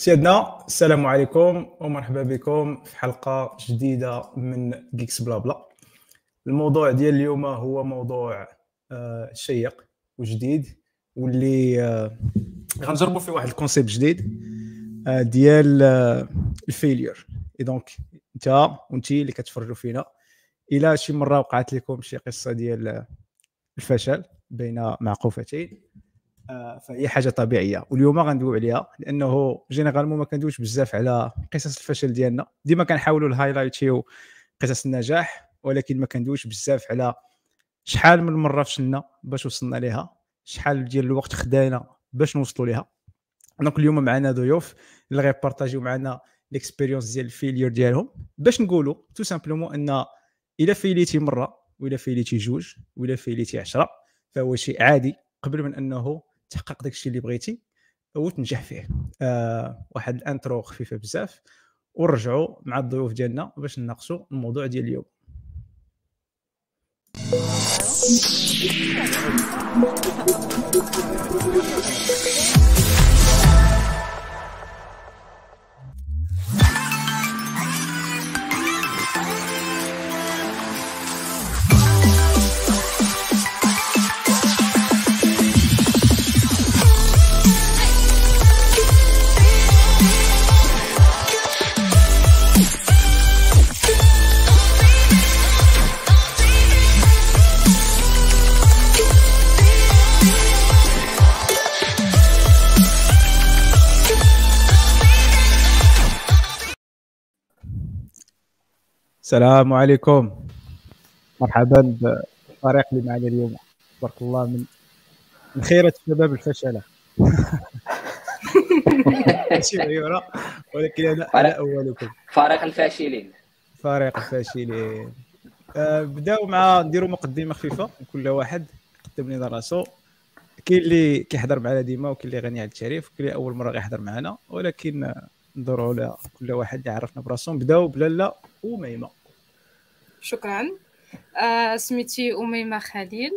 سيدنا السلام عليكم ومرحبا بكم في حلقة جديدة من Geeks BlaBla الموضوع ديال اليوم هو موضوع آه، شيق وجديد واللي آه، غنجربوا فيه واحد ال concept جديد آه، ديال ال failure donc انت وانتي اللي كتفرجوا فينا. إلى شي مرة وقعت لكم شي قصة ديال الفشل بين معقوفتين. فهي حاجة طبيعية. واليوم غندويو عليها لأنه généralement ما كندويش بزاف على قصص الفشل ديالنا. ديما كنحاولوا نهايلايتيو قصص النجاح ولكن ما كندويش بزاف على شحال من مرة فشلنا باش وصلنا ليها شحال ديال الوقت خدانا باش نوصلوا ليها. donc اليوم معنا ضيوف اللي غيبارطاجيو معنا les expériences ديال ال failure ديالهم. باش نقولوا tout simplement أن إلا فيليتي مرة ولا فيليتي جوج ولا فيليتي عشرة فهو شيء عادي قبل من أنه تحقق داك الشيء اللي بغيتي وتنجح فيه. آه واحد الانترو خفيفة بزاف. ونرجعوا مع الضيوف ديالنا باش نناقشوا الموضوع ديال اليوم. السلام عليكم. مرحبا بالفريق اللي معنا اليوم. تبارك الله من من خيرة الشباب الفشلة. ماشي غيورة ولكن أنا أنا أولكم. فريق الفاشلين. فريق الفاشلين. آه بداو مع نديروا مقدمة خفيفة كل واحد. يقدم لنا راسو. كاين اللي كيحضر معنا ديما وكاين اللي غني على التعريف وكاين اللي أول مرة غيحضر معنا. ولكن ندوروا على كل واحد يعرفنا براسو. نبداو بلالة أميمة. شكرا. آه سميتي أميمة خليل.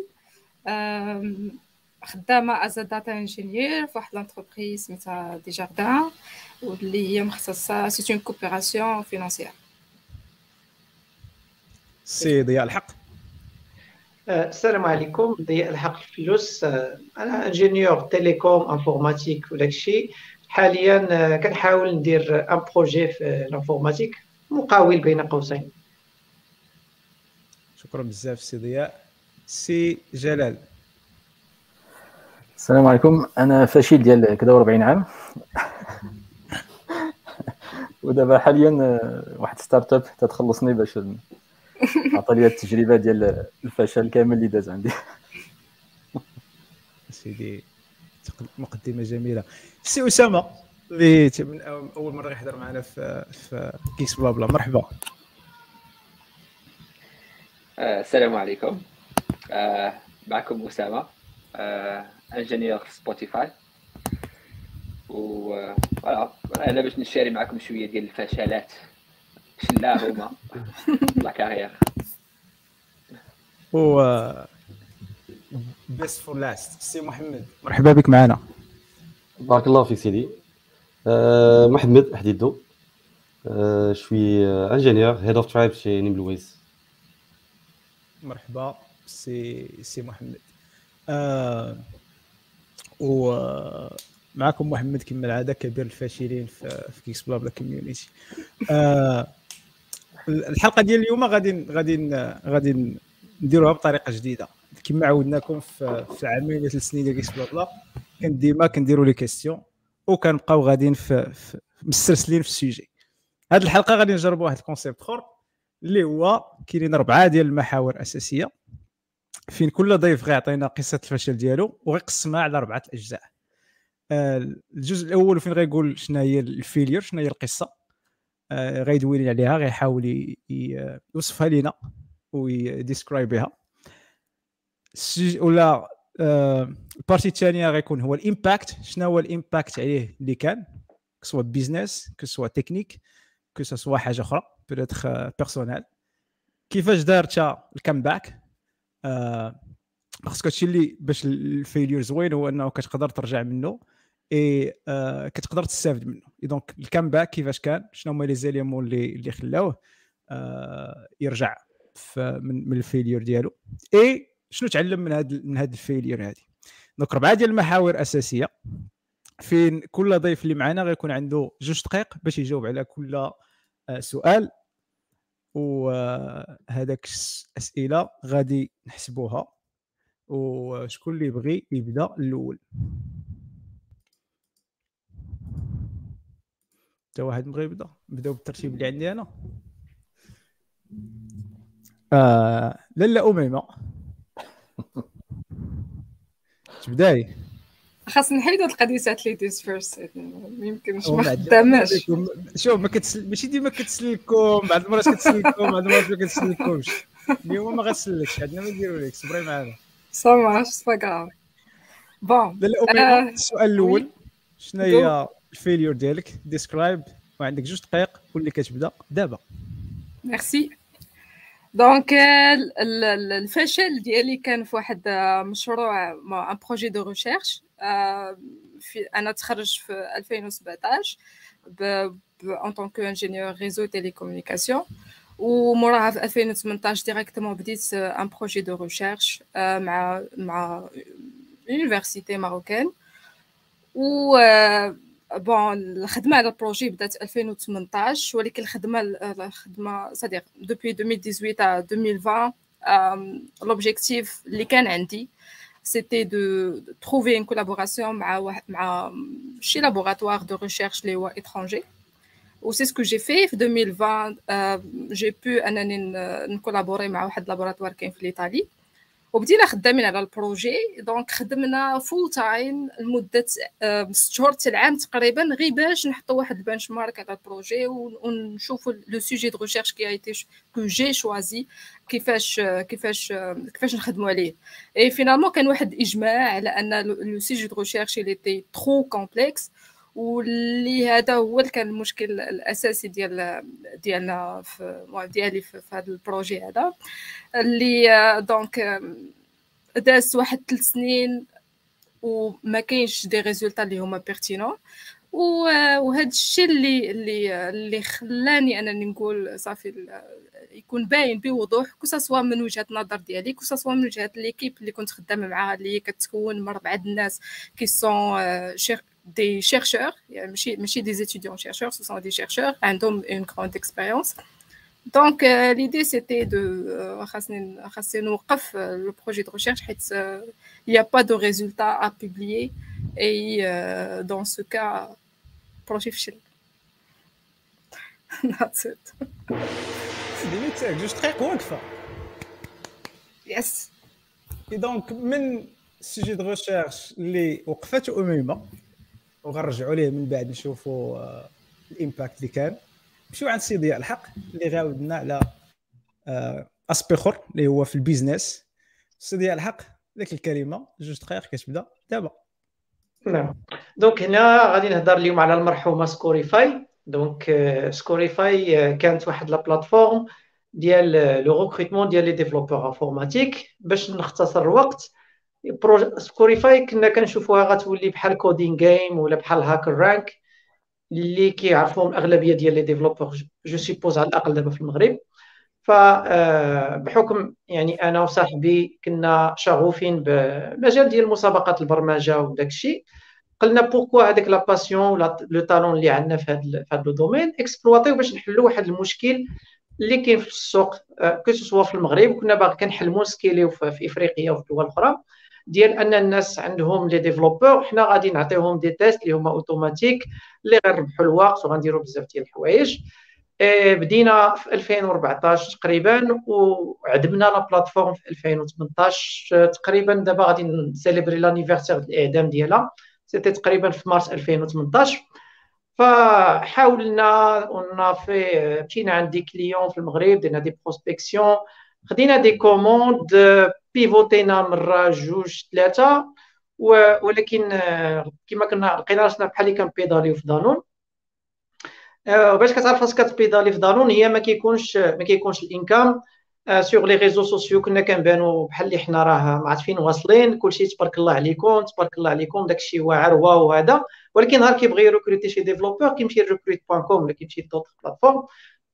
آه خدامة as data engineer في واحد l'entreprise سميتها Desjardins واللي هي مختصة c'est une coopération financière سي ضياء الحق. السلام عليكم ضياء الحق الفلوس أنا ingénieur télécom informatique وداك الشيء حاليا كنحاول ندير un projet في ال informatique مقاول بين قوسين. شكرا بزاف سي ضياء. سي جلال. السلام عليكم. أنا فاشل ديال كذا 40 عام. ودابا حاليا واحد startup تتخلصني باش عطى لي التجربة ديال الفشل كامل اللي داز عندي. سيدي مقدمة جميلة. سي أسامة اللي من أول مرة يحضر معنا في في Geeks BlaBla مرحبا. آه، السلام عليكم. آه، معكم أسامة ingénieur في Spotify و voilà أنا باش نشاري معكم شوية ديال الفشلات. شلا هما. la carrière و best for last سي محمد. مرحبا بك معنا. بارك الله فيك سيدي. محمد حديدو. je suis ingénieur head of tribe chez نيملويز مرحبا سي سي محمد. آه ومعكم محمد كما العادة كبير الفاشلين في, في Geeks BlaBla community آه الحلقة ديال اليوم غادي غادي غادي نديروها بطريقة جديدة. كما عودناكم في, في العامين ثلاث سنين ديال Geeks BlaBla كان ديما كنديروا les questions وكنبقاو غاديين في, في مسترسلين في ال sujet هذه الحلقة غادي نجربوا واحد ال concept آخر. اللي هو كاينين اربعه ديال المحاور اساسيه فين كل ضيف غيعطينا قصة الفشل ديالو وغيقسمها على اربعه اجزاء آه، الجزء الأول فين غيقول شنو هي ال failure شنو هي القصة؟ آه، غيدوي عليها غيحاول يوصفها لنا ويديسكرايبيها. ولا آه، ال partie الثانية غيكون هو ال impact. شنو هو ال impact عليه اللي كان؟ كسوا بيزنس كسوا تكنيك كسوا حاجة أخرى peut-être personnel كيفاش دارت ال comeback؟ آه parce que هادشي اللي باش ال failure زوين هو إنه كتقدر ترجع منه اي آه كتقدر تستافد منه. donc ال comeback كيفاش كان؟ شنو هما les éléments اللي اللي خلاوه آه يرجع من من ال failure ديالو. et شنو تعلم من هذا من هذا ال failure هذه donc ربعة ديال المحاور أساسية. فين كل ضيف اللي معنا غيكون عنده جوج دقائق باش يجاوب على كل آه، سؤال. وهذاك الاسئله غادي نحسبوها. وشكون اللي يبغي يبدأ الأول؟ حتى واحد بغى يبدأ؟ نبداو بالترتيب اللي عندي أنا. آه لاله أميمة. تبداي. خاص نحيدو القديسات ladies first ما يمكنش ما خداماش. شوف ما كتسل... ماشي ديما كتسلكم بعض المرات كتسلكم بعض المرات ما كتسلكمش اليوم ما غتسلكش عندنا ما نديرو لك صبري معانا. ça marche ça كاف bon السؤال الأول شنو هي ال failure ديالك؟ describe وعندك جوج دقائق واللي كتبدا دابا. merci donc الفشل ديالي كان في واحد مشروع un projet de recherche في أنا تخرجت في 2017 en tant qu'ingénieur réseaux télécommunications وموراها في 2018 directement بديت un projet de recherche مع مع université marocaine و bon الخدمه على ال projet بدات 2018 ولكن الخدمه الخدمه صديق depuis 2018 2020 l'objectif اللي كان عندي c'était de, de trouver une collaboration مع مع شي laboratoire de recherche اللي هو étranger و c'est ce que j'ai fait في 2020 euh, j'ai pu انني نكولابوري مع واحد laboratoire كاين في ايطالي وبدينا خدامين على ال projet. donc خدمنا full time لمدة ست شهور حتى العام تقريبا غير باش نحطوا واحد ال benchmark على ال projet ونشوفوا le sujet de recherche qui était que j'ai choisi كيفاش كيفاش كيفاش نخدموا عليه. et finalement كان واحد الاجماع على أن le sujet de recherche اللي était trop complexe واللي هذا هو اللي كان المشكل الأساسي ديال ديالنا في ديالي في, في هذا ال projet هذا. اللي donc داز واحد ثلاث سنين وما كاينش des résultats اللي هما pertinents. وهذا الشيء اللي اللي اللي خلاني أنني نقول صافي يكون باين بوضوح كو من وجهة النظر ديالي كو من وجهة ليكيب اللي كنت خدامة معاها اللي كتكون من اربعه الناس كي سون des chercheurs, chez des étudiants-chercheurs, ce sont des chercheurs, un homme et une grande expérience. Donc, euh, l'idée, c'était de euh, euh, le projet de recherche. Euh, il n'y a pas de résultats à publier. Et dans ce cas, projet That's it. Yes. Et donc, من sujet de recherche, les وغنرجعوا ليه من بعد نشوفوا آه، الامباكت اللي كان. نمشيو عند سي ضياء الحق اللي غاودنا على اسبي آه، أخر اللي هو في البيزنس. سي ضياء الحق ذيك الكلمة جوج دقائق كتبدأ. دابا. نعم. donc هنا غادي نهضر اليوم على المرحومة Scorify donc Scorify كانت واحد la plateforme ديال le recrutement ديال les développeurs informatiques باش نختصر الوقت. Scorify كنا كنشوفوها غتولي بحال CodinGame ولا بحال HackerRank اللي كيعرفوهم الأغلبية ديال les développeurs je suppose على الأقل دابا في المغرب. فبحكم يعني أنا وصاحبي كنا شغوفين بمجال ديال مسابقات البرمجة وداك الشيء. قلنا pourquoi هذاك la passion ولا le talent اللي عندنا في هذا في هذا le domaine اكسبلواتيو باش نحلوا واحد المشكل اللي كاين في السوق que ce soit في المغرب. وكنا باغي كنحلموا سكيليو في إفريقيا وفي الدول الاخرى ديال أن الناس عندهم les développeurs حنا غادي نعطيهم des tests اللي هما automatiques اللي غيربحوا الوقت وغنديروا بزاف ديال الحوايج. إيه، بدينا في 2014 تقريبا وعدمنا la plateforme في 2018 تقريبا دابا غادي نسيليبري l'anniversaire الاعدام ديالها. c'était تقريبا في مارس 2018 فحاولنا قلنا في مشينا عند des clients في المغرب درنا des prospections خدينا des commandes بيفوتينا مره جوج ثلاثة ولكن كما كنا لقينا راسنا بحال اللي كنبيداليو في دانون. وباش كتعرف راسك كتبيدالي في دانون هي ما كيكونش ما كيكونش ال income. sur les réseaux sociaux كنا كنبانو بحال اللي حنا راه ما عرفت فين واصلين كلشي تبارك الله عليكم تبارك الله عليكم داكشي واعر wow هذا. ولكن نهار كيبغي يركروتي شي développeur كيمشي ل Rekrute point com ولا كيمشي ل d'autres plateformes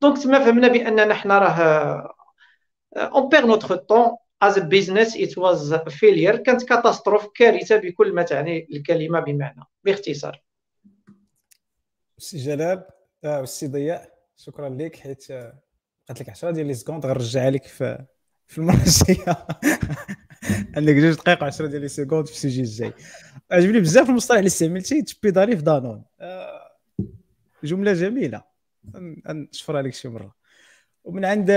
donc تما فهمنا بأننا حنا راه on perd notre temps as business it was failure كانت catastrophe كارثه بكل ما تعني الكلمة بمعنى باختصار سي جلال آه سي ضياء شكرا لك. حيت بقات لك 10 ديال les secondes غنرجعها لك في في المرة الجاية. عندك جوج دقائق 10 ديال les secondes في ال sujet الجاي. عجبني بزاف المصطلح اللي استعملتي تبيدالي في دانون. آه جملة جميلة. نشفرها لك شي مرة. ومن عند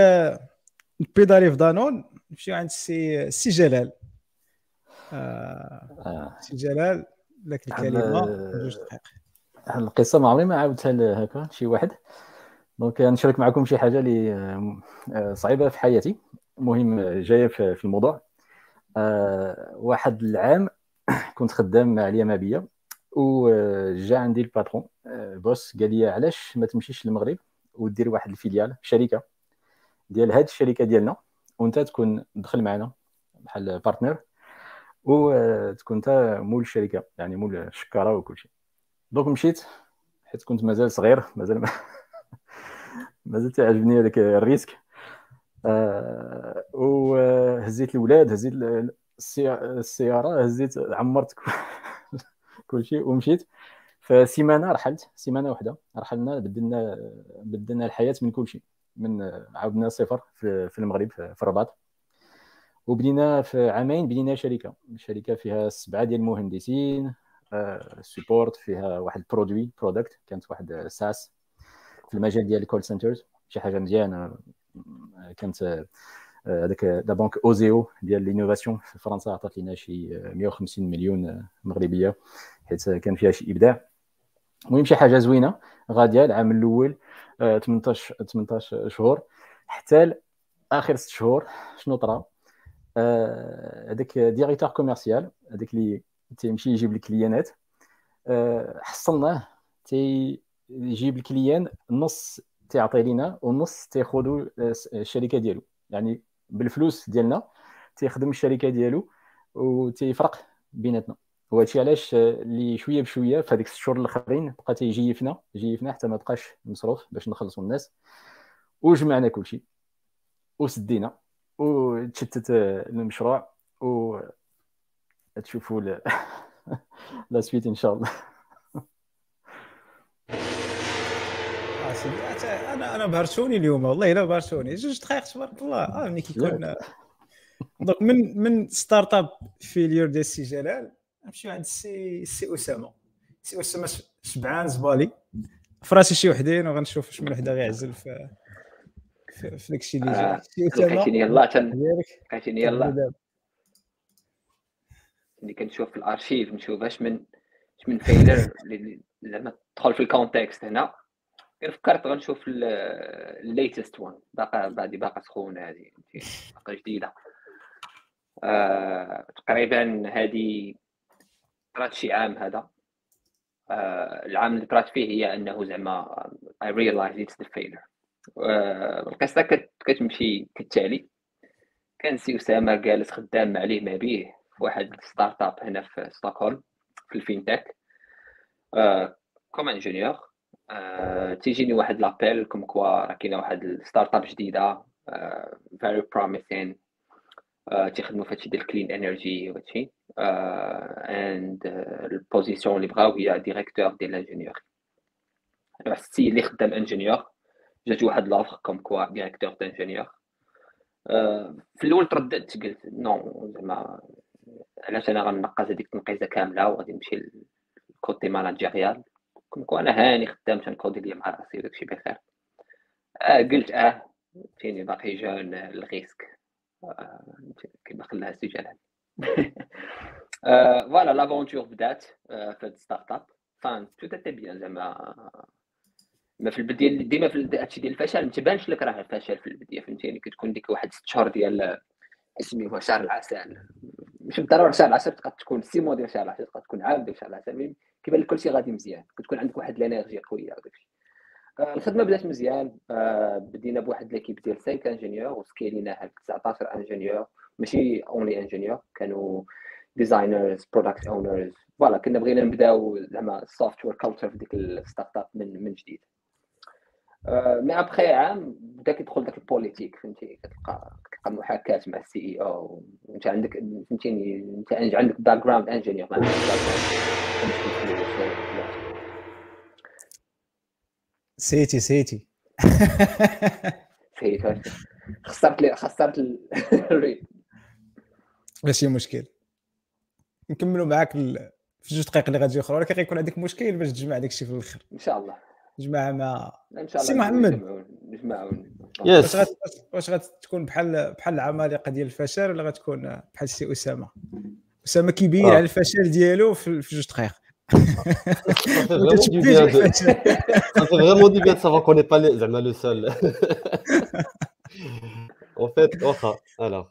بيدالي في دانون نمشيو عند السي سي جلال. آه. سي جلال لك الكلمة جوج دقائق. القصة ما عمري ما عاودتها هكا شي واحد. donc نشارك معكم شي حاجة اللي آه، صعيبة في حياتي. مهم جاية في الموضوع. آه، واحد العام كنت خدام مع اليمابيه وجا عندي ال patron. آه، boss قال لي علاش ما تمشيش للمغرب ودير واحد ال filiale شركة. ديال هاد الشركة ديالنا وانت تكون دخل معنا بحال partner وتكون انت مول الشركة يعني مول الشكارة وكل شيء. donc مشيت حيت كنت مازال صغير مازال مازال تعجبني هذاك ال risque. آه وهزيت الاولاد هزيت السيارة هزيت عمرت كل شيء ومشيت. فسيمانة رحلت سيمانة واحدة رحلنا بدلنا بدلنا الحياة من كل شيء. من عاودنا صفر في المغرب في الرباط وبدينا في عامين بدينا شركة. شركة فيها سبعة ديال المهندسين support آه، فيها واحد produit product كانت واحد SaaS في المجال ديال ال call centers شي حاجة مزيانة. كانت آه، هذاك la banque OSEO ديال l'innovation في فرنسا عطات لنا شي 150 مليون مغربية حيت كان فيها شي إبداع. المهم شي حاجة زوينة غادية العام الأول 18 آه، 18 شهور حتى آخر 6 شهور شنو طرا؟ هذاك directeur commercial هذاك اللي تيمشي يجيب الكليانات حصلناه تي يجيب الكليان نص تيعطي لينا ونص تياخذوا الشركة ديالو. يعني بالفلوس ديالنا تيخدم الشركة ديالو وتيفرق بيناتنا. وهادشي علاش اللي شوية بشوية في هذيك الشهور الأخرين بقى تيجيفنا جيفنا حتى ما بقاش مصروف باش نخلصوا الناس. وجمعنا كلشي وسدينا وتشتت المشروع و تشوفوا لا سويت إن شاء الله. سيدي أنا أنا بهرشوني اليوم والله إلا بهرشوني جوج دقائق تبارك الله آه ملي كيكون دونك من من ستارت أب فيليور ديال السي جلال نمشيو عند السي السي أسامة. السي أسامة شبعان زبالي. فراسي شي وحدين وغنشوف شمن وحدة غيعزل في في, في داك الشيء اللي جاي آه، سي لقيتيني يلاه لقيتيني يلاه. اللي كنشوف في الأرشيف نشوف اش من اش من failure زعما تدخل في ال context هنا. فكرت غنشوف ال latest وان باقا بعدي باقا سخونة هذه باقا جديدة. آه، تقريبا هذه طرات شي عام هذا. آه، العام اللي طرات فيه هي إنه زعما I realized it's the failure. آه، القصة كتمشي كالتالي. كان سي أسامة جالس خدام مع ليه ما بيه في واحد startup هنا في ستوكهولم في ال fintech. comme ingénieur. آه، تيجيني واحد l'appel comme quoi راه كاينة واحد ال startup جديده very promising تيخدموا في هادشي ديال clean energy وهادشي and ال position اللي بغاو هي directeur ديال ال ingénieur السيد اللي خدام ingénieur جات واحد l'offre comme quoi directeur d'ingénieurs في الأول ترددت قلت non زعما علاش أنا غنقص هذيك التنقيزة كاملة وغادي نمشي لل côté managérial كون أنا هاني خدام تنكودي ليا مع راسي وداكشي بخير آه قلت آه فيني باقي jeune ال risque. آه كيما خلاها سي جلال voilà l'aventure بدات آه في هاد startup فان tout était bien زعما. ما في البداية ديما في هادشي ديال الفشل ما تبانش لك راه فشل في البداية فهمتيني؟ كتكون ديك واحد ست شهور ديال اسمي شهر العسل. مش بالضرورة شهر العسل تقدر تكون six mois ديال شهر العسل تقدر تكون عام ديال شهر العسل كيبان لك كلشي غادي مزيان. كتكون عندك واحد ال énergie قوية وداك الشيء. الخدمة بدات مزيان. بدينا بواحد l'équipe ديال 5 ingénieurs وسكيليناها ل 19 ingénieurs. ماشي only ingénieurs كانوا designers product owners voilà كنا بغينا نبداو زعما ال software culture في ديك ال startup من من جديد. mais après عام بدأ كيدخل داك ال politique فهمتي؟ كتلقى كتلقى محاكاة مع ال CEO انت عندك فهمتيني؟ انت عندك background ingénieur ما عندكش سيتي سيتي. سيتي خسرت لي خسرت الريت ماشي مشكل. نكملوا معاك في جوج دقائق اللي غادي أخرى ولكن غيكون عندك مشكل باش تجمع داك الشيء في الآخر. إن شاء الله. جماعة مع إن شاء الله سي محمد. نجمعوا واش غت... واش غتكون بحال بحال العمالقة ديال الفشل ولا غتكون بحال سي أسامة؟ أسامة كيبين آه. على الفشل ديالو في جوج دقائق. Ça fait vraiment du bien de savoir qu'on n'est pas le seul. en fait, alors,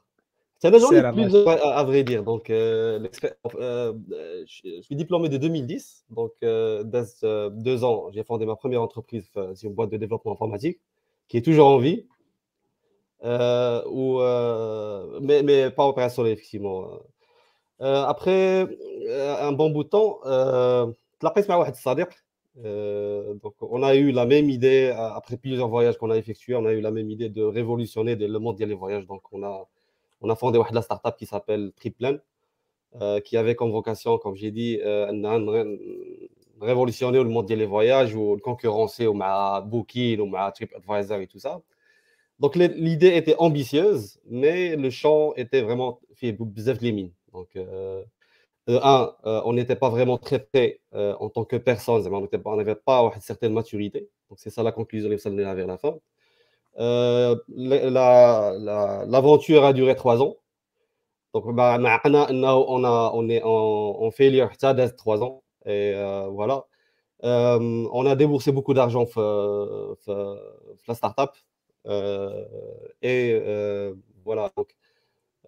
j'en ai plusieurs à, vrai dire. Donc, euh, euh, je suis diplômé de 2010. Donc, euh, deux ans, j'ai fondé ma première entreprise sur une boîte de développement informatique qui est toujours en vie. ou, mais, mais pas opérationnel, effectivement. après un bon bout de temps, تلاقيت مع واحد الصديق donc on a eu la même idée après plusieurs voyages qu'on a effectués on a eu la même idée de révolutionner le monde des voyages donc on a on a fondé une startup qui s'appelle Triplan, euh, qui avait comme vocation, comme j'ai dit, euh, révolutionner le monde des voyages ou le concurrencer au Booking, au TripAdvisor et tout ça. Donc l'idée était ambitieuse, mais le champ était vraiment fait bzef les mines. Donc, euh, un, euh, on n'était pas vraiment euh, en tant que personne, on n'avait pas une certaine maturité. Donc c'est ça la conclusion vers la fin. Euh, l'aventure a duré trois ans. Donc, bah, on, on est en, failure, ça trois ans. Et euh, voilà. Euh, on a déboursé beaucoup d'argent pour la startup. et voilà. Donc,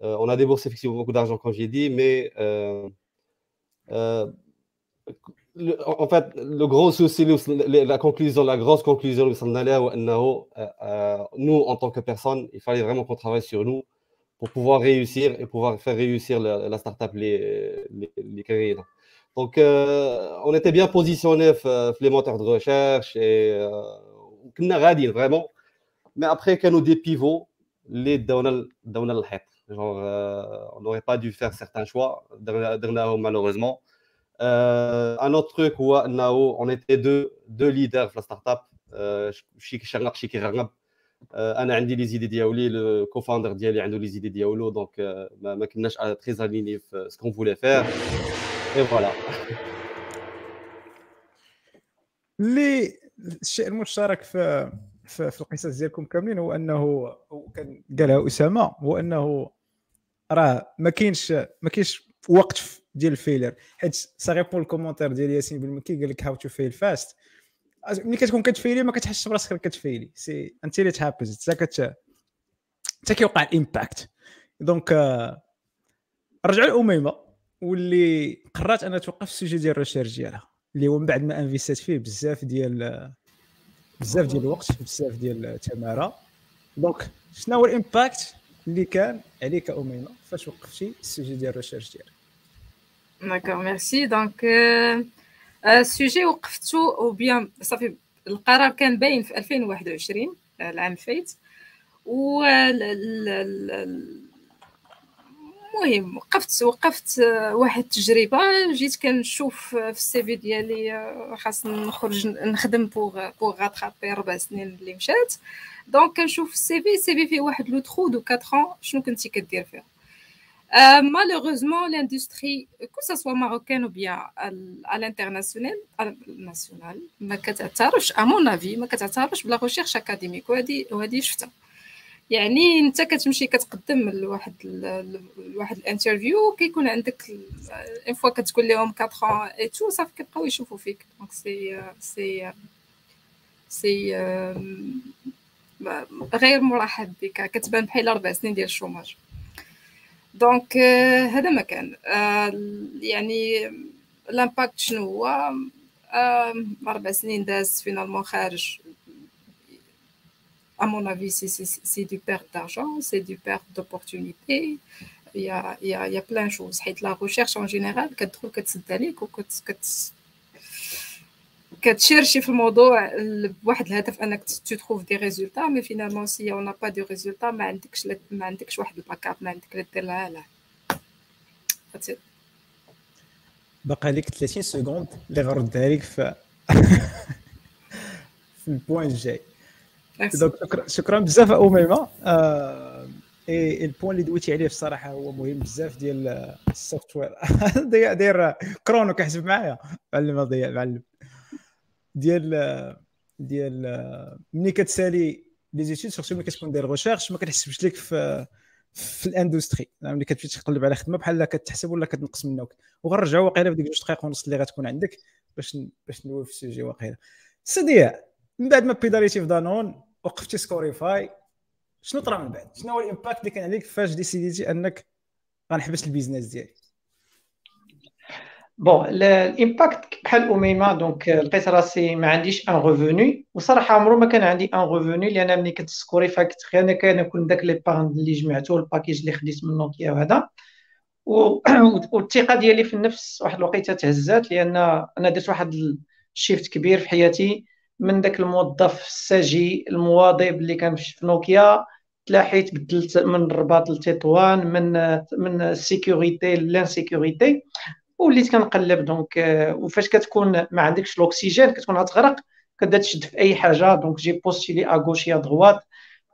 on a déboursé effectivement beaucoup d'argent, comme j'ai dit, mais en fait, le gros souci, la conclusion, la grosse conclusion, euh, euh, nous, en tant que personne, il fallait vraiment qu'on travaille sur nous pour pouvoir réussir et pouvoir faire réussir la, startup, les, carrières. Donc, euh, on était bien positionné les moteurs de recherche et on a vraiment. Mais après, quand nous des pivots, les Donald, Genre, on n'aurait pas dû faire certains choix, malheureusement. Euh, un autre truc où on était deux, deux leaders de la startup. شيك شغق شيك يغرب أنا عندي لي زيدي ديالي لو كوفاوندر ديالي عنده لي زيدي ديالو دونك ما, ما كناش تري اليني في سكون فولي فير اي فوالا اللي الشيء المشترك في في, في القصص ديالكم كاملين هو أنه كان قالها أسامة هو أنه راه ما كاينش ما كاينش وقت ديال ال failure حيت ça répond ال commentaire ديال ياسين بن مكي قال لك how to fail fast ملي كتكون كتفيلي ما كتحسش براسك كتفيلي. سي انت اللي تهابز حتى كت حتى كيوقع ال impact donc رجعوا لأميمة واللي قررت انها توقف ال sujet ديال ال recherche ديالها اللي هو من بعد ما investات فيه بزاف ديال بزاف ديال الوقت بزاف ديال التمارة. donc شنو هو ال impact اللي كان عليك اميمه فاش وقفتي ال sujet ديال ال recherche ديالك؟ d'accord merci donc ال sujet وقفتو ou bien صافي القرار كان باين في 2021 العام الفايت و المهم وقفت وقفت واحد التجربة. جيت كنشوف في ال CV ديالي خاصني نخرج نخدم pour pour rattraper ربع سنين اللي مشات. donc كنشوف ال CV ال CV فيه واحد le trou de 4 شنو كنتي كدير فيه Euh, malheureusement, l'industrie, que ce soit marocaine ou bien à l'international, national, à mon avis, ما كتعترفش ب la recherche académique وهذه وهذه شفتها يعني انت كتمشي كتقدم لواحد لواحد l'interview كيكون عندك en fois كتقول لهم 4 et tout صافي كيبقاو يشوفوا فيك دونك سي سي سي غير مرحب بك كتبان بحال أربع سنين ديال ال chômage donc euh, هذا ما كان euh, يعني ال impact شنو هو أربع سنين داز finalement خارج à mon avis, c'est du perte d'argent, c'est du perte d'opportunités. Il y a, il, y a, il y a plein de choses. La recherche en général, quand tu كت chercher في الموضوع بواحد الهدف أنك تشوف des résultats mais finalement si on pas des résultats ما عندكش ما عندكش واحد ال backup ما عندك لا دير لها لا باقي لك 30 secondes اللي غردها لك في في البوان الجاي. دونك شكرا شكرا بزاف اميمه آه اي البوان اللي دويتي عليه الصراحه هو مهم بزاف ديال السوفت وير داير كرونو كيحسب معايا معلم ضيع معلم. ديال ديال ملي كتسالي لي زيتود سورتو ملي كتكون داير ريشيرش ما كتحسبش لك في في الاندستري ملي كتمشي تقلب على خدمة بحال كتحسب ولا كتنقص منك. وغنرجعوا واقيلا في ديك جوج دقائق ونص اللي غتكون عندك باش باش ندوي في السوجي واقيلا. سيدي من بعد ما بيداليتي في دانون وقفتي سكوريفاي شنو طرا من بعد؟ شنو هو الامباكت اللي كان عليك فاش ديسيديتي انك غنحبس البيزنس ديالي بون الامباكت بحال أميمة دونك لقيت راسي ما عنديش ان ريفوني وصراحة عمرو ما كان عندي ان ريفوني لأن ملي كنت سكوريفا كنت أنا كنكون داك لي بارن اللي جمعته الباكيج اللي خديت من نوكيا وهذا. والثقة ديالي في النفس واحد الوقيتة تهزات لأن أنا درت واحد shift كبير في حياتي. من ذاك الموظف الساجي المواظب اللي كان في نوكيا تلاحيت بدلت من الرباط للتطوان من من la sécurité ل l'insécurité وليت كنقلب. donc وفاش كتكون ما عندكش الاكسجين كتكون غتغرق كتبدا تشد في أي حاجة. donc j'ai postulé à gauche et à droite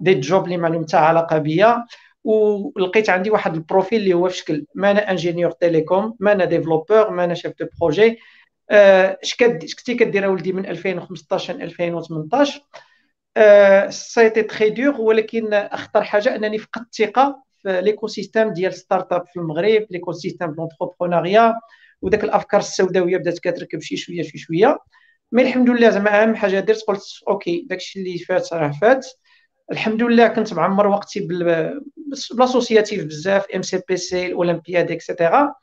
des jobs اللي ما حتى علاقة بيا. ولقيت عندي واحد le profil اللي هو في شكل ما أنا ingénieur télécom ما أنا développeur ما أنا chef de projet اش كنتي كدير ولدي من 2015 2018 ça a été très dur ولكن أخطر حاجة أنني فقدت الثقه في l'écosystème ديال startup في المغرب l'écosystème l'entrepreneuriat وداك الأفكار السوداوية بدات كتركب شي شوية شي شوية. mais الحمد لله زعما أهم حاجة درت قلت OK داكشي اللي فات راه فات. الحمد لله كنت معمر وقتي ب l'associatif بزاف MCPC الاولمبياد et cetera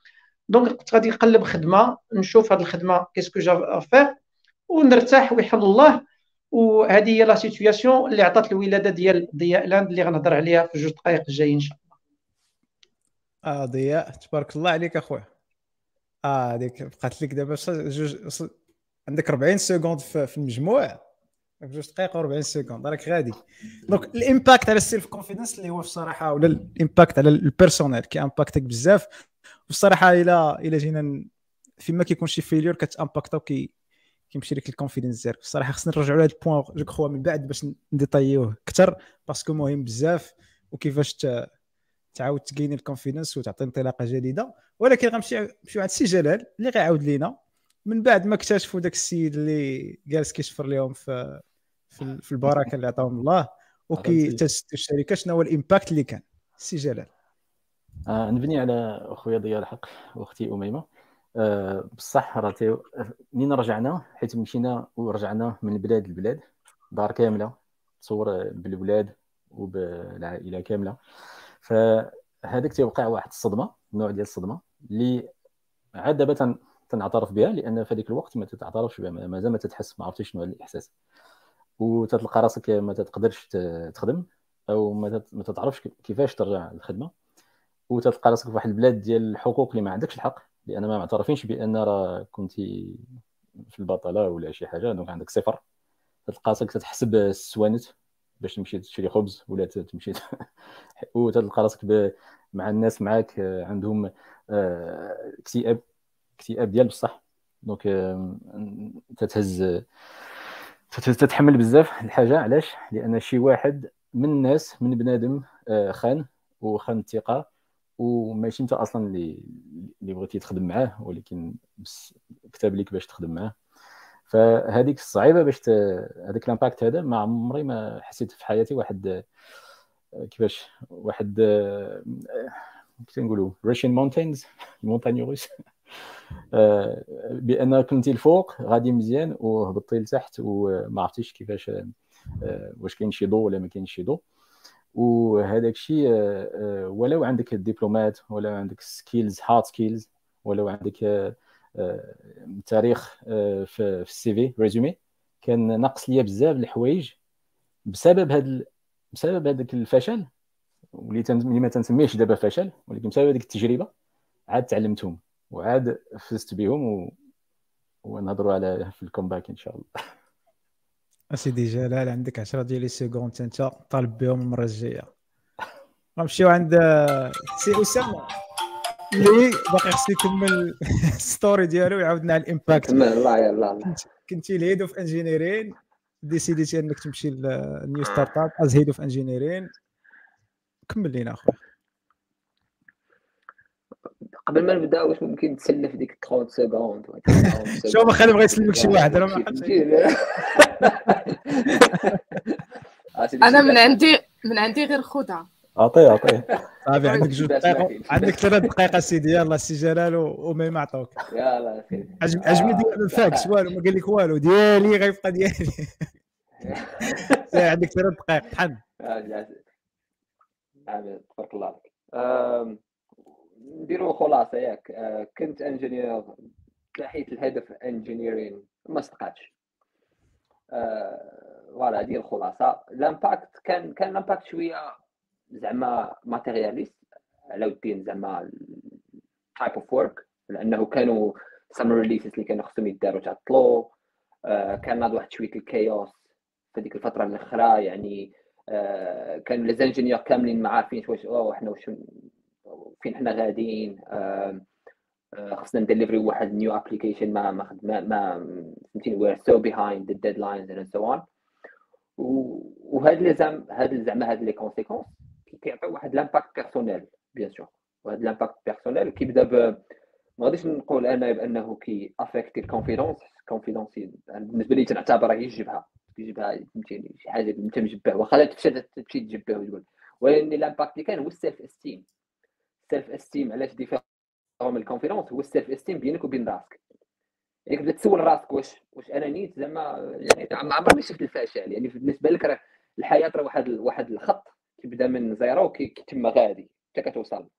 donc كنت غادي نقلب خدمة نشوف هاد الخدمة qu'est-ce que j'ai à faire ونرتاح ويحل الله وهذه هي la situation اللي عطات الولادة ديال ضياء لاند اللي غنهضر عليها في جوج دقائق الجايين إن شاء الله. آه ضياء. تبارك الله عليك أخويا. آه هذيك بقات لك دابا جوج عندك 40 secondes في المجموع. جوج دقائق و40 secondes. راك غادي. donc ال impact على ال self confidence اللي هو الصراحة ولا ال impact على ال personnel كي impactك بزاف. والصراحه إلى إلى جينا فيما كيكون شي failure كت impacta وكي كيمشي لك ال confidence ديالك. الصراحة خصنا نرجعوا لهذا ال point جو كخوا من بعد باش ن détaillوه أكثر parce que مهم بزاف. وكيفاش تعاود تكيني ال confidence وتعطي انطلاقة جديدة. ولكن غنمشي نمشيو عند سي جلال اللي غيعاود لينا. من بعد ما اكتشفوا ذاك السيد اللي جالس كيشفر لهم في في البركة اللي عطاهم الله. وكي الشركة شنو هو ال impact اللي كان؟ سي جلال. آه نبني على أخويا ضياء الحق واختي أميمة. آه بصح راه منين رجعنا؟ حيت مشينا ورجعنا من البلاد للبلاد. دار كاملة تصور بالولاد وبالعائلة كاملة. فهذاك تيوقع واحد الصدمة نوع ديال الصدمة اللي عاد تنعترف بها لأن في هذيك الوقت ما تتعترفش بها مازال ما تتحس ما عرفتش شنو الإحساس. وتتلقى راسك ما تقدرش تخدم أو ما تتعرفش كيفاش ترجع للخدمه وتلقى راسك في واحد البلاد ديال الحقوق اللي ما عندكش الحق لأن ما معترفينش بأن راه كنتي في البطاله ولا شي حاجة donc عندك صفر. تلقى راسك تتحسب السوانت. باش تمشي تشري خبز ولا تمشي وتلقى راسك مع الناس معاك عندهم آه، اكتئاب اكتئاب ديال بصح. donc تتهز تتحمل بزاف الحاجة. علاش؟ لأن شي واحد من الناس من بنادم آه، خان وخان الثقه وماشي أنت أصلا اللي اللي بغيتي تخدم معاه ولكن كتب لك باش تخدم معاه. فهذيك الصعيبة باش. هذاك ال impact هذا ما عمري ما حسيت في حياتي واحد كيفاش واحد كيف نقولوا Russian mountains ال montagnes russes بأن كنتي الفوق غادي مزيان وهبطتي لتحت وما عرفتيش كيفاش واش كاين شي ضوء ولا ما كاينش شي ضوء وهذاك الشيء ولو عندك ال diplômات ولو عندك skills hard skills ولو عندك تاريخ في ال CV résumé. كان ناقص ليا بزاف الحوايج بسبب هاد بسبب هذاك الفشل واللي اللي ما تنسميهش دابا فشل ولكن بسبب هذيك التجربة عاد تعلمتهم وعاد فزت بهم و... ونهضروا على في ال comeback إن شاء الله. اسيدي جلال عندك 10 ديال les secondes انت طالب بهم المرة الجاية. غنمشيو عند سي أسامة. اللي باقي خصو يكمل ال story ديالو ويعاودنا على ال impact الله يلا كنتي ال head of engineering décidيتي انك تمشي لل new startup as head of engineering كمل لينا أخويا. قبل ما نبدأ واش ممكن تسلف ديك 30 secondes شوف خلي بغا يسلمك شي واحد راه ما أنا من عندي من عندي غير خدها أعطيه أعطيه. صافي عندك جوج دقائق عندك ثلاث دقائق سيدي يلاه سي جلال وما عطوك يلا عجبني ديال الفاكس والو ما قال لك والو ديالي غيبقى ديالي. عندك ثلاث دقائق طحن. تبارك الله عليك. نديروا خلاصة ياك. آه، كنت انجينير تلاحيت الهدف انجينيرين ما صدقاتش. آه، voilà هذه الخلاصة. ال impact كان كان ال impact شوية زعما matérialiste على الدين زعما type of work لأنه كانوا summer releases اللي كانوا خصهم يداروا تعطلوا آه، كان ناض واحد شوية ال chaos في ديك الفترة الأخرى يعني كان لي كاملين ما عارفين واش إحنا واش فين حنا غاديين؟ خصنا ن deliverي واحد new application ما ما ما, ما فهمتيني we're so behind the deadlines and so on وهاد لي زعما هاد زعما هاد les conséquences كيعطيو واحد l'impact personnel bien sûr وهاد l'impact personnel كيبدا ب ما غاديش نقول أنا بأنه كي affecter ال confidence confidence بالنسبة لي تنعتبرها هي الجبهة. تجيبها فهمتيني شي حاجة انت مجبه واخا تفشل تمشي تجبه وتقول ولكن l'impact اللي كان هو ال self-esteem ال self-esteem علاش différent من ال confidence هو ال self-esteem بينك وبين راسك. يعني كتبدا تسول راسك واش واش أنا نيت زعما يعني عمرني شفت الفشل يعني بالنسبة لك راه الحياة راه واحد واحد الخط. كيبدا من zéro كيتم غادي حتى كتوصل.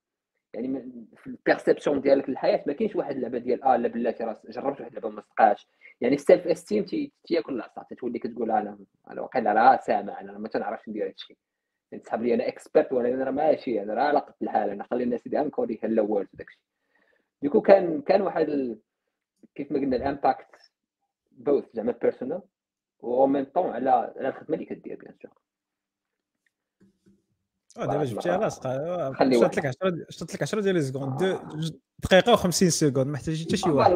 يعني في ال perception ديالك للحياة ما كاينش واحد اللعبة ديال آه لا بلاتي راه جربت واحد اللعبة ما صدقاش يعني ال self-esteem تياكل العصا تولي كتقول أنا أنا واقيلا راه سامع أنا ما تنعرفش ندير هادشي. تسحب لي أنا اكسبرت ولا أنا ماشي أنا راه على قد الحال أنا خلي الناس دي انكودي هلا وورد داكشي ديكو كان كان واحد ال... كيف ما قلنا الامباكت بوث زعما بيرسونال و ميم طون على على الخدمة اللي كدير بيان سور دابا جبتيها لاصقه شرط لك 10 شرط لك 10 ديال لي سكوند دقيقة و50 سكوند ما احتاجش حتى شي واحد.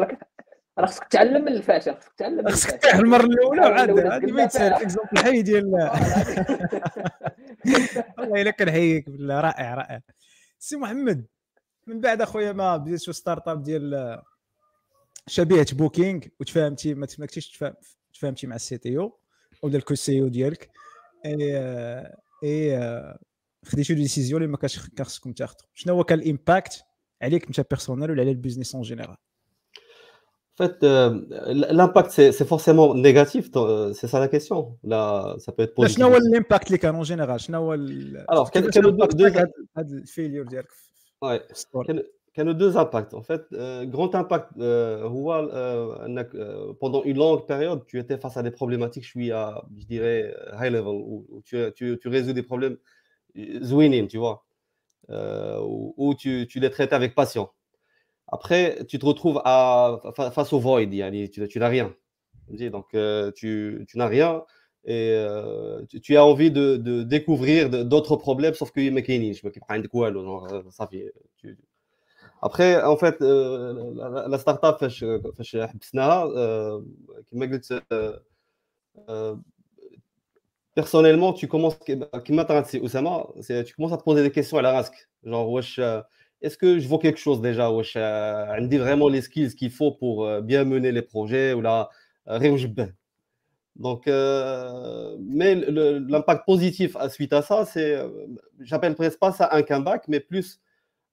راه خصك تعلم من الفشل خصك تعلم خصك تطيح المرة الأولى وعاد هذه ما يتسال اكزومبل الحي ديال والله. إلا كنحييك بالله رائع رائع. سي محمد من بعد أخويا ما بديت شو startup ديال شبيهة بوكينغ وتفاهمتي ما تفهمتيش تفاهمتي مع ال CTO ولا ال co-CEO ديالك. إي إي خديتي ديسيزيون اللي ما كانش خصكم تاخذوا شنو هو كان الامباكت عليك انت بيرسونيل ولا على البيزنس اون جينيرال fait, euh, l'impact, c'est forcément négatif, euh, c'est ça la question. Là, ça peut être positif. شنو هو l'impact اللي كان en général شنو هو Alors, كانوا deux هاد الفيليور ديالك Ouais. كانوا deux impacts. En fait, euh, grand impact هو انك pendant une longue période, tu étais face à des problématiques je suis à je dirais high level où tu, tu, tu résous des problèmes زوينين, tu vois. où tu, tu les traites avec passion. Après, tu te retrouves à, face au void, tu, tu n'as rien. Donc, euh, tu, tu n'as rien et euh, tu, tu, as envie de, de découvrir d'autres problèmes, sauf que je me quoi, ça fait. Après, en fait, euh, la, la startup, personnellement, tu commences, tu commences à te poser des questions à la rasque. Genre, wesh, est-ce que je vois quelque chose déjà On dit vraiment les skills qu'il faut pour euh, bien mener les projets ou la euh, donc, euh, mais l'impact positif suite à ça, c'est, j'appelle presque pas ça un comeback, mais plus,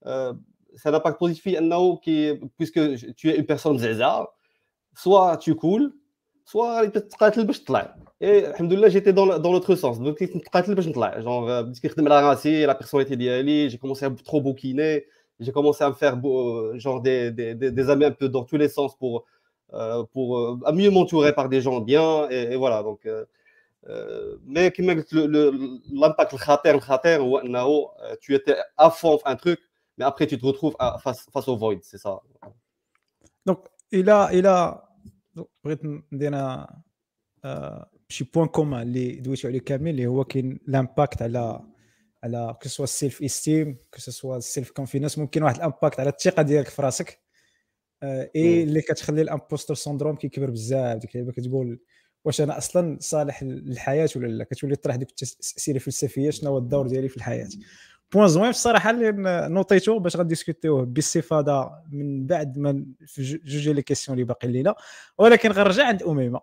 c'est un impact positif qui, puisque tu es une personne zéza, soit tu coules, soit et alhamdoulilah j'étais dans, dans l'autre sens donc genre la personnalité j'ai commencé à trop bouquiner j'ai commencé à me faire genre des, des, des, amis un peu dans tous les sens pour, euh, pour euh, mieux m'entourer par des gens bien. Et, voilà, donc euh, مي كما قلت لامباكت الخطير الخطير هو انه tu étais à fond في ان تروك مي ابري tu te retrouves face face au void c'est ça دونك الى الى بغيت ندير شي بوان كومان اللي دويتو عليه كامل اللي هو كاين لامباكت على على كو سوا السيلف استيم كو سوا السيلف كونفيدنس ممكن واحد الامباكت على الثقة ديالك في راسك. اي اللي كتخلي ال imposter syndrome كيكبر بزاف ديك اللعبه كتقول واش أنا أصلا صالح للحياه ولا لا؟ كتولي طرح ديك التسئله الفلسفيه شنو هو الدور ديالي في الحياة؟ point زوين الصراحة اللي notéتو باش غن discuterيوه باستفاضه من بعد ما في جوج les questions اللي باقي لينا ولكن غنرجع عند أميمة.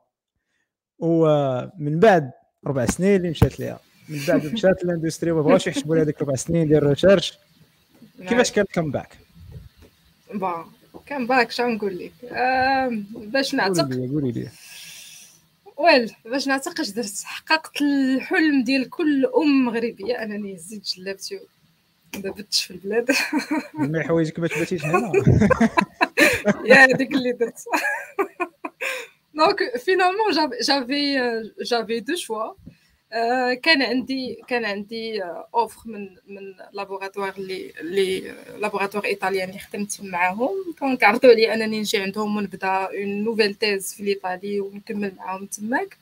ومن بعد ربع سنين اللي مشات ليها. من بعد مشات ل industry وما بغاوش يحسبوا لها ديك ربع سنين ديال ال research. كيفاش كان كم باك؟ با كم باك شنو نقول لك؟ باش نعتق قولي لي. ويل باش نعتق اش درت حققت الحلم ديال كل أم مغربيه أنني زيد جلابتي ما بتش في البلاد. ما حوايجك ما تباتيش هنا. يا هذيك اللي درت. دونك فينالمون جافي جافي دو شوا كان عندي كان عندي offre من من laboratoire اللي اللي laboratoire italien اللي خدمت معاهم. donc عرضوا علي أنني نجي عندهم ونبدأ une nouvelle thèse في Italie ونكمل معاهم تماك.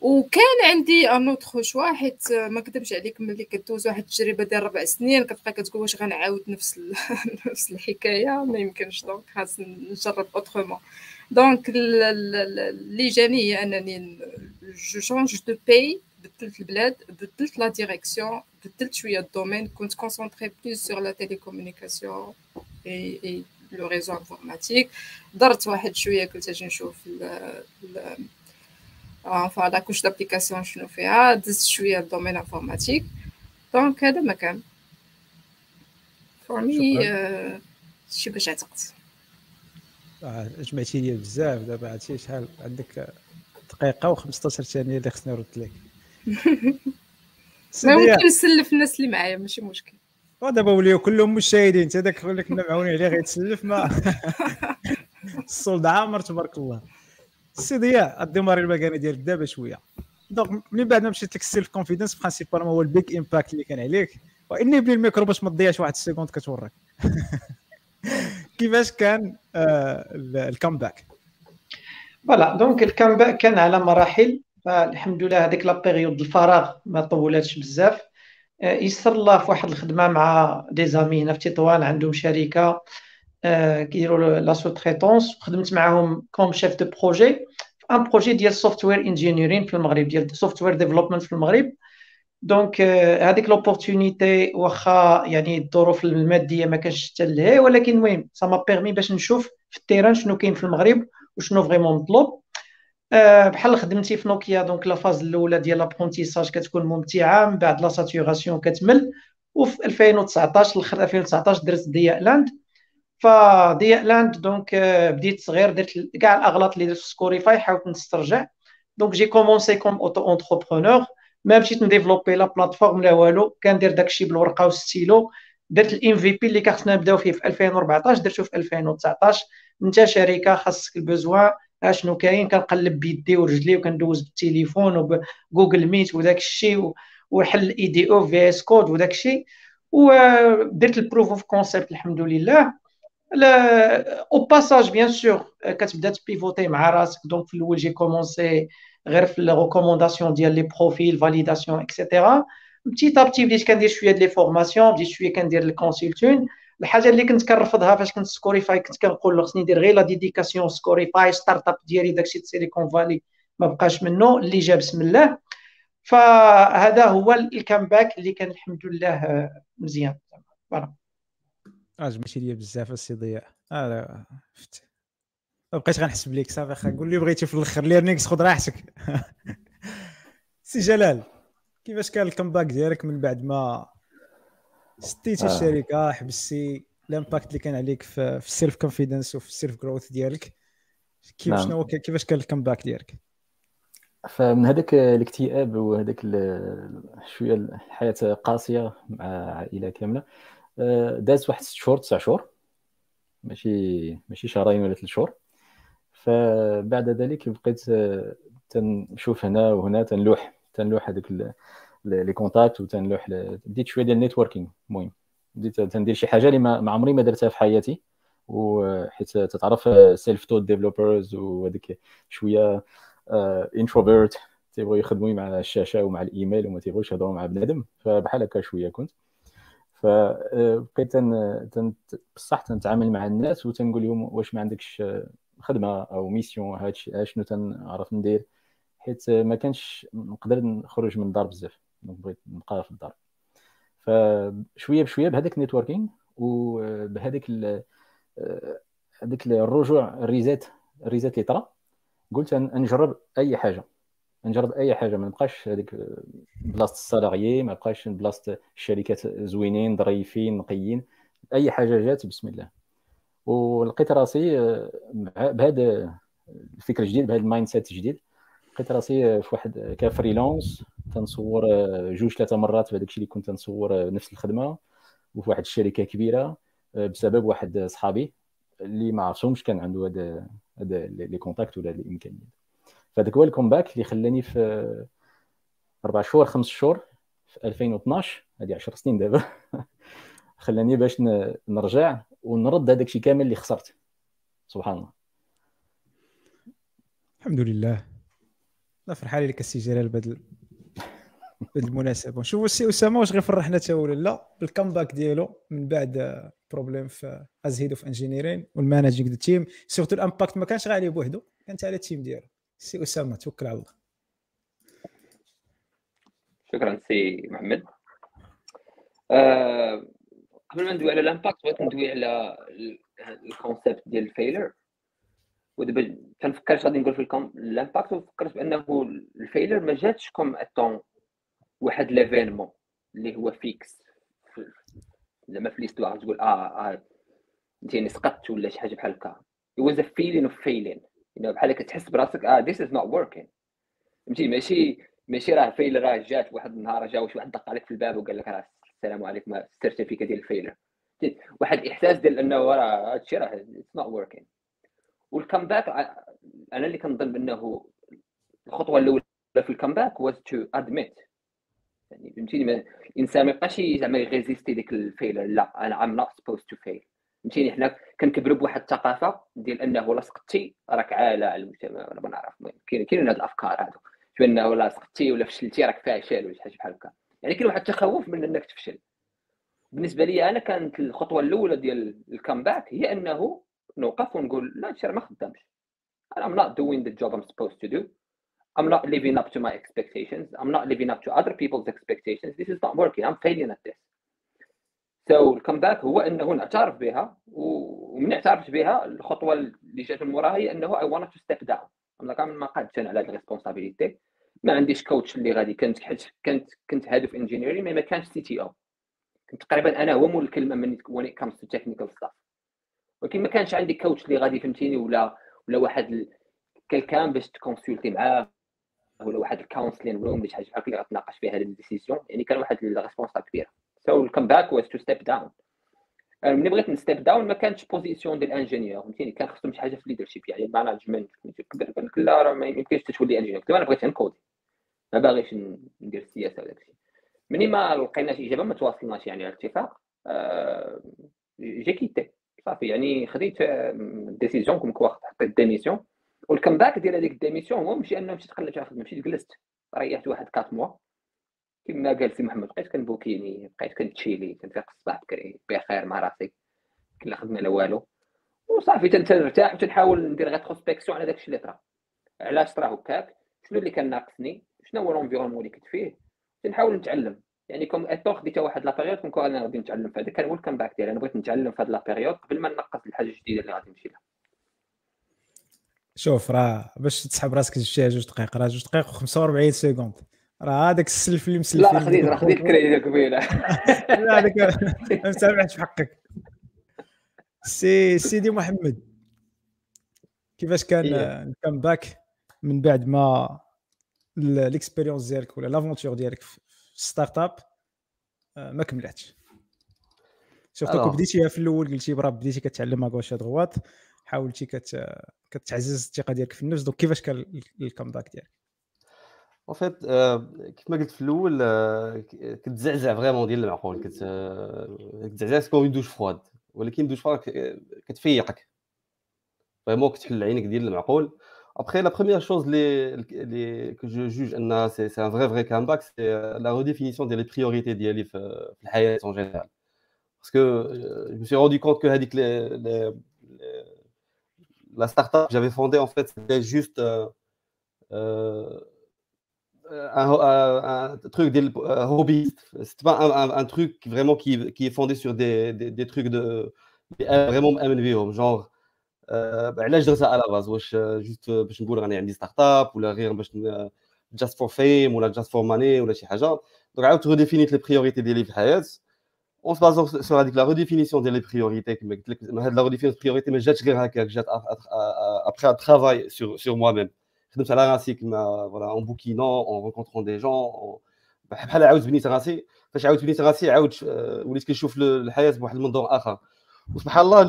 وكان عندي un autre choix حيت ما كتبش عليك ملي كدوز واحد التجربة ديال ربع سنين كتبقى كتقول واش غنعاود نفس نفس الحكاية ما يمكنش donc خاص نجرب autrement donc اللي جاني هي أنني je change de pays بدلت البلاد بدلت la direction بدلت شوية ال domaine كنت concentré plus sur la télécommunication et et le réseau informatique درت واحد شوية كنت أجي نشوف enfin la couche d'application شنو فيها دزت شوية ال domaine informatique donc هذا ما كان فور مي شي باش عتقت جمعتي لي بزاف دابا عرفتي شحال عندك دقيقه و15 ثانية اللي خصني نرد لك ما ممكن نسلف الناس اللي معايا ماشي مشكل ودابا ولاو كلهم مشاهدين انت داك اللي كنا معاونين عليه غيتسلف ما الصولد عامر تبارك الله سي ضياء الديماري المكانه ديالك دابا شوية. دونك من بعد ما مشيت لك السيلف كونفيدنس برينسيبالمون هو البيك امباكت اللي كان عليك. وإني بلي الميكرو باش ما تضيعش واحد ال seconde كتورك كيفاش كان ال comeback voilà donc ال comeback كان على مراحل. فالحمد لله هذيك la période الفراغ ما طولاتش بزاف. يسر الله في واحد الخدمة مع des amis هنا في تطوان عندهم شركة. كيديروا la sous-traitance خدمت معاهم comme chef de projet un projet ديال software engineering في المغرب ديال software development في المغرب. donc هذيك l'opportunité واخا يعني الظروف المادية ما كانش حتى ولكن المهم ça m'a permis باش نشوف في ال terrain شنو كاين في المغرب وشنو vraiment مطلوب. أه بحال خدمتي في نوكيا donc la phase الأولى ديال l'apprentissage كتكون ممتعة من بعد la saturation كتمل. وفي 2019 الآخر 2019 درت ديا لاند فديا لاند donc بديت صغير درت كاع الاغلاط اللي درت في سكوريفاي حاولت نسترجع donc j'ai commencé comme auto-entrepreneur ما مشيت نديفلوبي la plateforme لا والو كندير داكشي بالورقه والستيلو درت ال MVP اللي خصنا نبداو فيه في 2014 درتو في 2019 انت شركه خاصك ال besoin اشنو كاين كنقلب بيدي ورجلي وكندوز بالتليفون وبجوجل ميت وداك الشيء وحل IDE VS Code وداك الشيء ودرت ال proof of concept الحمد لله au passage bien sûr كتبدا تبيفوتي مع راسك donc في الأول j'ai commencé غير في ال recommandation ديال les profils validation et cetera petit à petit بديت كندير شوية ديال les formations بديت شوية كندير ال consultant الحاجة اللي كنت كنرفضها فاش كنت سكوريفاي كنت كنقول له خصني ندير غير la dédication سكوريفاي startup ديالي داكشي Silicon Valley ما بقاش منه اللي جا بسم الله فهذا هو ال comeback اللي كان الحمد لله مزيان voilà عجبتي ليا بزاف السي ضياء آه ما بقيتش غنحسب ليك صافي اخا قول لي بغيتي في الأخر. learnings خذ راحتك. سي جلال كيفاش كان ال comeback ديالك من بعد ما ستيتي آه. الشركة حبستي ال impact اللي كان عليك في, ال self-confidence وفي ال self growth ديالك؟ كيف نعم. شنو كيفاش كان ال comeback ديالك؟ فمن هذاك الاكتئاب وهذاك شوية الحياة قاسية مع عائلة كاملة آه، داز واحد ست شهور تسع شهور. ماشي ماشي شهرين ولا ثلاث شهور. فبعد ذلك بقيت تنشوف هنا وهنا تنلوح تنلوح هذوك les contacts وتنلوح بديت شوية ديال ال networking. المهم بديت تندير شي حاجة اللي ما عمري ما درتها في حياتي. وحيت تتعرف self-taught developers وهذيك شوية introvert تيبغيو يخدموا مع الشاشة ومع الإيميل وما تيبغيوش يهضروا مع بنادم. فبحال هكا شوية كنت. فبقيت تن... بصح تنتعامل مع الناس وتنقول لهم واش ما عندكش خدمة أو mission هادشي شنو تنعرف ندير؟ حيت ما كانش نقدر نخرج من الدار بزاف بغيت نبقى في الدار. فشويه بشوية بهذاك ال networking وبهذيك هذاك الرجوع ال reset ال reset اللي طرا قلت نجرب أي حاجة. نجرب أي حاجة. ما نبقاش هذيك بلاصة ال salarié ما بقاش بلاصة الشركات زوينين ظريفين نقيين. أي حاجة جات بسم الله. ولقيت راسي بهذا الفكر الجديد بهذا ال mindset الجديد لقيت راسي في واحد ك freelance تنصور جوج ثلاثة مرات بهذاك الشيء اللي كنت نصور نفس الخدمة. وفي واحد الشركة كبيرة بسبب واحد صحابي اللي ما عرفتهمش كان عنده هذا هذا les contacts ولا الإمكانيات. فهذاك هو ال comeback اللي خلاني في أربع شهور خمس شهور في 2012 هذه 10 سنين دابا خلاني باش نرجع ونرد هذاك الشيء كامل اللي خسرت. سبحان الله. الحمد لله. لا فرحان لك السي جلال بهذا بالمناسبه شوفوا السي أسامة واش غيفرحنا حتى ولا لا؟ بال comeback ديالو من بعد problem في as head of engineering وال managing the team surtout ال impact ما كانش غير عليه بوحدو كانت على ال team ديالو. سي أسامة توكل على الله. شكرا سي محمد. آه قبل ما ندوي على ال impact بغيت ندوي على ال concept ديال ال failure. ودابا تنفكرش غادي نقول في ال impact وفكرت بأنه ال failure ما جاتش comme étant واحد l'événement اللي هو fixe. زعما في l'histoire تقول آه آه فهمتيني سقطت ولا شي حاجة بحال هكا. It was a feeling of failing. بحال كتحس براسك آه this is not working. فهمتي؟ ماشي ماشي راه failure راه جات واحد النهار جا واحد دق عليك في الباب وقال لك راه السلام عليكم le certificat ديال ال failure. واحد الاحساس ديال إنه راه هادشي راه it's not working وال comeback أنا اللي كنظن بأنه الخطوة الأولى في ال comeback was to admit يعني فهمتيني الانسان ما يبقاش زعما يغيزيستي ديك ال failure. لا أنا I'm not supposed to fail فهمتيني؟ حنا كنكبروا بواحد الثقافة ديال أنه لا سقطتي راك عاله على المجتمع ولا ما نعرف. كاين كاين هاد الأفكار هادو. بانه لا سقطتي ولا فشلتي راك فاشل ولا شي حاجة بحال هكا. يعني كاين واحد التخوف من أنك تفشل. بالنسبة لي أنا كانت الخطوة الأولى ديال ال comeback هي أنه نوقف ونقول لا هادشي ما خدامش. I'm not doing the job I'm supposed to do. I'm not living up to my expectations. I'm not living up to other people's expectations. This is not working. I'm failing at this. So ال comeback هو إنه نعترف بها ومن اعترفت بها الخطوة اللي جات من وراها هي إنه I wanted to step down. I'm like ما قادش أنا على هذه ال responsibility ما عنديش coach اللي غادي كنت حيت كنت كنت head of engineering ما كانش CTO كنت تقريبا أنا هو مول الكلمة when it comes to technical stuff ولكن ما كانش عندي coach اللي غادي فهمتيني ولا ولا واحد quelqu'un باش ت consulter معاه ولا واحد ال counseling room باش حاجة اللي غتناقش فيها هذه la décision. يعني كان واحد ال responsa كبيرة. so ال comeback was to step down ملي بغيت ن step down ما كانتش position ديال ingénieur فهمتيني؟ كان خصهم شي حاجة في leadership يعني ال management قال لك لا راه ما يمكنش تولي ingénieur كنت أنا بغيت ن coder ما باغيش ندير السياسة وداك الشيء مني ما لقيناش إجابة ما تواصلناش يعني على اتفاق آه j'ai quitté صافي يعني خديت décision comme quoi حطيت démission وال comeback ديال هذيك la démission هو ماشي أنه مشيت قلبت على الخدمه مشيت جلست. ريحت واحد 4 mois كما قال سي محمد بقيت كن bouquiner بقيت كن chiller كنفيق الصباح بكري بخير مع راسي. لا خدمة لا والو. وصافي تنرتاح وتنحاول ندير rétrospection على داكشي اللي طرا. علاش طرا هكاك شنو اللي كان ناقصني؟ شنو هو l'environnement اللي كنت فيه؟ تنحاول نتعلم. يعني comme étant خديت واحد la période qu'on أنا غادي نتعلم في هذا كان هو ال comeback ديالي. أنا بغيت نتعلم في هذه la période قبل ما ننقص الحاجة الجديدة اللي غادي نمشي لها. شوف راه باش تسحب راسك تجي جوج دقائق راه جوج دقائق و45 secondes راه هذاك السلف اللي مسلف لا خديت راه خديت الكريديت قبيلة. لا هذاك ما سامحش في حقك. سي سيدي محمد كيفاش كان ال comeback من بعد ما l'expérience ديالك ولا l'aventure ديالك في startup ما كملاتش؟ شفتك بديتيها في الأول قلتي برا بديتي كتعلم à gauche à droite حاولتي كت كتعزز الثقة ديالك في النفس donc كيفاش كان ال comeback ديالك؟ en fait كيف ما قلت في الأول كتزعزع فريمون ديال المعقول كتزعزع كوم دوش فواد ولكن دوش فواد كتفيقك فريمون كتحل عينك ديال المعقول Après, la première chose les, les, que je juge, c'est un vrai, vrai comeback, c'est euh, la redéfinition des priorités d'Yalif euh, en général. Parce que euh, je me suis rendu compte que les, les, la startup que j'avais fondée, en fait, c'était juste euh, euh, un, un, un, truc des hobbyistes. C'est pas un, un, truc vraiment qui, qui, est fondé sur des, des, des trucs de vraiment MNVO, genre علاش درتها على باز واش جوست باش نقول راني عندي ستارت اب ولا غير باش جاست فور فيم ولا جاست فور ماني ولا شي حاجة دونك عاودت ريديفينيت لي بريوريتي ديالي في الحياة اون سبازون سور هذيك لا ريديفينيسيون ديال لي بريوريتي كما قلت لك هاد لا ريديفينيسيون بريوريتي ما جاتش غير هكاك جات ابخي ان ترافاي سور سور موا ميم خدمت على راسي كما فوالا اون بوكينون اون رونكونترون دي جون بحال عاود بنيت راسي فاش عاود بنيت راسي عاود وليت كنشوف الحياه بواحد المنظور اخر Subhanallah,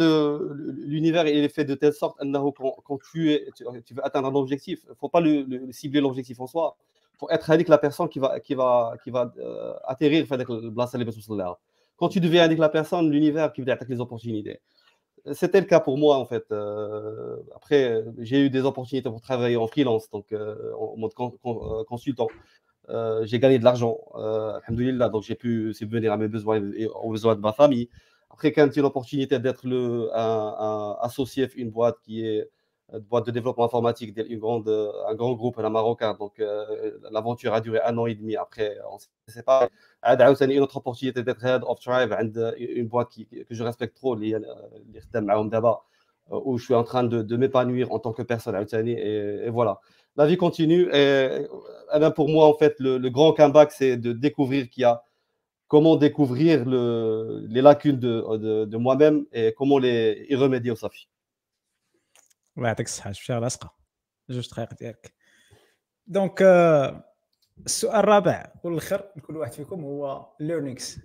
l'univers est fait de telle sorte quand, quand tu, es, tu, tu, veux atteindre un objectif, il ne faut pas le, le, cibler l'objectif en soi. Il faut être avec la personne qui va, qui va, qui va euh, atterrir avec le Quand tu deviens avec la personne, l'univers qui va attaquer les opportunités. c'était le cas pour moi en fait. Euh, après, j'ai eu des opportunités pour travailler en freelance, donc euh, en mode euh, consultant. J'ai gagné de l'argent, donc j'ai pu subvenir à mes besoins et aux besoins de ma famille. Après, quand a l'opportunité d'être un, associé une boîte qui est de boîte de développement informatique, une grande, euh, un grand groupe, un marocain. Donc, euh, l'aventure a duré un an et demi. Après, on s'est séparés. C'est une autre opportunité d'être head of Tribe, une boîte que je respecte trop, où je suis en train de, m'épanouir en tant que personne. Et, et voilà. La vie continue. Et, eh ben, pour moi, en fait, le, grand comeback, c'est de découvrir qu'il a comment découvrir les lacunes de, moi-même et comment les, y remédier au Safi. الله يعطيك الصحة شفتها لاصقة جوج دقائق ديالك. donc السؤال الرابع والاخر لكل واحد فيكم هو learnings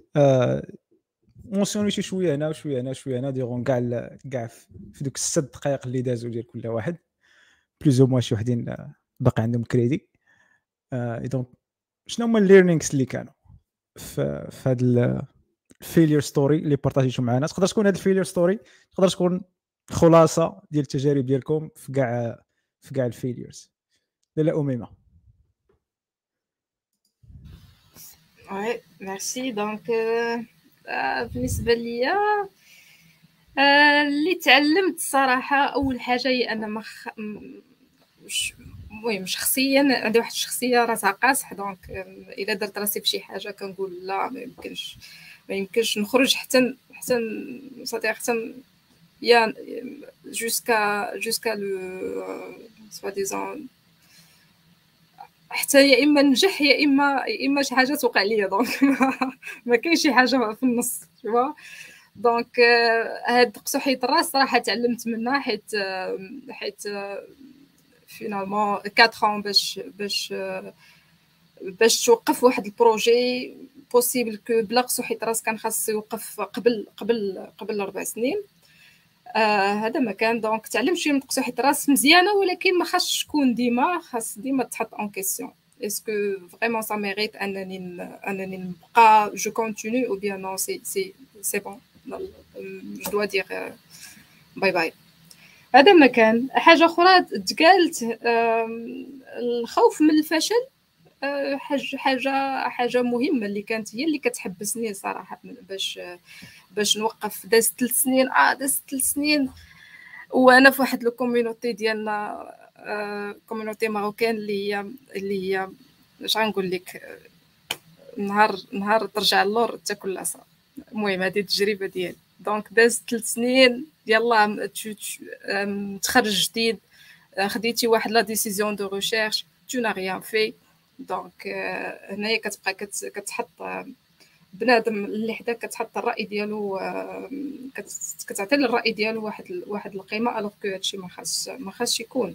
mentionner تي شوية هنا وشوية هنا شوية هنا disons كاع كاع في دوك الست دقائق اللي دازوا ديال كل واحد. plus ou moins شي وحدين باقي عندهم crédit donc شنو هما ال learnings اللي كانوا؟ في هذا ال failure story اللي partager تو معنا تقدر تكون هذا ال failure story تقدر تكون خلاصة ديال التجارب ديالكم في كاع في كاع ال failures لاله أميمة. oui merci donc بالنسبة ليا اللي تعلمت صراحة أول حاجة هي أن ما المهم شخصيا عندي واحد الشخصية راسها قاصح. donc إلا درت راسي في شي حاجة كنقول لا ما يمكنش ما يمكنش نخرج حتى حتى صديق حتى يا جوسكا جوسكا لو سوا ديزون حتى يا إما ننجح يا إما يا إما شي حاجة توقع ليا دونك ما كاينش شي حاجة في النص تشوف دونك هاد قصحية الراس صراحة تعلمت منها حيت حيت فينالمون 4 ans باش باش باش توقف واحد البروجي بوسيبل كو بلا قصو حيت راس كان خاص يوقف قبل قبل قبل أربع سنين. آه هذا ما كان. دونك تعلمت شوية من حيت راس مزيانة ولكن ما خاصش تكون ديما خاص ديما تحط اون كيسيون اسكو فريمون سا ميريت أنني أنني نبقى جو كونتينيو أو بيان نو سي سي سي بون جو دوا دير باي باي هذا ما كان. حاجة أخرى تقالت الخوف من الفشل؟ حاجة حاجة حاجة مهمة اللي كانت هي اللي كتحبسني صراحة باش باش نوقف. داز ثلاث سنين. آه داز ثلاث سنين. وأنا في واحد ال community ديالنا communauté marocaine اللي هي اللي هي اش غنقول لك؟ نهار نهار ترجع اللور تاكل العصا. المهم هذه التجربة ديالي. donc داز ثلاث سنين. يلا تخرج جديد. خديتي واحد la décision de recherche. tu n'as rien fait. donc هنايا كتبقى كتحط بنادم اللي حداك كتحط الرأي ديالو كتعطي الراي ديالو واحد واحد القيمة alors que هادشي ما خاص ما خاصش يكون.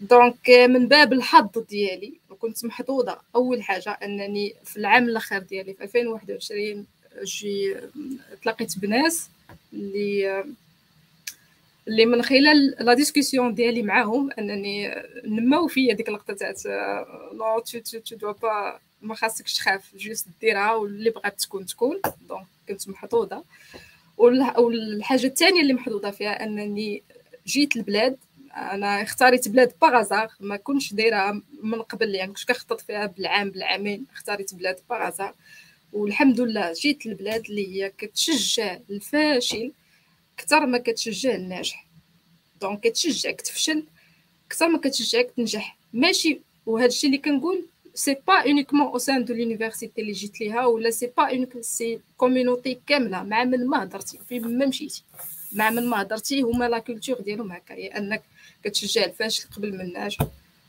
donc من باب الحظ ديالي وكنت محظوظة. أول حاجة أنني في العام الآخر ديالي في 2021 جي تلاقيت بناس اللي اللي من خلال la discussion ديالي معاهم أنني نماو فيا ديك اللقطة تاعت non tu tu tu ne dois pas ما خاصكش تخاف juste ديرها واللي بغات تكون تكون. donc كنت محظوظة. والحاجة الثانية اللي محظوظة فيها أنني جيت البلاد أنا اختاريت بلاد par hasard ما كنتش دايرة من قبل يعني كنت كنخطط فيها بالعام بالعامين. اختاريت بلاد par hasard والحمد لله جيت البلاد اللي هي كتشجع الفاشل. أكثر ما كتشجع الناجح. donc كتشجعك تفشل أكثر ما كتشجعك تنجح ماشي وهذا الشيء اللي كنقول c'est pas uniquement au sein de l'université اللي جيت ليها ولا c'est pas unique c'est communauté كاملة. مع من ما هضرتي؟ فين ما مشيتي. مع من ما هضرتي هما la culture ديالهم هكا هي أنك كتشجع الفاشل قبل من الناجح.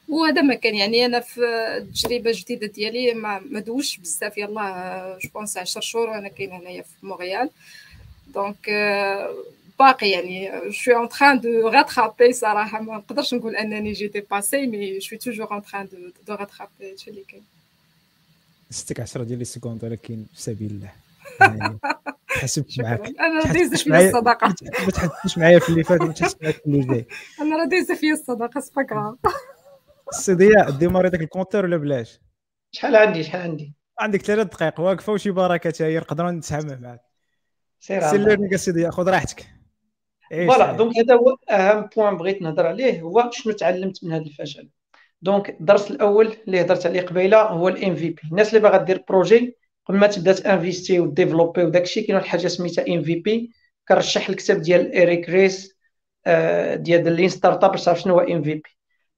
وهذا ما كان يعني أنا في التجربه الجديده ديالي ما ما دوش بزاف يلا جو بونس 10 شهور وأنا كاينة هنايا في مونريال دونك باقي يعني شو اون تران دو راترابي صراحة ما نقدرش نقول أنني جيتي باسي مي شو توجور اون تران دو دو راترابي هادشي اللي كاين ستك 10 ديال لي سكوند ولكن في سبيل الله. يعني حسبت معاك. أنا راه دايزة فيا الصداقة. ما تحسبش معايا في اللي فات وما تحسبش معاك في اللي جاي. أنا راه دايزة فيا الصداقة سبا كراف السي ضياء ديماري داك الكونتور ولا بلاش؟ شحال عندي شحال عندي؟ عندك ثلاث دقائق واقفة وشي بركة حتى هي نقدروا نتسامح معاك. سير سي ليرنينغ سي ضياء خذ راحتك. فوالا دونك هذا هو أهم بوان بغيت نهضر عليه هو شنو تعلمت من هذا الفشل. دونك الدرس الأول اللي هضرت عليه قبيلة هو الام في بي الناس اللي باغا دير بروجي قبل ما تبدأ تانفيستي وديفلوبي وداك الشيء كاين واحد الحاجة سميتها ام في بي كنرشح الكتاب ديال ايريك ريس ديال لين ستارت اب باش تعرف شنو هو ام في بي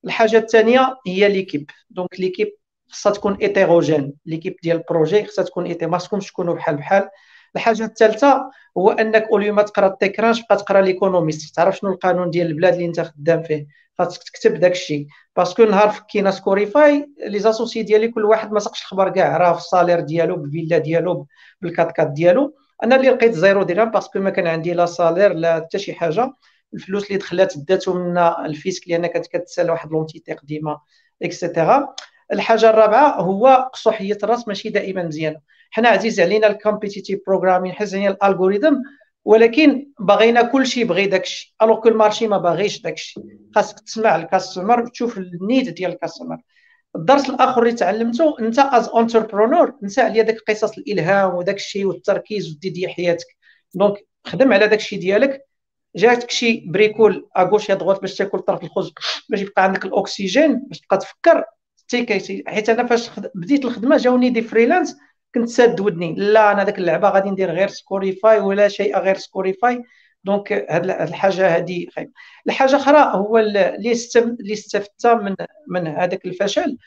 الحاجة الثانية هي ليكيب دونك ليكيب خصها تكون ايتيروجين ليكيب ديال البروجي خصها تكون ايتي ما خصكمش تكونوا بحال بحال. الحاجة الثالثة هو أنك اولي ما تقرأ التكرانش بقى تقرأ ليكونوميست تعرف شنو القانون ديال البلاد اللي أنت خدام فيه؟ خاصك تكتب داك الشيء. باسكو نهار فكينا سكوريفاي لي زاسوسي ديالي كل واحد ما سقش الخبر كاع. راه في الصالير ديالو بالفيلا ديالو بالكات كات ديالو. أنا اللي لقيت zéro درهم parce que ما كان عندي لا salaire لا حتى شي حاجة. الفلوس اللي دخلات داتو من ال fisc لأن كانت كتسال واحد l'entité قديمة et cetera الحاجة الرابعة هو قصوحية الراس ماشي دائما مزيانه حنا عزيز علينا ال competitive programming عزيز علينا ال algorithm ولكن باغينا كلشي يبغي داكشي. alors que ال marché ما باغيش داكشي. خاصك تسمع ال customer تشوف ال need ديال ال customer الدرس الآخر اللي تعلمته أنت از انتربرونور نسى عليا داك قصص الإلهام وداك الشيء والتركيز ودي حياتك. دونك خدم على داك الشيء ديالك. جاتك شي بريكول اغوش يا دغوت باش تاكل طرف الخبز باش يبقى عندك الاكسجين باش تبقى تفكر. حيت أنا فاش بديت الخدمة جاوني دي فريلانس كنت ساد ودني. لا أنا داك اللعبة غادي ندير غير سكوريفاي ولا شيء غير سكوريفاي دونك هاد الحاجة هذه خايب. الحاجة أخرى هو اللي استفدت من من هذاك الفشل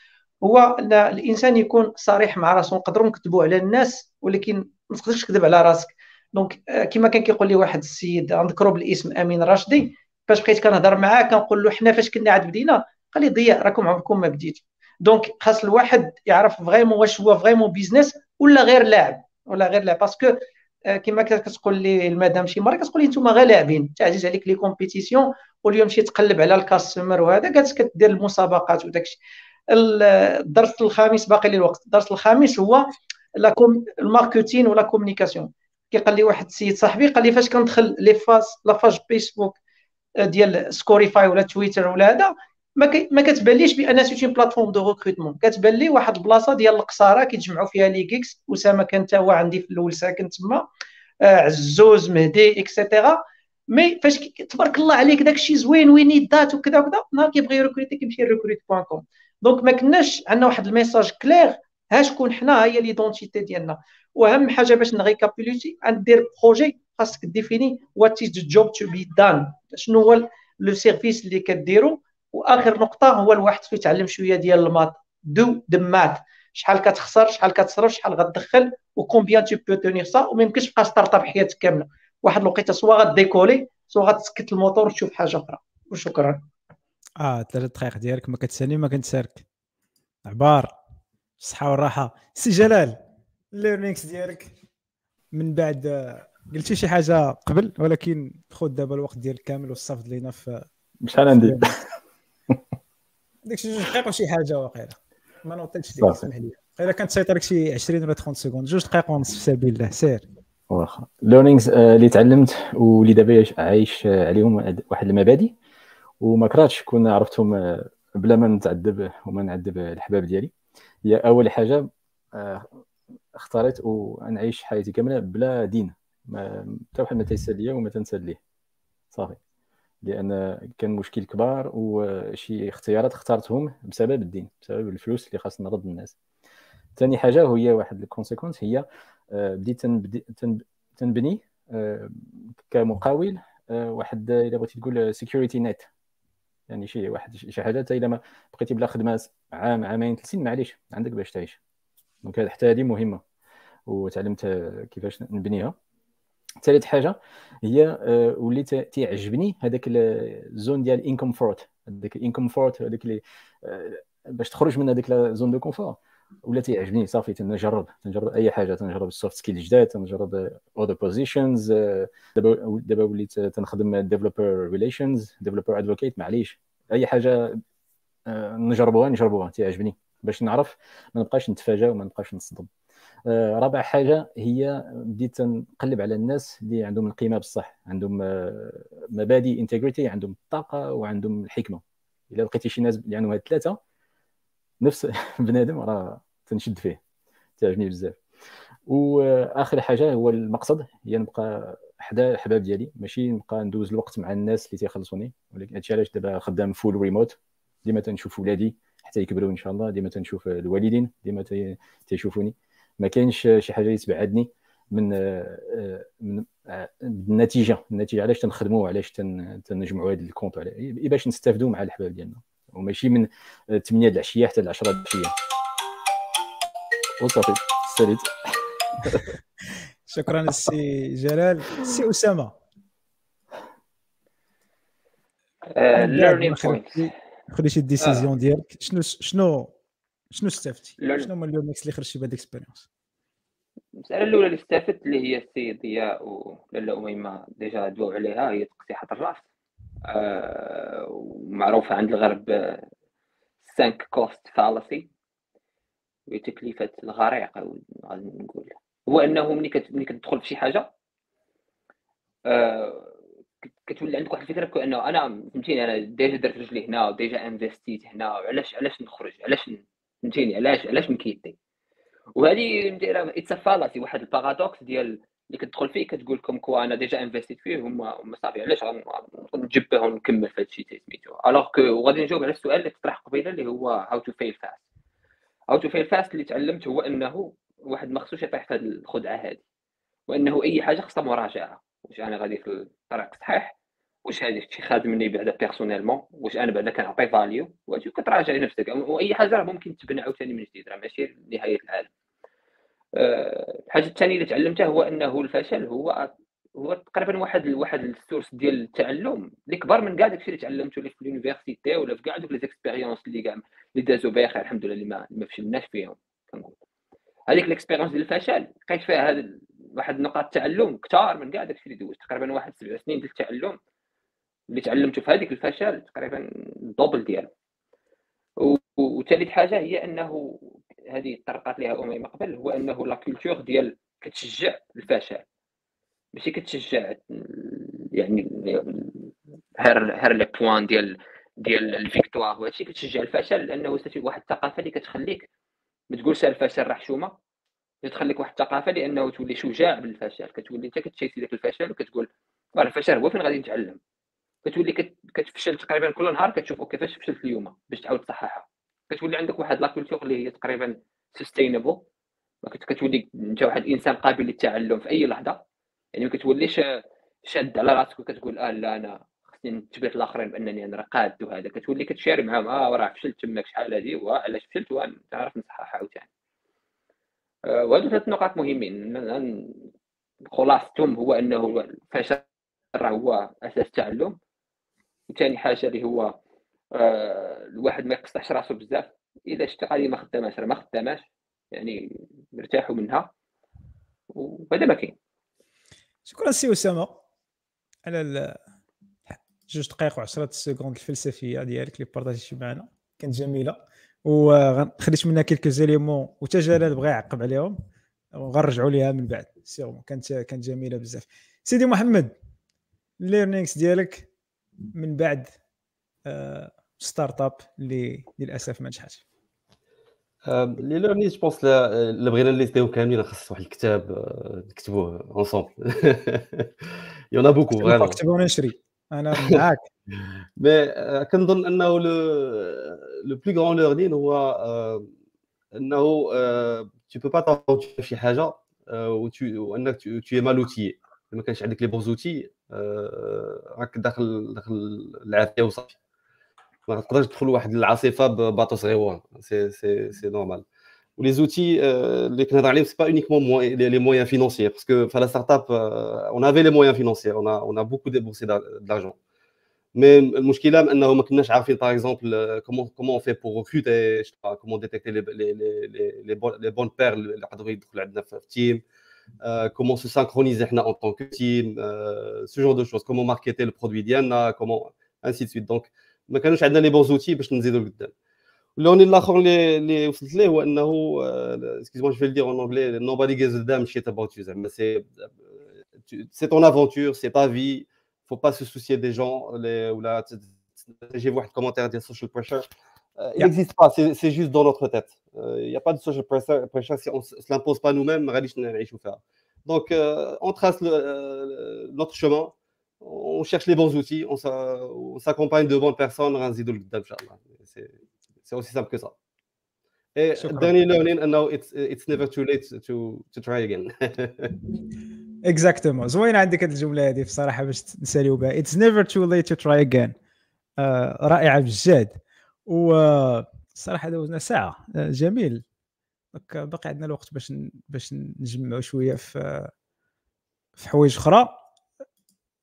هو أن الإنسان يكون صريح مع راسو. نقدروا نكذبوا على الناس ولكن ما تقدرش تكذب على راسك. donc كما كان كيقول لي واحد السيد نذكرو بالاسم أمين راشدي فاش بقيت كنهضر معاه كنقول له حنا فاش كنا عاد بدينا قال لي ضياء راكم عمركم ما بديتوا donc خاص الواحد يعرف vraiment واش هو vraiment business ولا غير لاعب ولا غير لاعب. parce que كما كتقول لي المدام شي مرة كتقول لي نتوما غير لاعبين. تعزيز عليك لي كومبيتيسيون واليوم شي تقلب على الكاستمر وهذا قالت كدير المسابقات وداك الشيء الدرس الخامس باقي لي الوقت الدرس الخامس هو الماركتين ولا كومونيكاسيون كي قال لي واحد السيد صاحبي قال لي فاش كندخل لي فاز لافاج فيسبوك ديال سكوريفاي ولا تويتر ولا هذا ما كتبانليش بأن سيتي بلاتفورم دو ريكروتمون كتبان لي واحد البلاصة ديال القصاره كيتجمعوا فيها لي كيكس أسامة كان حتى هو عندي في الأول ساكن تما. آه، عزوز مهدي et cetera mais فاش تبارك الله عليك داكشي زوين وين ذات وكذا وكذا نهار كيبغي ي recruter كيمشي Rekrute point com donc ما كناش عندنا واحد ال message clair ها شكون حنا هي l'identité ديالنا. وأهم حاجة باش ن récapituler غدير projet خاصك définir what is job to be done شنو هو le service اللي كديرو. وآخر نقطة هو الواحد فيه يتعلم شوية ديال ال maths do the math. شحال كتخسر شحال كتصرف شحال غتدخل و combien tu peux tenir ça وما يمكنش تبقى start-up حياتك كاملة. واحد الوقيتة soit غ décoller soit غتسكت الموتور وتشوف حاجة أخرى. وشكرا. آه ثلاث دقائق ديالك ما كتسالي ما كنتسارك عبار. الصحه والراحة. سي جلال ال learnings ديالك. من بعد قلتي شي حاجة قبل؟ ولكن خذ دابا الوقت ديالك كامل وصفت لينا في شحال عندي. ديك شي جوج دقائق وشي حاجة واقيلا. ما نوطيتش ليك اسمح لي. إلا كانت تسيطر لك شي 20 ولا 30 secondes جوج دقائق ونص في سبيل الله سير. واخا. learnings اللي تعلمت واللي دابا عايش عليهم واحد المبادئ. وما كرهتش كون عرفتهم بلا ما نتعذب وما نعذب الحباب ديالي. هي أول حاجة اختاريت ونعيش حياتي كاملة بلا دين. ما حتى واحد ما تيسأل ليا وما تنسأل ليه. صافي. لأن كان مشكل كبار وشي اختيارات اخترتهم بسبب الدين بسبب الفلوس اللي خاص نرد الناس. ثاني حاجة وهي واحد ال conséquence هي آه، بديت تنبني آه، كمقاول آه، واحد إلا بغيتي تقول security net يعني شي واحد شي حاجة حتى إلا ما بقيتي بلا خدمة عام عامين ثلاث سنين معليش عندك باش تعيش. donc حتى هذه مهمة. وتعلمت كيفاش نبنيها. ثالث حاجة هي آه، وليت تيعجبني هذاك ال zone ديال uncomfort هذاك ال uncomfort هذاك اللي آه، باش تخرج من هذيك zone de confort ولا تيعجبني صافي تنجرب. تنجرب أي حاجة. تنجرب ال soft skills جداد تنجرب other positions دابا دابا وليت تنخدم developer relations developer advocate معليش. أي حاجة آه، نجربوها نجربوها. تيعجبني باش نعرف ما نبقاش نتفاجئ وما نبقاش نصدم. آه، رابع حاجة هي بديت نقلب على الناس اللي عندهم القيمة بصح عندهم آه، مبادئ integrity عندهم الطاقة وعندهم الحكمة. إلا لقيتي شي ناس اللي عندهم هاد الثلاثة نفس بنادم راه تنشد فيه تعجبني بزاف. وآخر حاجة هو المقصد هي نبقى حدا الحباب ديالي. ماشي نبقى ندوز الوقت مع الناس اللي تيخلصوني ولكن هادشي علاش دابا خدام full remote ديما تنشوف ولادي حتى يكبروا إن شاء الله ديما تنشوف الوالدين ديما تيشوفوني. ما كاينش شي حاجة اللي تبعدني من من النتيجة. النتيجة علاش تنخدموا وعلاش تنجمعوا هذا ال compte باش نستافدوا مع الحباب ديالنا. وماشي من 8 د العشيه حتى ل 10 د العشيه وصافي. ساليت. شكرا السي جلال. السي أسامة. learning point خدي شي décision ديالك. شنو شنو شنو استفدتي؟ شنو هما ال learnings اللي خرجتي بهاد ال expérience المسألة الأولى اللي استفدت اللي هي السيد ضياء ولاله اميمه déjà دواو عليها هي تقطيعه الرأس. آه ومعروفة عند الغرب sunk cost fallacy هي تكلفه الغريق غادي نقول. هو أنه ملي ملي كتدخل في شي حاجة آه كتولي عندك واحد الفكرة بانه أنا فهمتيني أنا déjà درت رجلي هنا و déjà انفستيت هنا وعلاش علاش نخرج؟ علاش فهمتيني؟ علاش علاش مكيدي وهذه it's fallacy واحد ال paradoxe ديال اللي كتدخل فيه كتقول لكم que أنا déjà انفستيت فيه هما هما صافي علاش نجبه ونكمل في هذا الشيء سميتو alors que وغادي نجاوب على السؤال اللي طرح قبيلة اللي هو how to fail fast how to fail fast اللي تعلمت هو أنه واحد ما خصوش يطيح في هذه الخدعة هذه وأنه أي حاجة خصها مراجعة واش أنا غادي في الطريق الصحيح واش هذا الشيء خادمني بعدا personnellement واش أنا بعدا كنعطي value واش كتراجع نفسك. واي حاجة راه ممكن تبنى عاوتاني من جديد راه ماشي نهاية العالم. أه الحاجة الثانية اللي تعلمتها هو أنه الفشل هو هو تقريبا واحد واحد ال source ديال التعلم اللي كبر من كاع داكشي اللي تعلمته اللي في ال université ولا في كاع دوك les expériences اللي كاع اللي دازوا بخير الحمد لله اللي ما, ما فشلناش فيهم كنقول. هذيك l'expérience ديال الفشل لقيت فيها هذا واحد نقاط التعلم كثار من كاع داكشي اللي دوزت. تقريبا واحد سبع سنين ديال التعلم اللي تعلمته في هذيك الفشل تقريبا ال double ديالو. وثالث حاجة هي أنه هذه طرقات لها اميمه قبل هو أنه la culture ديال كتشجع الفشل. ماشي كتشجع يعني هير هير لي بوان ديال ديال ال victoire. وهادشي كتشجع الفشل لأنه واحد الثقافة اللي كتخليك ما تقولش الفشل راه حشومه تخليك واحد الثقافة لأنه تولي شجاع بالفشل. كتولي انت كتشيسي داك الفشل وكتقول الفشل هو فين غادي نتعلم؟ كتولي كتفشل تقريبا كل نهار كتشوف كيفاش فشلت اليوم باش تعاود تصححها. كتولي عندك واحد la culture اللي هي تقريبا sustainable كتولي انت واحد الانسان قابل للتعلم في أي لحظة. يعني ما كتوليش شاد على راسك وكتقول آه لا أنا خصني نثبت الآخرين بأنني أنا قاد وهذا. كتولي كتشاري معاهم آه راه فشلت تماك شحال هذه وعلاش فشلت ونعرف نصححها عاوتاني. آه ثلاث نقاط مهمين. خلاصتهم هو أنه الفشل راه هو أساس التعلم وثاني حاجة اللي هو آه الواحد ما يقصحش راسو بزاف. شفت قضيه ما خداماش راه ما خداماش يعني نرتاحوا منها. وهذا ما كاين. شكرا سي أسامة على جوج دقائق و10 secondes الفلسفية ديالك اللي بارطاجيتي معنا. كانت جميلة. وخديت منها quelques éléments وتا جلال بغى يعقب عليهم. وغنرجعوا ليها من بعد. sûrement كانت كانت جميلة بزاف. سيدي محمد ال learnings ديالك؟ من بعد startup اللي للأسف ما نجحتش. les learnings je pense إلا بغينا نليستيهم كاملين خاص واحد الكتاب نكتبوه ensemble il y en a beaucoup vraiment نكتبوه ونشري أنا معاك. mais كنظن أنه le plus grand learning هو أنه tu peux pas t'aventurer في شي حاجة وانك tu es mal outillé. ما كانش عندك les bons outils راك داخل داخل العافية وصافي. ما تقدرش تدخل واحد العاصفة ب bateau صغيور c'est c'est c'est normal و les outils اللي كنهضر عليهم c'est pas uniquement les moyens financiers parce que في la startup on avait les moyens financiers on on a beaucoup déboursé d'argent mais المشكلة انه ما كناش عارفين par exemple comment comment faire pour recruter comment détecter les les les les bons pairs اللي يقدروا يدخلوا عندنا في ال team comment se synchroniser حنا en tant que team ce genre de choses comment marketer ال produit ديالنا comment ainsi de suite donc ما كانوش عندنا les bons outils باش نزيدوا لقدام ال learning الآخر اللي اللي وصلت ليه هو انه excusez-moi je vais dire en anglais nobody gives a damn shit about you زعما سي سي ton aventure c'est ta vie. Faut pas se soucier des gens les, ou là j'ai vu un commentaire de social pressure. euh, il n'existe pas c'est juste dans notre tête il euh, n'y a pas de social pressure, pressure si on ne se l'impose pas nous-mêmes donc euh, on trace le, euh, notre chemin on cherche les bons outils, on s'accompagne de bonnes personnes, c'est aussi simple que ça. Et dernier learning, and now it's, it's never too late to, to try again. اكزاكتومون زوينه عندك هذه الجمله هذه بصراحه باش نساليو بها اتس نيفر تو ليت تو تراي اجين رائعه بجد والصراحة دوزنا ساعة. uh, جميل. باقي عندنا الوقت باش باش نجمعوا شوية في في حوايج أخرى.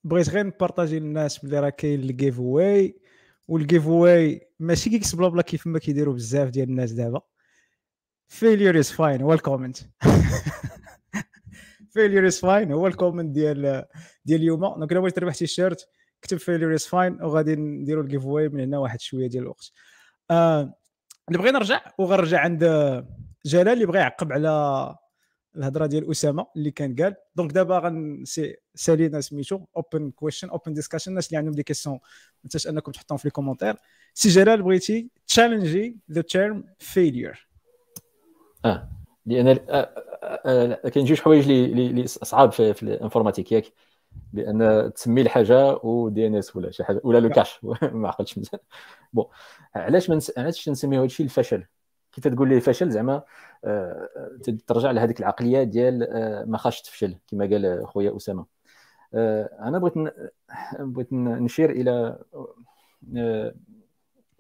بغيت غير نبارطاجي للناس بلي راه كاين ال giveaway وال giveaway ماشي كيكس بلا بلا كيف ما كيديروا بزاف ديال الناس دابا. failure is fine هو ال comment failure is fine هو ال comment ديال ديال اليوم. donc إلا بغيت تربح تي شيرت كتب failure is fine وغادي نديروا ال giveaway من هنا واحد شوية ديال الوقت. آه اللي بغي نرجع وغنرجع عند جلال اللي بغى يعقب على الهضرة ديال أسامة اللي كان قال. donc دابا سالينا سميتو open question open discussion الناس اللي عندهم des questions ما تنساش أنكم تحطهم في les commentaires سي جلال بغيتي تشالنجي the term failure آه لأن آه، آه، كاين جوج حوايج اللي صعاب في ال informatique ياك. بأن تسمي الحاجة و DNS ولا شي حاجة ولا le cache. ما عقلتش مزيان. bon علاش من علاش نسميو هادشي الفشل؟ كي تقول لي فشل زعما آه، ترجع لهذيك العقلية ديال آه، ما خاش تفشل كما قال خويا أسامة. آه، أنا بغيت بغيت نشير إلى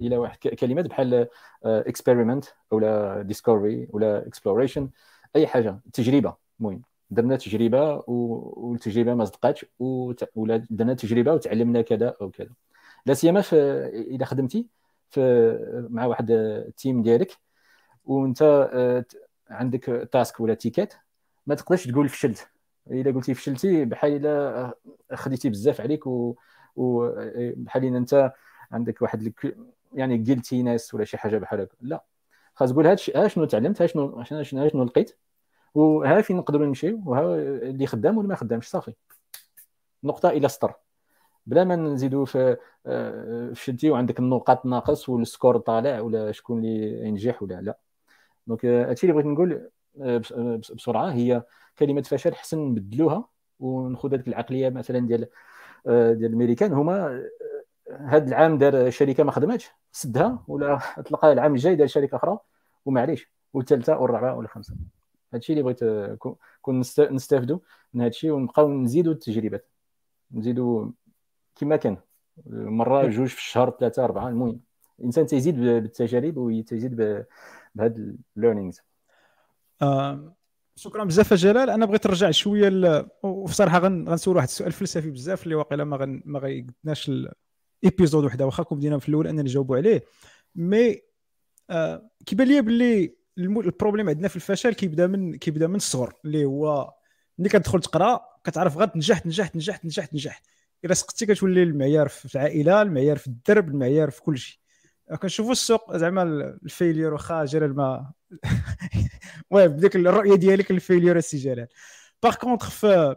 إلى واحد كلمات بحال experiment ولا discovery ولا exploration أي حاجة تجربة المهم. درنا تجربة والتجربة ما صدقاتش ولا درنا تجربة وتعلمنا كذا أو كذا. لا سيما اذا خدمتي في مع واحد ال team ديالك وانت آه، عندك task ولا ticket ما تقدرش تقول فشلت إلا قلتي فشلتي بحال إلا خديتي بزاف عليك وبحال إن أنت عندك واحد يعني guiltiness ولا شي حاجة بحال هكا. لا. خاص تقول هادشي ها شنو تعلمت؟ ها شنو شنو شنو لقيت؟ وها فين نقدروا نمشيو؟ وها اللي خدام ولا ما خدامش صافي. نقطة إلى سطر. بلا ما نزيدوا في آه، فشلتي وعندك النقاط ناقص وال score طالع ولا شكون اللي ينجح ولا لا. donc هادشي اللي بغيت نقول آه، آه، بسرعة هي كلمة فشل حسن نبدلوها وناخذ هذيك العقلية مثلا ديال آه، ديال الامريكان هما هذا العام دار شركة ما خدماتش سدها ولا اطلقها العام الجاي دار شركة أخرى ومعليش. والثالثة والرابعة والخامسة. هادشي اللي بغيت كون نستافدوا من هادشي ونبقاو نزيدوا التجربات. نزيدوا كما كان مرة جوج في الشهر ثلاثة أربعة المهم. الإنسان تيزيد بالتجارب وتيزيد بهاد ال learnings آه شكرا بزاف جلال. أنا بغيت نرجع شوية ل... وبصراحة غنسول واحد السؤال فلسفي بزاف اللي واقيلا ما غن... ما غيقدناش ال épisode وحدة واخا كون بدينا في الأول اننا نجاوبوا عليه. mais آه كيبان لي باللي ال problème عندنا في الفشل كيبدا من كيبدا من الصغر اللي هو ملي كتدخل تقرا كتعرف غير نجحت نجحت نجحت نجحت نجحت إلا سقطتي كتولي المعيار في العائلة المعيار في الدرب المعيار في كل شيء. كنشوفوا السوق زعما ال failure واخا جلال ما المهم بديك الرؤية ديالك لل failure السي جلال par contre في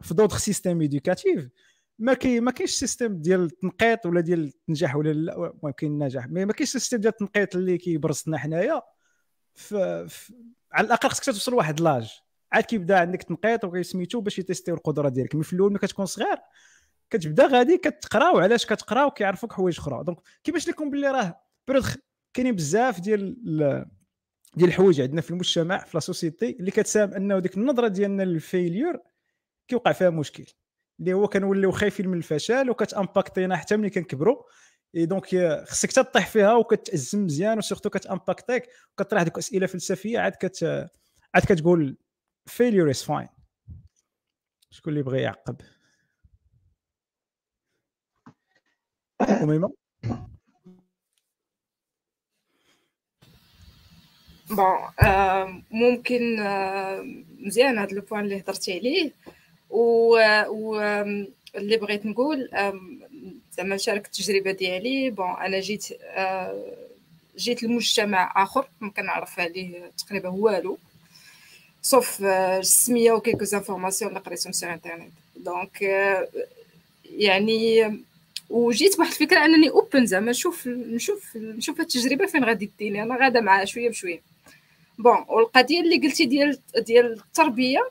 في d'autres systèmes éducatifs ما كاين ما كاينش système ديال التنقيط ولا ديال النجاح ولا المهم كاين النجاح mais ما كاينش système ديال التنقيط اللي كيبرزنا حنايا. على الأقل خصك توصل لواحد l'âge. عاد كيبدا عندك تنقيط وكيسميتو باش يتيستيو القدرة ديالك. mais في الأول ملي كتكون صغير كتبدا غادي كتقرا وعلاش كتقرا وكيعرفوك حوايج أخرى. donc كيفاش لكم باللي راه كاينين بزاف ديال ديال الحوايج عندنا في المجتمع في la société اللي كتساهم أنه ديك النظرة ديالنا لل failure كيوقع فيها مشكل. اللي هو كنوليو خايفين من الفشل وكتامباكتينا حتى ملي كنكبروا et donc خصك تطيح فيها وكتعزم مزيان و surtout كتأمباكتيك وكطرح ديك اسئله فلسفية عاد كت عاد كتقول failure is fine. شكون اللي بغى يعقب؟ أميمة؟ bon ممكن مزيان هذا le point اللي هضرتي عليه. و اللي بغيت نقول زعما نشارك التجربة ديالي. bon أنا جيت جيت لمجتمع آخر ما كنعرف عليه تقريبا والو sauf السميه و quelques informations اللي قريتهم sur internet donc يعني وجيت بواحد الفكرة أنني ou bien زعما نشوف نشوف نشوف التجربة فين غادي تديني. أنا غادا معاها شوية بشوية. bon والقضية اللي قلتي ديال ديال التربية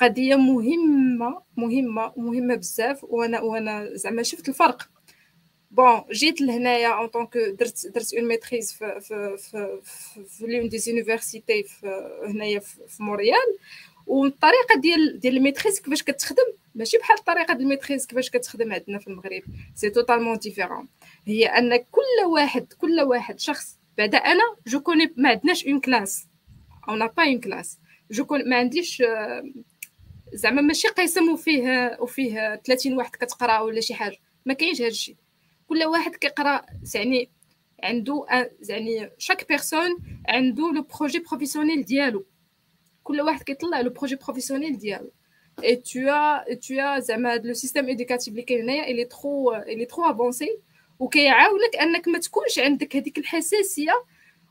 قضية مهمة مهمة مهمة بزاف وأنا وأنا زعما شفت الفرق. bon جيت لهنايا en tant que درت درت une maîtrise في في في في l'une des universités هنايا في موريال والطريقة ديال ديال ال maîtrise كيفاش كتخدم ماشي بحال الطريقة ديال ال maîtrise كيفاش كتخدم عندنا في المغرب. c'est totalement différent هي أن كل واحد كل واحد شخص بعدا أنا جو كوني ما عندناش une classe on n'a pas une classe جو كون ما عنديش زعما ماشي قسم وفيه وفيه 30 واحد كتقرا ولا شي حاجة ما كاينش هادشي كل واحد كيقرا يعني عنده يعني chaque personne عنده le projet professionnel ديالو. كل واحد كيطلع le projet professionnel ديالو. et tout et tout زعما le système éducatif اللي كاين هنايا il est trop il est trop avancé وكيعاونك أنك ما تكونش عندك هذيك الحساسية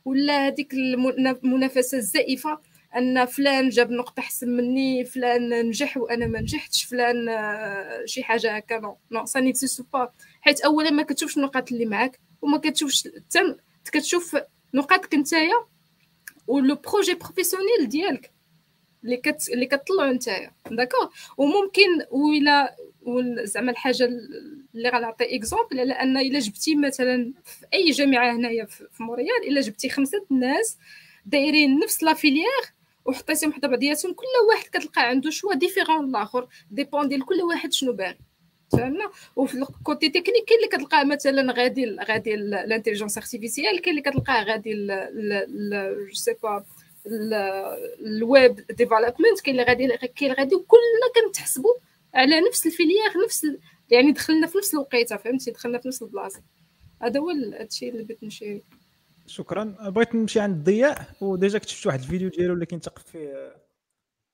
ولا هذيك المنافسة الزائفة أن فلان جاب نقطة احسن مني فلان نجح وأنا ما نجحتش فلان آه، شي حاجة هكا non non ça n'existe pas حيت أولا ما كتشوفش النقاط اللي معاك وما كتشوفش حتى كتشوف نقاطك نتايا و le projet professionnel ديالك اللي كت اللي كتطلعو نتايا. d'accord وممكن ولا زعما الحاجة اللي غنعطي exemple على أن إلا جبتي مثلا في أي جامعة هنايا في موريال إلا جبتي خمسة الناس دايرين نفس la filière وحطيتيهم حدا بعضياتهم كل واحد كتلقى عنده choix différent dépend ديال كل واحد شنو بان. فهمنا؟ وفي ال côté technique كاين اللي كتلقاه مثلا غادي غادي ال intelligence artificielle كاين اللي كتلقاه غادي je sais pas ال web development كاين اللي غادي كاين اللي غادي وكلنا كنتحسبوا على نفس ال filière نفس يعني دخلنا في نفس الوقيتة فهمتي؟ دخلنا في نفس البلاصة. هذا هو الشيء اللي بغيت نشير. شكرا. بغيت نمشي عند الضياء و déjà كنت شفت واحد الفيديو ديالو اللي كينتقد فيه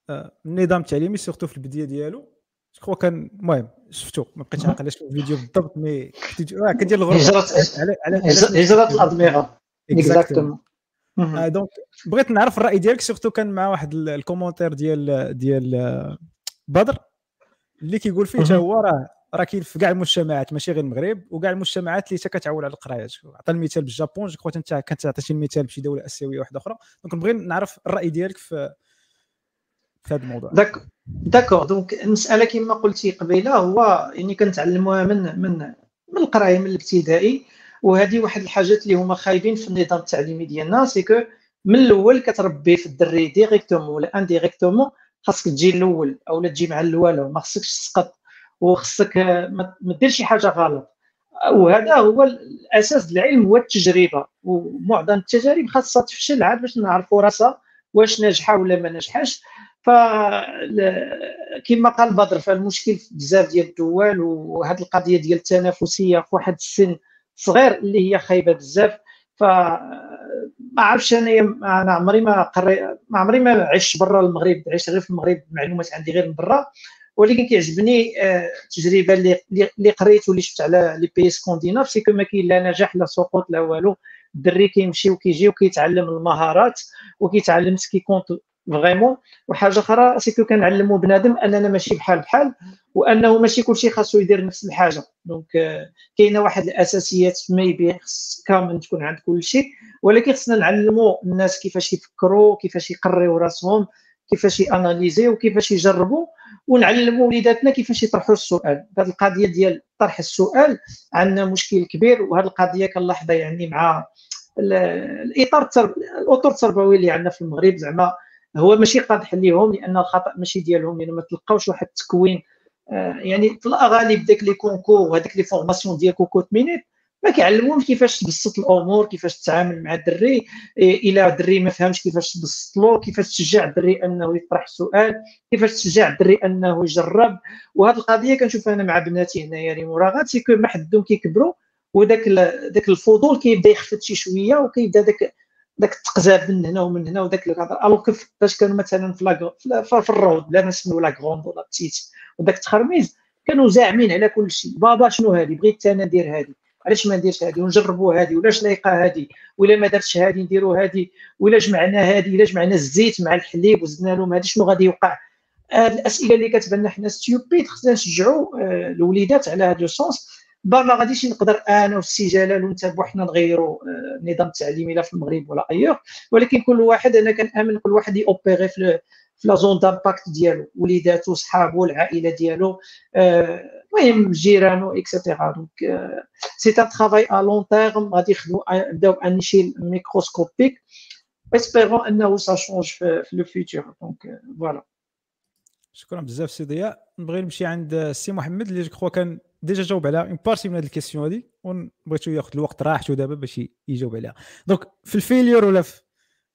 آه، النظام التعليمي surtout في البداية ديالو. جو كان المهم شفتو ما بقيتش عاقل اش الفيديو بالضبط mais كدير الغربه هجرة الأدمغة. exactement donc بغيت نعرف الرأي ديالك surtout كان مع واحد ال commentaire ديال ديال آه، بدر اللي كيقول فيه حتى هو راه راه كاين في كاع المجتمعات ماشي غير المغرب وكاع المجتمعات اللي كتعول على القرايه عطى المثال بال Japon جو انت كنت عطيتي المثال بشي دولة آسيوية واحدة أخرى. donc نبغي نعرف الرأي ديالك في في هذا الموضوع. d'accord. donc المسألة كما قلتي قبيلة هو يعني كنتعلموها من من من القراية من الابتدائي. وهذه واحد الحاجات اللي هما خايبين في النظام التعليمي ديالنا c'est que من الأول كتربي في الدري directement ولا indirectement خاصك تجي الأول أو لا تجي مع الأول ما خصكش تسقط وخصك ما دير شي حاجة غلط. وهذا هو الأساس العلم هو التجربة. ومعظم التجارب خاصها تفشل عاد باش نعرفوا راسها واش ناجحة ولا ما ناجحاش. ف كما قال بدر فالمشكل في بزاف ديال الدول وهذه القضية ديال التنافسية في واحد السن صغير اللي هي خايبة بزاف. ف ما عرفتش أنا أنا عمري ما قري ما عمري ما عشت برا المغرب عشت غير في المغرب معلومات عندي غير من برا. ولكن كيعجبني آه، التجربة اللي قريت واللي شفت على les pays scandinaves c'est ما كاين لا نجاح لا سقوط لا والو. الدري كيمشي وكيجي وكيتعلم المهارات وكيتعلم ce qui compte vraiment. وحاجة أخرى c'est que كنعلموا بنادم أننا ماشي بحال بحال وأنه ماشي كلشي خاصو يدير نفس الحاجة. donc كاينة واحد الأساسيات ميبي خص كامل تكون عند كلشي ولكن خصنا نعلموا الناس كيفاش يفكروا كيفاش يقريو راسهم كيفاش ياناليزيو وكيفاش يجربوا ونعلموا وليداتنا كيفاش يطرحوا السؤال. هذه القضية ديال طرح السؤال عندنا مشكل كبير وهذه القضية كنلاحظها يعني مع الإطار الأطر التربوي اللي عندنا في المغرب. زعما هو ماشي قادح ليهم لأن الخطأ ماشي ديالهم لأن ما تلقاوش واحد التكوين آه، يعني في الأغالب داك les concours وهذاك les formations ديال cocotte-minute ما كيعلموهمش كيفاش تبسط الأمور كيفاش تتعامل مع الدري إلى الدري ما فهمش كيفاش تبسط له كيفاش تشجع الدري أنه يطرح السؤال كيفاش تشجع الدري أنه يجرب. وهذه القضية كنشوفها أنا مع بناتي هنايا يعني ma remarque c'est que ما حدهم كيكبروا وداك داك الفضول كيبدا يخفت شي شوية وكيبدا داك داك التقزاب من هنا ومن هنا وداك الهضر alors كيف فاش كانوا مثلا في في الروض لا نسميو la grande ولا petite وداك التخرميز كانوا زاعمين على كل شيء. بابا شنو هذه بغيت أنا ندير هذه علاش ما نديرش هذه ونجربوا هذه ولاش لايقة هذه ولا ما درتش هذه نديروا هذه ولا جمعنا هذه ولا جمعنا الزيت مع الحليب وزدنا لهم هذه شنو غادي يوقع. هذه الأسئلة اللي كتبان لنا حنا stupides خصنا نشجعوا آه، الوليدات على هذا ال sens bah ما غاديش نقدر أنا والسي جلال وانت بوحدنا نغيروا آه، النظام التعليمي لا في المغرب ولا ailleurs ولكن كل واحد أنا كنأمن كل واحد ي opérer في في la zone d'impact ديالو. وليداتو صحابو العائلة ديالو المهم جيرانو et cetera donc c'est un travail à long terme غادي يخدموا نبداو en شيء microscopique espérons انه ça change في le futur donc voilà شكرا بزاف سي ضياء نبغي نمشي عند السي محمد اللي جو كان déjà جاوب على une partie من هذه ال question هذه وبغيتو ياخذ الوقت راحته دابا باش يجاوب عليها. donc في ال failure ولا في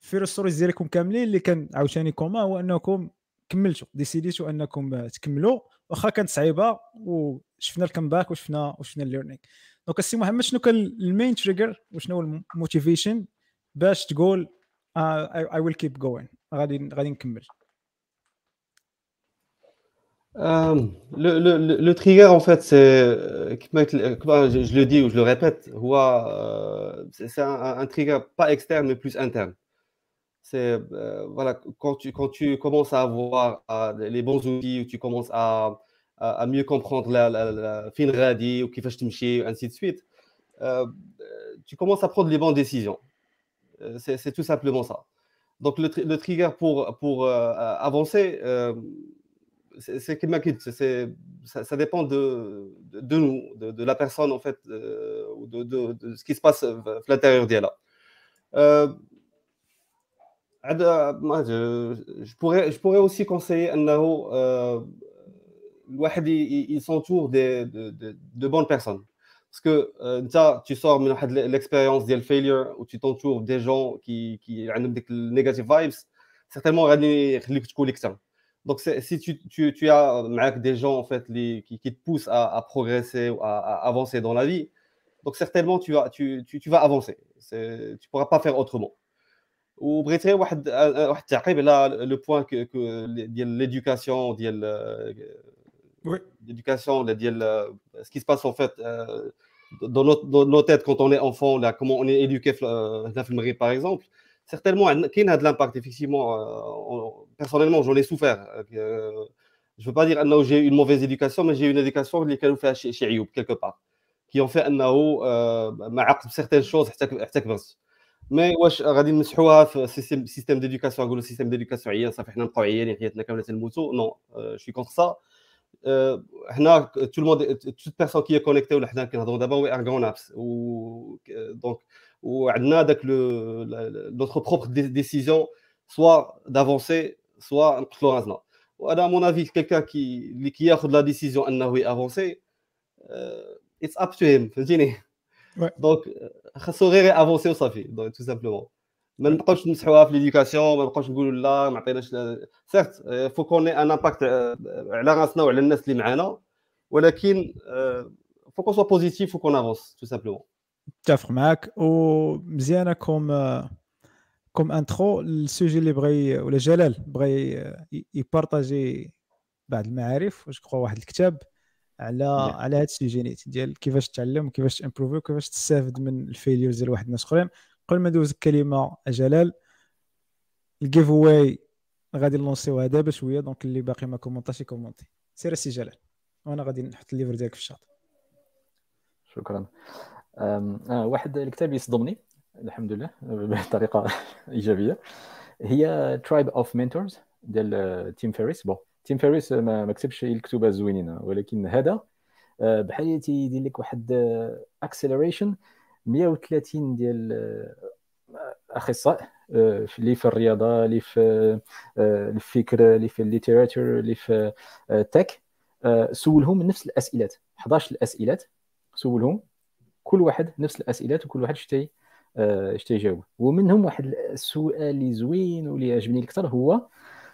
في ال stories ديالكم كاملين اللي كان عاوتاني commun هو أنكم كملتوا décidé توا أنكم تكملوا واخا كانت صعيبه وشفنا ال comeback وشفنا وشفنا ال learning. donc السي محمد شنو كان ال main trigger وشنو هو ال motivation باش تقول اي ويل كيب جوين غادي غادي نكمل. Euh, le, le, le, trigger, en fait, c'est, euh, je, je, le dis ou je le répète, euh, c'est un, un, trigger pas externe, mais plus interne. C'est euh, voilà, quand tu, quand tu commences à avoir les bons outils, ou tu commences à, à, mieux comprendre la, fin radi ou qui fait ainsi de suite, euh, tu commences à prendre les bonnes décisions. C'est tout simplement ça. Donc, le, le trigger pour, pour avancer, c'est qui ça, ça, dépend de, de, nous, de, la personne en fait, euh, de, de, ce qui se passe à l'intérieur d'elle. Euh, je, je, pourrais, je pourrais aussi conseiller euh, il s'entoure de, de, de, bonnes personnes. Parce que euh, tu sors de l'expérience de failure où tu t'entoures des gens qui, qui ont des negative vibes, certainement, donc, si tu, tu, tu, as des gens en fait, les, qui, qui, te poussent à, progresser, à, à, avancer dans la vie, donc certainement tu vas, tu, tu vas avancer. Tu ne pourras pas faire autrement. وبغيت غير واحد واحد التعقيب على لو بوان ديال ليدوكاسيون ديال l'éducation ديال ce qui se passe en fait dans nos, dans nos têtes quand on est enfant là comment on est éduqué هنا في المغرب par exemple certainement qui a de l'impact effectivement personnellement, j'en ai souffert. Euh, je ne veux pas dire que j'ai eu une mauvaise éducation, mais j'ai eu une éducation qui a fait chez, chez Ayoub, quelque part, qui ont fait euh, certaines choses. Mais واش غادي نمسحوها في système d'éducation نقولوا système d'éducation عيان صافي حنا نبقاو عيانين حياتنا كاملة تنموتوا نو suis contre ça حنا monde toute personne qui est connectée ولا حنا كنهضروا دابا we are grown ups و donc وعندنا داك notre propre décision soit d'avancer soit نقتلوا راسنا. وأنا mon avis quelqu'un qui اللي كياخذ la décision أنه ي avancer it's up to him فهمتيني؟ donc خاصو غير avancer وصافي donc tout simplement ما نبقاوش نمسحوها في l'éducation ما نبقاوش نقولوا لا ما عطيناش certes faut qu'on ait un impact على راسنا وعلى الناس اللي معانا ولكن faut qu'on soit positif و qu'on avance tout simplement متفق معاك ومزيانه comme comme intro ال sujet اللي بغى ولا جلال بغى ي partager بعض المعارف واش واحد الكتاب على. على هذا ال sujet نيت ديال كيفاش تتعلم وكيفاش ت improve ي وكيفاش تستافد من ال failures ديال واحد الناس اخرين. قبل ما ندوز الكلمة جلال ال giveaway غادي ن lancer وها دابا شوية donc اللي باقي ما commenté اش ي commenter سير السي جلال. وأنا غادي نحط ال livre ديالك في الشاط شكرا. آه واحد الكتاب يصدمني الحمد لله بطريقة إيجابية. هي Tribe of Mentors ديال Tim Ferriss bon Tim Ferriss ما, كتبش الكتب زوينين ولكن هذا آه، بحال تيدير لك واحد acceleration آه، 130 ديال آه، أخصائي اللي في الرياضة اللي في الفكر اللي في ال littérature اللي في ال tech سولهم نفس الأسئلات 11 الأسئلات سولهم كل واحد نفس الأسئلات وكل واحد شتي شتي يجاوب. ومنهم واحد السؤال اللي زوين واللي عجبني أكثر هو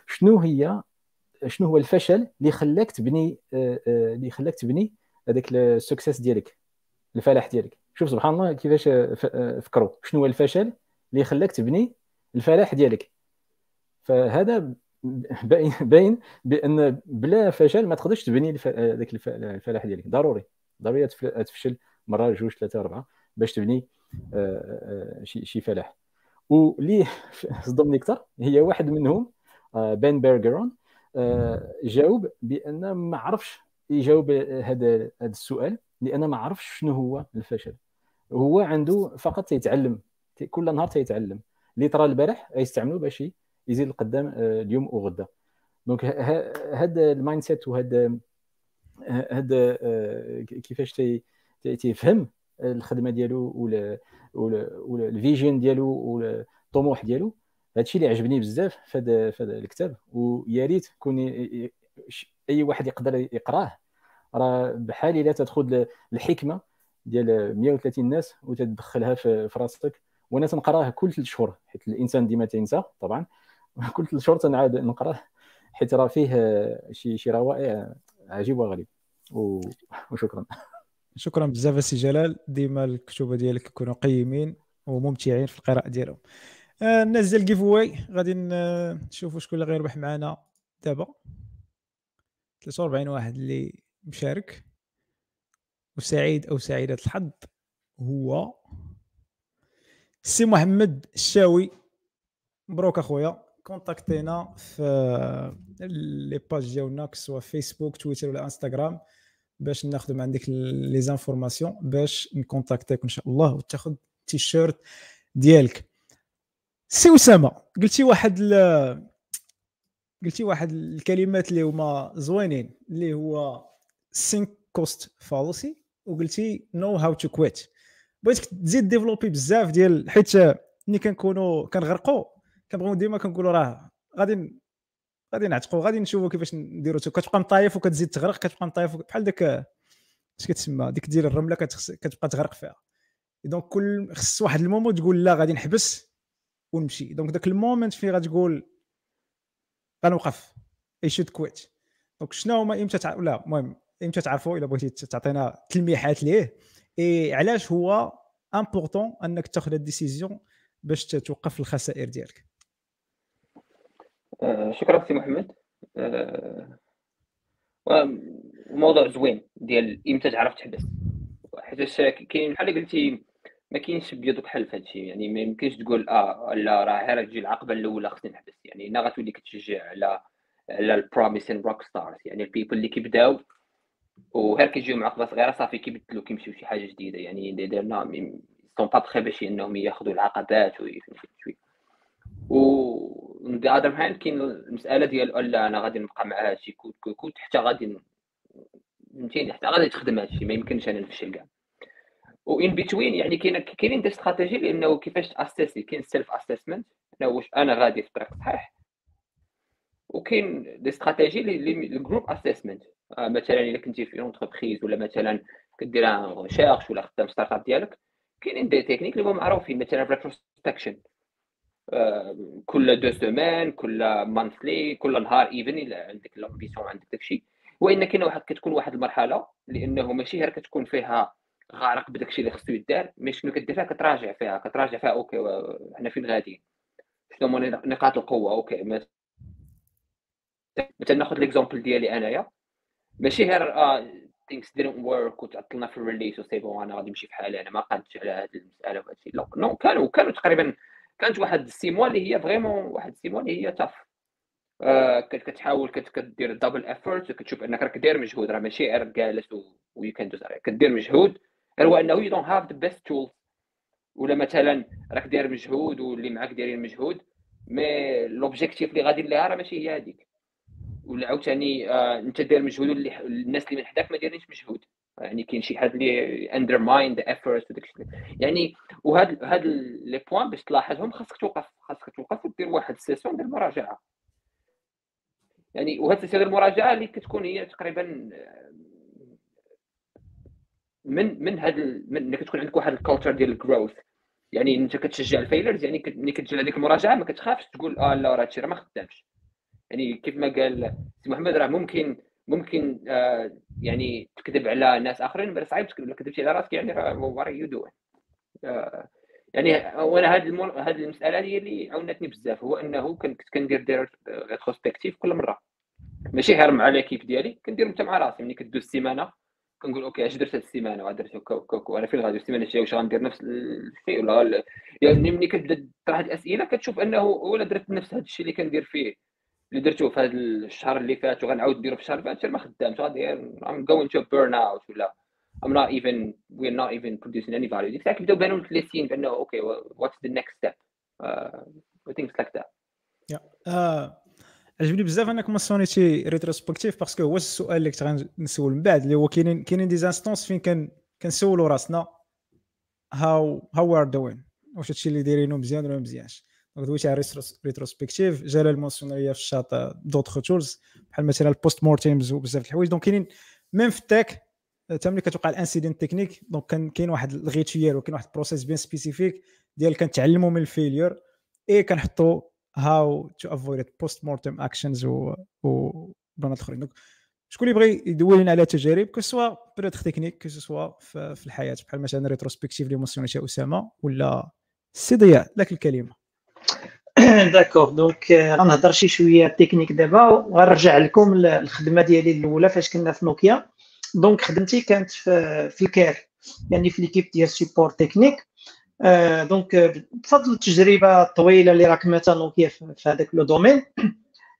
شنو هي شنو هو الفشل اللي خلاك تبني اللي خلاك تبني هذاك ال success ديالك الفلاح ديالك. شوف سبحان الله كيفاش فكروا. شنو هو الفشل اللي خلاك تبني الفلاح ديالك؟ فهذا باين باين بأن بلا فشل ما تقدرش تبني ذاك الفلاح ديالك. ضروري ضروري تفشل مرة جوج ثلاثة أربعة باش تبني آه، آه، شي شي فلاح. واللي صدمني أكثر هي واحد منهم آه، Ben Bergeron جاوب بأن ما عرفش يجاوب هذا هذا السؤال لأن ما عرفش شنو هو الفشل. هو عنده فقط تيتعلم كل نهار تيتعلم. اللي طرا البارح يستعملوا باش يزيد القدام اليوم وغدا donc هذا ال mindset وهذا هذا كيفاش تيفهم الخدمة ديالو ولا ال vision ديالو الطموح ديالو. هادشي اللي عجبني بزاف في هذا الكتاب ويا ريت كون أي واحد يقدر يقراه. راه بحال إلا تدخل الحكمة ديال 130 ناس وتدخلها في راسك وأنا تنقراه كل ثلاث شهور حيت الإنسان ديما تينسى طبعا. كل ثلاث شهور تنعاد نقراه حيت راه فيه شي شي روائع عجيب وغريب. وشكرا. شكرا بزاف سي جلال. ديما الكتب ديالك يكونوا قيمين وممتعين في القراءة ديالهم. الناس ديال ال giveaway غادي نشوفوا شكون اللي غيربح معنا دابا. 43 واحد اللي مشارك. وسعيد أو سعيدة الحظ هو سي محمد الشاوي. مبروك أخويا. contacter نا في les pages ديالنا سواء فيسبوك تويتر ولا انستغرام باش ناخذ من عندك les informations باش ن contacter ك إن شاء الله وتاخذ تيشيرت ديالك. سي أسامة قلتي واحد ل... قلتي واحد الكلمات اللي هما زوينين اللي هو sunk cost fallacy وقلتي know how to quit بغيتك تزيد développer بزاف ديال حيت ملي كنكونوا كنغرقوا كنبغيو ديما كنقولوا راه غادي غادي نعتقوا غادي نشوفوا كيفاش نديروا كتبقى مطايف وكتزيد تغرق كتبقى مطايف بحال داك اش كتسمى؟ ديك ديال الرملة كتبقى تغرق فيها. donc كل خص واحد ال moment تقول لا غادي نحبس ونمشي. donc داك ال moment فين غتقول؟ غنوقف. I should quit donc شنو هما؟ إمتى تع... لا المهم إمتى تعرفوا إلا بغيتي تعطينا تلميحات ليه؟ إي علاش هو important أنك تاخذ ال décision باش توقف الخسائر ديالك؟ آه، شكرا سي محمد. آه، موضوع زوين ديال إمتى تعرف تحبس. حيت كاين بحال قلتي كاينش بيض وكحل في هادشي. يعني ما يمكنش تقول آه لا راه غير تجي العقبة الأولى خصني نحبس. يعني أنا غتولي كتشجع على على ال promising rock stars يعني ال people اللي كيبداو وغير كيجيو عقبه صغيرة صافي كيبدلوا كيمشيو شي حاجة جديدة. يعني derniers sont pas prêts باش إنهم ياخذوا العقبات ويفهموا on the other hand كاين المسألة ديال لا أنا غادي نبقى مع هادشي. كود كود حتى غادي فهمتيني؟ حتى غادي تخدم هادشي. ما يمكنش أنا نفشل كاع. و in between يعني كاين كاينين des stratégies لأنه كيفاش ت assess ي كاين self assessment أنا واش أنا غادي في الطريق الصحيح وكاين des stratégies لل group assessment آه مثلا إلا كنتي في entreprise ولا مثلا كدير recherche ولا خدام startup ديالك كاينين des techniques اللي هما معروفين مثلا retrospection كل deux semaines كل monthly كل نهار even إلا عندك l'ambition عندك داكشي. وإن كاين واحد كتكون واحد المرحلة لأنه ماشي غير كتكون فيها غارق بداكشي اللي خصو يدار mais شنو كدير فيها؟ كتراجع فيها كتراجع فيها okay حنا فين غاديين؟ شنو هما نقاط القوة؟ okay مثلا ناخذ l'exemple ديالي أنايا. ماشي غير آه things didn't work وتعطلنا في ال release و c'est bon أنا غادي نمشي في حالي أنا ما قادش على هذه المسألة وهذا الشيء. لا non كانوا كانوا تقريبا كانت واحد ال six mois اللي هي vraiment واحد ال six mois اللي هي tough آه كتحاول كدير double effort كتشوف أنك راك داير مجهود راه ماشي غير جالس و you can كدير مجهود غير هو أنه you don't have the best tools ولا مثلا راك داير مجهود واللي معاك دايرين مجهود mais? لوبجيكتيف اللي غادي ليها راه ماشي هي هذيك. ولا عاوتاني آه أنت داير مجهود واللي الناس اللي من حداك ما دايرينش مجهود. يعني كاين شي حد اللي undermine the effort وداك الشيء. يعني وهاد هاد les points باش تلاحظهم خاصك توقف خاصك توقف ودير واحد session ديال المراجعه يعني وهاد ال session ديال المراجعه اللي كتكون هي تقريبا آه، من من هاد من إنك تكون عندك واحد ال culture ديال ال growth يعني أنت كتشجع ال failures يعني ملي كتجي هذيك المراجعة ما كتخافش تقول آه لا راه هادشي راه ما خدامش. يعني كيف ما قال سي محمد راه ممكن ممكن آه يعني تكذب على ناس آخرين بس صعيب تكذب كذبتي على راسك يعني راه you doing يعني وأنا هذه المر... هذه المسألة هي اللي عاونتني بزاف هو إنه كنت كندير des rétrospectives كل مرة. ماشي غير مع l'équipe ديالي كندير حتى مع راسي. ملي كدوز السيمانة كنقول okay اش درت هذه السيمانه ودرت هكا وهكا وأنا فين غادي السيمانة الجايه واش غندير نفس الشيء ولا يعني ملي كتبدا تطرح الأسئلة كتشوف أنه ولا درت نفس هذا الشيء اللي كندير فيه. اللي درتو في هذا الشهر اللي فات وغنعاود نديرو في الشهر اللي فات ما خدامش غادي I'm going to burn out ولا I'm not even we're not even producing any value. ديك الساعة كيبداو بانوا مفلسين بأنه okay what's the next step uh, things like that. Uh, عجبني بزاف انك مونسيونيتي rétrospective parce que هو السؤال اللي كنت غنسول من بعد اللي هو كاينين كاينين des instances فين كان كنسولوا راسنا how how are doing واش هادشي اللي دايرينو مزيان ولا مزيانش. donc دويتي على rétrospective جلال المونسيونية في ال chat d'autres tools بحال مثلا ال post mortems وبزاف د الحوايج. donc كاينين même في ال tech حتى ملي كتوقع ال incident technique donc كان كاين واحد ال rituel وكاين واحد ال process bien spécifique ديال كنتعلموا من ال failure et كنحطوا how to avoid post mortem actions و بلانات آخرين. donc شكون اللي بغى يدوي لنا على تجارب que ce soit plutôt technique que ce soit في الحياة بحال مثلا rétrospective اللي مونسيونيتها أسامة ولا سي ضياء لك الكلمة. d'accord donc غنهضر شي شوية تكنيك دابا وغنرجع لكم الخدمة ديالي الأولى فاش كنا في نوكيا donc خدمتي كانت في ال care يعني في l'équipe ديال support technique donc بفضل التجربة الطويله اللي راك مثلا في هذاك le domaine.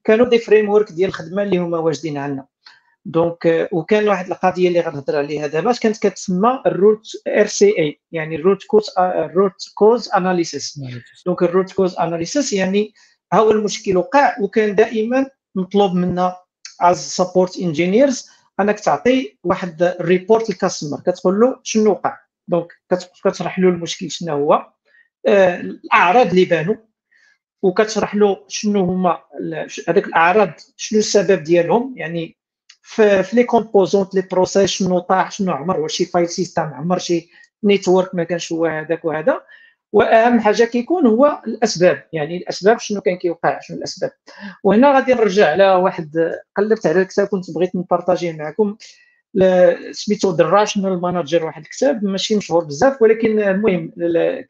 كانوا des framework ديال الخدمة اللي هما واجدين عندنا. donc وكان واحد القضية اللي غنهضر عليها دابا. كانت كتسمى ال root RCA يعني ال root cause ال root cause analysis donc ال root cause analysis يعني ها هو المشكل وقع وكان دائما مطلوب منا as support engineers أنك تعطي واحد ال report لل customer كتقول له شنو وقع؟ donc كتشرح له المشكل شنو هو. آه، الأعراض اللي بانوا وكتشرح له شنو هما هذاك الأعراض شنو السبب ديالهم. يعني في les composantes les process شنو طاح شنو عمر واش شي file system عمر شي network ما كانش هو هذاك وهذا. وأهم حاجة كيكون هو الأسباب يعني الأسباب شنو كان كيوقع شنو الأسباب. وهنا غادي نرجع على واحد قلبت على الكتاب كنت بغيت نبارطاجيه معكم. سميتو The Rational Manager واحد الكتاب ماشي مشهور بزاف ولكن المهم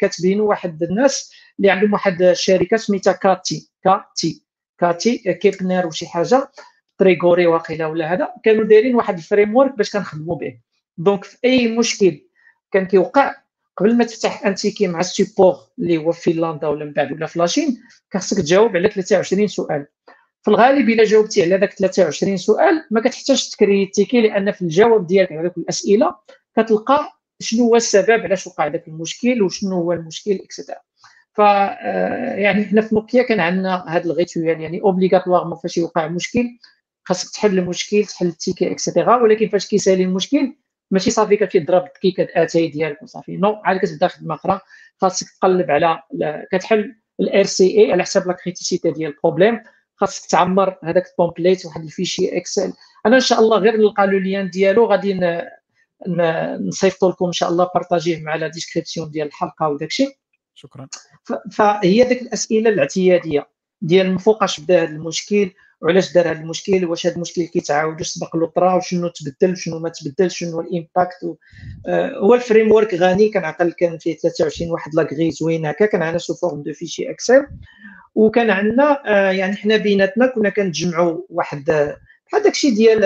كاتبينه واحد الناس اللي عندهم واحد الشركة سميتها KT KT KT Kepner وشي حاجة Tregoe واقيلا ولا هذا كانوا دايرين واحد ال framework باش كنخدموا به. donc في أي مشكل كان كيوقع قبل ما تفتح un ticket مع ال support اللي هو في فنلندا ولا من بعد ولا في la Chine خاصك تجاوب على 23 سؤال. في الغالب إلا جاوبتي على داك 23 سؤال ما كتحتاجش تكري ال ticket لأن في الجواب ديالك على ديك الأسئلة كتلقى شنو هو السبب علاش وقع داك المشكل وشنو هو المشكل et cetera آه، يعني حنا في نوكيا كان عندنا هذا ال rituel يعني obligatoirement فاش يوقع مشكل خاصك تحل المشكل تحل ال ticket et cetera ولكن فاش كيسالي المشكل ماشي صافي كتمشي تضرب الكيكه اتاي ديالك وصافي. non عاد كتبدا خدمة أخرى خاصك تقلب على كتحل ال RCA على حساب la criticité ديال ال problème خاصك تعمر هذاك ال template واحد ال fichier Excel. أنا إن شاء الله غير نلقى le lien ديالو غادي نصيفطو لكم إن شاء الله partagé مع la description ديال الحلقة وداك الشيء شكرا فهي ديك الأسئلة الاعتيادية ديال من فوقاش بدا هذا المشكل. وعلاش دار هذا المشكل واش هذا المشكل كيتعاود سبق له طرا وشنو تبدل وشنو ما تبدل شنو ال impact و... آه هو ال framework غني كنعقل كان فيه 23 واحد la grille زوين هكا كان عندنا sous forme de fichier Excel وكان عندنا آه يعني حنا بيناتنا كنا كنتجمعوا واحد بحال داكشي ديال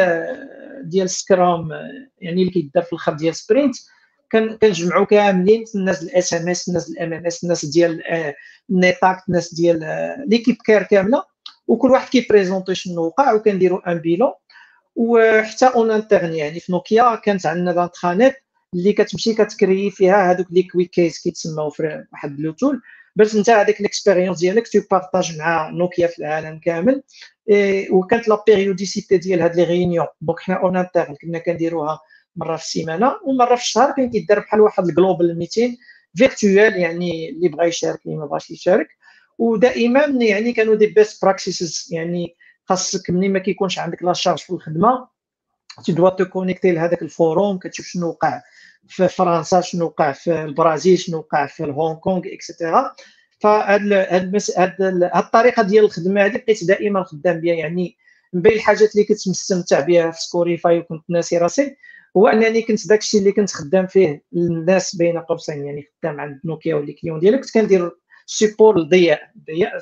ديال Scrum يعني اللي كيدار في الآخر ديال sprint كنجمعوا كاملين الناس ال SMS الناس ال MMS الناس ديال النيتاك الناس ديال l'équipe Core كاملة. وكل واحد كيبريزونتي شنو وقع وكنديروا un bilan. وحتى en interne يعني في نوكيا كانت عندنا l'intranet اللي كتمشي كتكري فيها هذوك les quick cases كيتسموا في واحد بلوتول باش انت هذيك l'expérience ديالك tu partages مع نوكيا في العالم كامل. وكانت la périodicité ديال هاد les réunions donc حنا en interne كنا كنديروها مرة في السيمانة ومرة في الشهر كان كيدار بحال واحد ال global meeting virtuel يعني اللي بغى يشارك اللي ما بغاش يشارك. ودائما يعني كانوا des best practices يعني خاصك ملي ما كيكونش عندك la charge في الخدمة. tu dois te connecter لهذاك ال forum كتشوف شنو وقع في فرنسا شنو وقع في البرازيل شنو وقع في هونغ كونغ et cetera فهاد هاد الطريقة ديال الخدمة هذه بقيت دائما خدام بها يعني من بين الحاجات اللي كنت مستمتع بها في سكوريفاي وكنت ناسي راسي هو أنني كنت داكشي اللي كنت خدام فيه الناس بين قوسين. يعني خدام عند نوكيا و les clients ديالك كنت كندير support الضياء.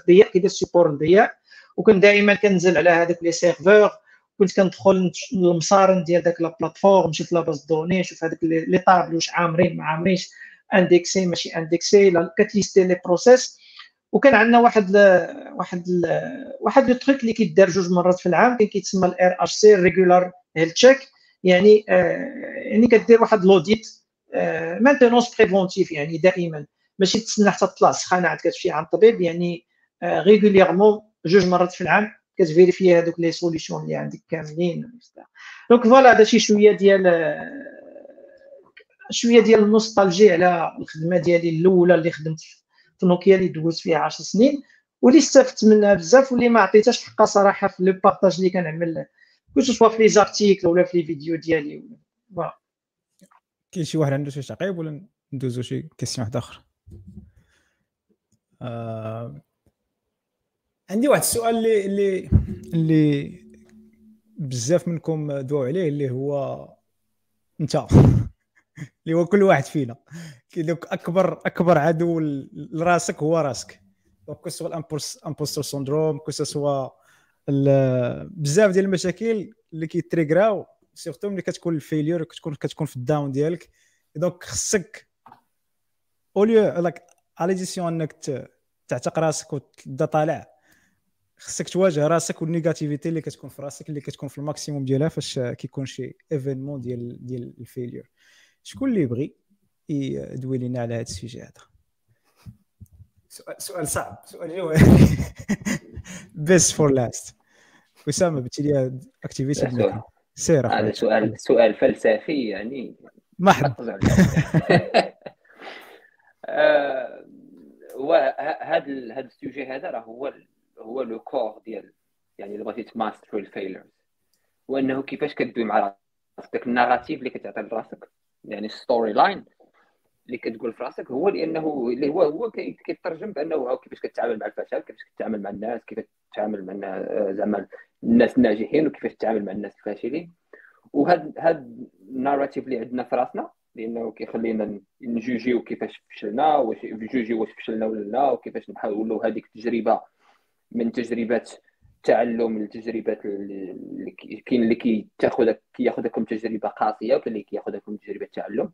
الضياء كيدير support الضياء. وكنت دائما كنزل على هذوك les serveurs كنت كندخل المصارن ديال داك la plateforme نشوف la base de données نشوف هذوك les tableaux واش عامرين ما عامرينش indexés ماشي indexés كتليستي les process وكان عندنا واحد ل... واحد ل... واحد le truc اللي كيدار جوج مرات في العام كان كيتسمى ال RHC regular health check يعني آه يعني كدير واحد l'audit آه maintenance préventive يعني دائما. ماشي تسنى حتى تطلع سخانه عندك كتمشي عند الطبيب يعني آه régulièrement جوج مرات في العام كتفيريفي هذوك les solutions اللي عندك كاملين. donc voilà هذا شي شوية ديال شوية ديال ال nostalgie على الخدمة ديالي الأولى اللي خدمت في نوكيا اللي دوزت فيها 10 سنين واللي استفدت منها بزاف واللي ما عطيتهاش حقها صراحة في le partage اللي كنعمل que ce soit في les articles ولا في les vidéos ديالي. voilà كاين شي واحد عنده شي تعقيب ولا ندوزو شي question واحد آخر؟ آه عندي واحد السؤال اللي اللي اللي بزاف منكم دواو عليه اللي هو انت اللي هو كل واحد فينا. donc اكبر أكبر عدو لراسك هو راسك. donc que ce soit ال imposter syndrome que ce soit بزاف ديال المشاكل اللي كيتريغراو surtout ملي كتكون ال failure كتكون كتكون في ال down ديالك. donc خصك اوليو لاك على ديسيون انك تعتق راسك وتبدا طالع خصك تواجه راسك وال négativité اللي كتكون في راسك اللي كتكون في ال maximum ديالها فاش كيكون شي événement ديال ديال ال failure شكون اللي يبغي يدوي لنا على هذا ال sujet هذا سؤال سؤال صعب سؤال جوهري best for last اسامه بتي les activités سير هذا سؤال سؤال فلسفي يعني محض هذا هذا ال sujet هذا راه هو هو le cœur ديال يعني اذا بغيتي ت master ال failures وانه كيفاش كدوي مع راسك؟ داك ال narrative اللي كتعطي لراسك يعني storyline اللي كتقول في راسك هو لأنه اللي هو هو كيترجم بأنه كيفاش كتعامل مع الفشل كيفاش كتعامل مع الناس كيفاش تتعامل مع زعما الناس الناجحين وكيفاش تتعامل مع الناس الفاشلين. وهاد هاد ال narrative اللي عندنا في راسنا لأنه كيخلينا نجوجيو كيفاش فشلنا واش نجوجيو واش فشلنا ولا لا وكيفاش نحاولوا هذيك التجربة من تجربات التعلم اللي كاين اللي كياخذك كياخذكم تجربة قاسية وكاين اللي كياخذكم تجربة تعلم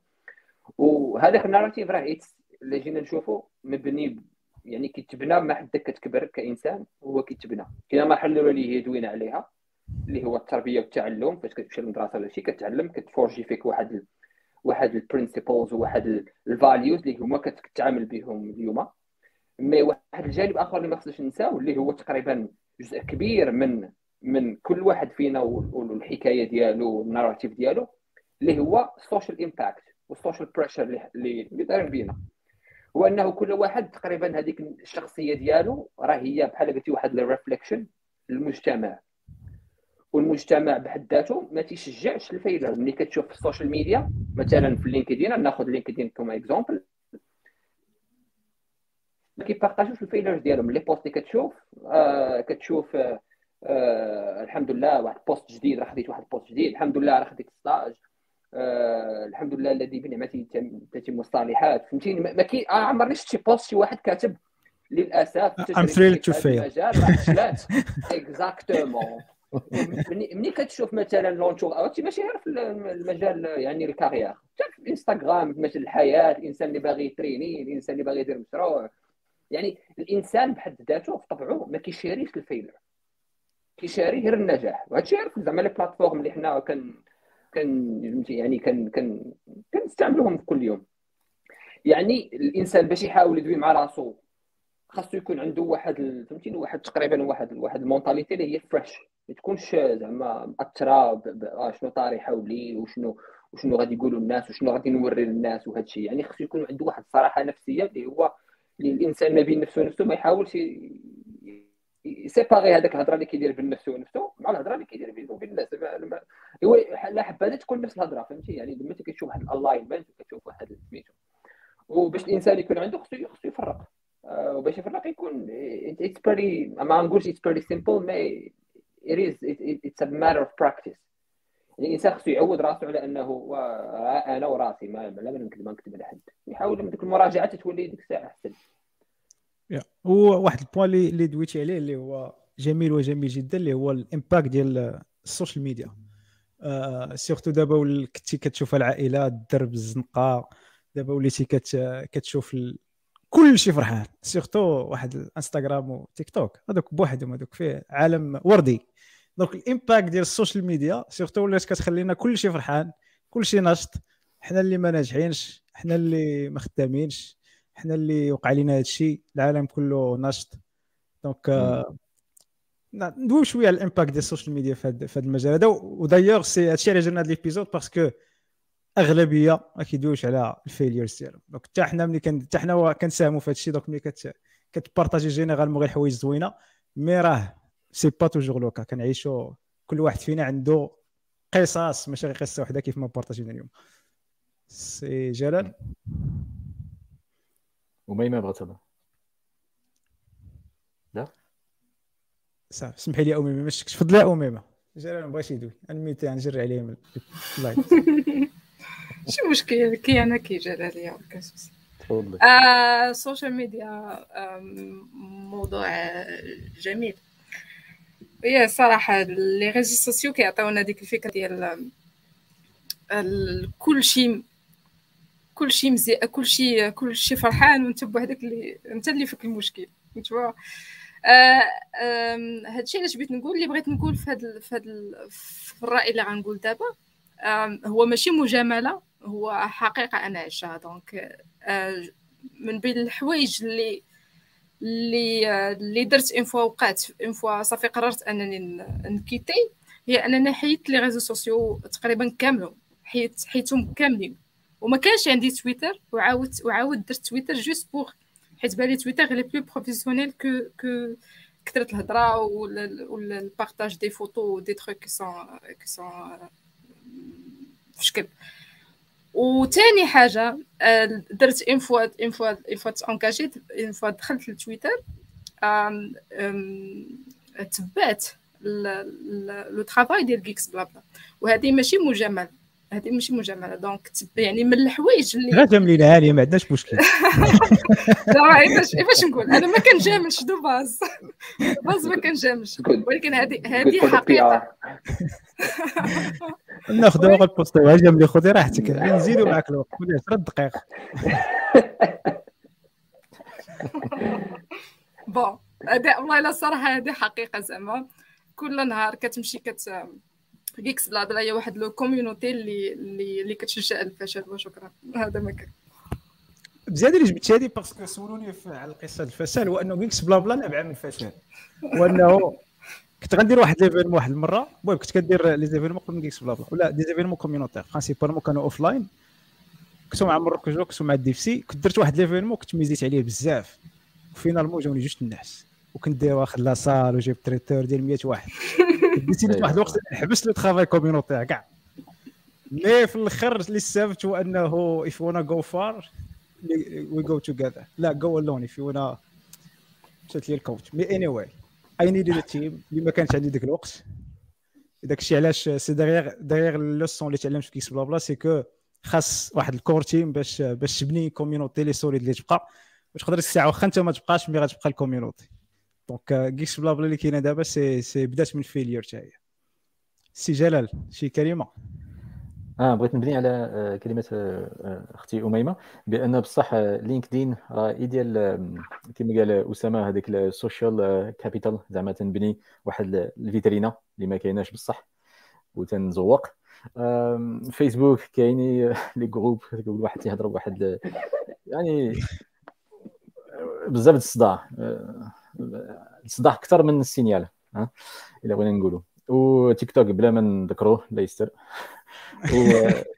وهذاك ال narrative راه اللي جينا نشوفوا مبني يعني كيتبنى مع حدك كتكبر كإنسان هو كيتبنى كاين مرحله اللي هي دوينا عليها اللي هو التربية والتعلم فاش كتمشي للمدرسة ولا شي كتعلم كتفورجي فيك واحد. واحد ال principles وواحد ال values اللي هما كتعامل بهم اليوم. mais واحد الجانب آخر اللي ما خصناش ننساو اللي هو تقريبا جزء كبير من من كل واحد فينا والحكايه ديالو وال narrative ديالو اللي هو ال social impact وال social pressure اللي دايرين بينا. هو أنه كل واحد تقريبا هذيك الشخصية ديالو راه هي بحال قلتي واحد ال reflection للمجتمع. والمجتمع بحد ذاته ما تيشجعش ال failure ملي كتشوف في ال social media مثلا في LinkedIn ناخذ LinkedIn comme exemple. ما كيبارطاجوش ال failures ديالهم. les posts اللي كتشوف آه كتشوف آه آه الحمد لله واحد poste جديد راه خديت واحد poste جديد. الحمد لله راه خديت stage آه الحمد لله الذي بنعمته تتم الصالحات. فهمتيني؟ ما كاين آه عمرني شفت شي post شي واحد كاتب للأسف I'm thrilled to fail. exactement ملي كتشوف مثلا l'entourage ماشي غير في المجال يعني ال carrière. حتى في الانستغرام مجال الحياة الإنسان اللي باغي يتريني الإنسان اللي باغي يدير مشروع. يعني الإنسان بحد ذاته في طبعه ما كيشاريش الفيلر كيشاري غير النجاح. وهذا الشيء زعما les plateformes اللي حنا كن كان يعني كان كان كنستعملوهم كل يوم. يعني الإنسان باش يحاول يدوي مع راسو خاصو يكون عنده واحد فهمتيني؟ واحد تقريبا واحد واحد ال mentalité اللي هي fresh ما تكونش زعما مأثرة آه، شنو طاري حولي وشنو وشنو غادي يقولوا الناس وشنو غادي نوري للناس وهذا الشيء يعني خصو يكون عنده واحد الصراحة نفسية اللي هو اللي الإنسان ما بين نفسه ونفسه ما يحاولش séparer هذاك الهضرة اللي كيدير بين نفسه ونفسه مع الهضرة اللي كيدير بينه وبين الناس. هو لا حبذا تكون نفس الهضرة فهمتي؟ يعني لما كتشوف واحد ال alignment كتشوف واحد سميتو. وباش الإنسان يكون عنده خصو خصو يفرق. آه، وباش يفرق يكون it's pretty ما نقولش it's pretty simple mais it is it, it's a matter of practice. يعني الانسان خصو يعود راسو على أنه أنا وراسي ما لا نكذب ما نكذب على حد يحاول ديك المراجعة تولي ديك الساعة أحسن. وواحد ال point اللي دويتي عليه اللي هو جميل وجميل جدا اللي هو ال impact ديال ال social media. آه surtout دابا كنتي كتشوف العائلات الدرب الزنقة. دابا وليتي كت كتشوف ال... كل شيء فرحان. surtout واحد الانستغرام وتيك توك. هذوك بوحدهم هذوك فيه عالم وردي. donc ال impact ديال ال social media surtout ولات كتخلينا كل شيء فرحان كل شيء ناشط حنا اللي ما ناجحينش حنا اللي ما خدامينش حنا اللي وقع لنا هذا الشيء العالم كله ناشط donc آه، ندويو شوية على ال impact ديال ال social media في هذا المجال هذا. و d'ailleurs c'est هادشي علاش درنا هذا l'épisode parce que أغلبية ما كيدويوش على ال failures ديالهم. donc حتى حنا ملي كان حتى حنا كنساهموا في هذا الشيء donc ملي كت كتبارطاجي جينيرالمون غير الحوايج زوينة مي راه سي با توجور لوكا كنعيشوا كل واحد فينا عنده قصص ماشي غير قصة واحدة كيف ما بارطاجينا اليوم. سي جلال. وميمة بغات تهضر. لا؟ صافي سمحي لي أميمة ما شفتش. تفضلي يا أميمة. جلال ما بغاش يدوي. نميت نجري عليه من اللايف. شي مشكل كي أنا كي جلال يا تفضلي. ال social media موضوع جميل. هي صراحة les réseaux sociaux كيعطيونا ديك الفكرة ديال كل شيء كل شيء مزيان كل شيء كل شيء فرحان وأنت بوحدك اللي أنت اللي فيك المشكل. توا هادشي علاش بغيت نقول اللي بغيت نقول في هذا في الرأي اللي غنقول دابا هو ماشي مجاملة. هو حقيقة أنا عشتها دونك من بين الحوايج اللي اللي اللي درت اون فوا وقعت اون فوا صافي قررت أنني نكيتي هي أنني حيدت لي ريزو سوسيو تقريبا كاملهم. حيت حيتهم كاملين. وما كانش عندي تويتر وعاود وعاود درت تويتر جوست بوغ حيت بالي تويتر لي بلو بروفيسيونيل كو كو كثرت الهضرة ولا البارطاج دي فوتو دي تروك كي سون كي سون في شكل وثاني حاجة درت اون فوا اون فوا اون فوا تانكاجيت اون فوا دخلت لتويتر تبعت لو ترافاي ديال جيكس بلا بلا. وهذه ماشي مجاملة. هذه ماشي مجامله دونك يعني من الحوايج اللي غير جاملين عاليه ما عندناش مشكل لا كيفاش كيفاش نقول؟ أنا ما كنجاملش دو باز. باز ما كنجاملش ولكن هذه هذه حقيقة. ناخذ وقت بوستيوها جاملي خذي راحتك. نزيدوا معك الوقت. خذي 10 دقائق بون. هذه والله الا الصراحه هذه حقيقة زعما. كل نهار كتمشي كت جيكس بلا بلا هي واحد لو كوميونيتي اللي اللي, اللي كتشجع الفشل. وشكرا. هذا ما كان. بزاف اللي جبت هذه؟ parce que سولوني على قصه الفشل هو انه GeeksBlaBla نابعه من الفشل. وأنه كنت غندير واحد l'événement واحد المرة. المهم كنت كدير les événements قبل GeeksBlaBla. ولا des événements communautaires principalement كانوا offline كنت مع مروكش كنت مع ال DevC. كنت درت واحد l'événement كنت misé يت عليه بزاف. و finalement جاوني جوج الناس. وكنت داير واحد la salle وجيب traiteur ديال 100 واحد. décidé ت واحد الوقت نحبس le travail communautaire كاع. مي في الآخر اللي استفدت هو أنه if you wanna go far we go together. لا go alone if you wanna. مشات لي الكوتش. مي اني واي اي نيدد تيم اللي ما كانش عندي ذاك الوقت داك الشيء علاش سي داغيغ داغيغ لوسون اللي تعلمت في كيكس بلا بلا سي كو خاص واحد الكور تيم باش باش تبني كوميونيتي لي سوليد اللي تبقى. وتقدر الساعة واخا أنت ما تبقاش مي غتبقى الكوميونيتي دونك كيكس بلا بلا اللي كاينة دابا سي سي بدات من فيلير حتى هي سي جلال شي كلمة؟ آه بغيت نبني على آه، كلمة آه، آه، أختي أميمة بأن بصح لينكدين راه idéal كما قال أسامة هذيك ال social capital زعما تنبني واحد الفيترينا اللي ما كايناش بصح وتنزوق فيسبوك كايني les groupes كل واحد تيهضر بواحد يعني بزاف الصداع. الصداع أكثر من ال signal ها؟ إلا بغينا نقولوا. وتيك توك بلا ما نذكروه لا يستر.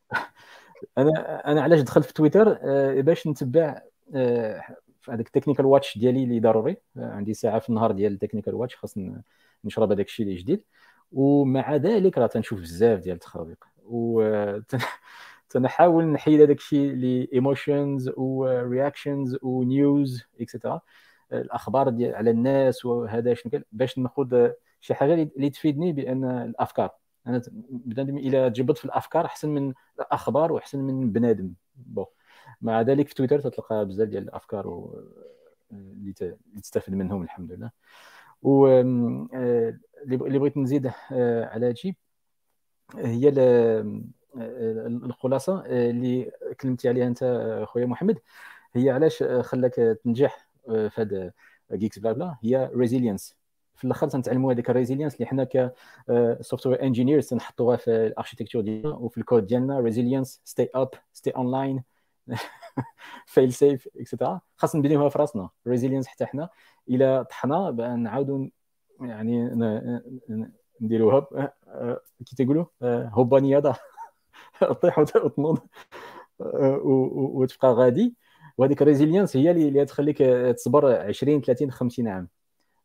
أنا أنا علاش دخلت في تويتر؟ آه، باش نتبع آه، هذاك ال technical watch ديالي اللي ضروري. آه، عندي ساعة في النهار ديال ال technical watch خاص نشرب هذاك الشيء اللي جديد. ومع ذلك راه تنشوف بزاف ديال التخربيق. و تنحاول نحيد هذاك الشيء لي emotions و reactions و news et cetera الأخبار ديال على الناس وهذا شنو باش ناخذ شي حاجة اللي تفيدني بأن الأفكار. أنا بنادم إلى تجبد في الأفكار أحسن من الأخبار وأحسن من بنادم. بو. مع ذلك في تويتر تلقى بزاف ديال الأفكار. اللي تستفد منهم الحمد لله. و آه، اللي بغيت نزيد آه، على هادشي هي آه، الخلاصة اللي كلمتي عليها أنت خويا محمد هي علاش خلاك تنجح في هذا GeeksBlaBla هي resilience في الأخر تنتعلموا هذيك ال resilience اللي حنا ك software engineers تنحطوها في ال architecture ديالنا وفي الكود ديالنا resilience stay up stay online fail safe et cetera خاص نبنيوها في راسنا. resilience حتى حنا. إلى طحنا نعاودوا يعني نديروها كي تيقولوا هوبا نياضه طيح وتنوض. وتبقى غادي. وهذيك ال resilience هي اللي تخليك تصبر 20 30 50 عام.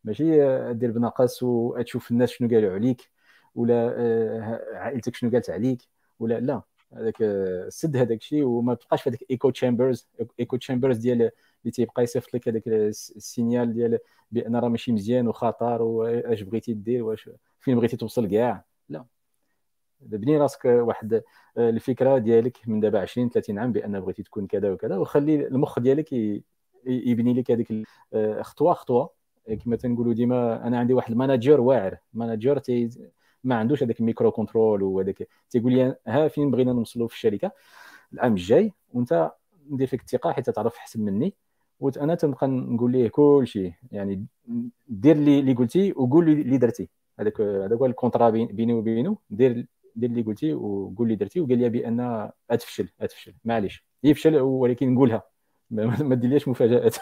ماشي؟ دير بنقص وتشوف الناس شنو قالوا عليك ولا آه، عائلتك شنو قالت عليك ولا لا. هذاك آه، سد هذاك الشيء وما تبقاش في هذاك echo chambers echo chambers ديال اللي تيبقى يصيفط لك هذاك ال signal ديال بأن راه ماشي مزيان وخطر واش بغيتي دير واش فين بغيتي توصل كاع؟ بني راسك واحد آه، الفكرة ديالك من دابا 20 30 عام بأن بغيتي تكون كذا وكذا وخلي المخ ديالك يبني لك هذيك خطوة خطوة. كما تنقولوا ديما أنا عندي واحد ال manager واعر. manager تي ما عندوش هذاك ال micro control وهذاك. تيقول لي ها فين بغينا نوصلوا في الشركة؟ العام الجاي وأنت ندير فيك الثقة حيت تعرف احسن مني. وأنا تنبقى نقول ليه كل شيء يعني دير اللي اللي قلتي وقول لي اللي درتي. هذاك هذاك هو ال contrat بيني وبينه دير دير اللي قلتي وقول لي درتي وقال لي بان أتفشل أتفشل معليش. يفشل ولكن نقولها ما ديرليش مفاجآت.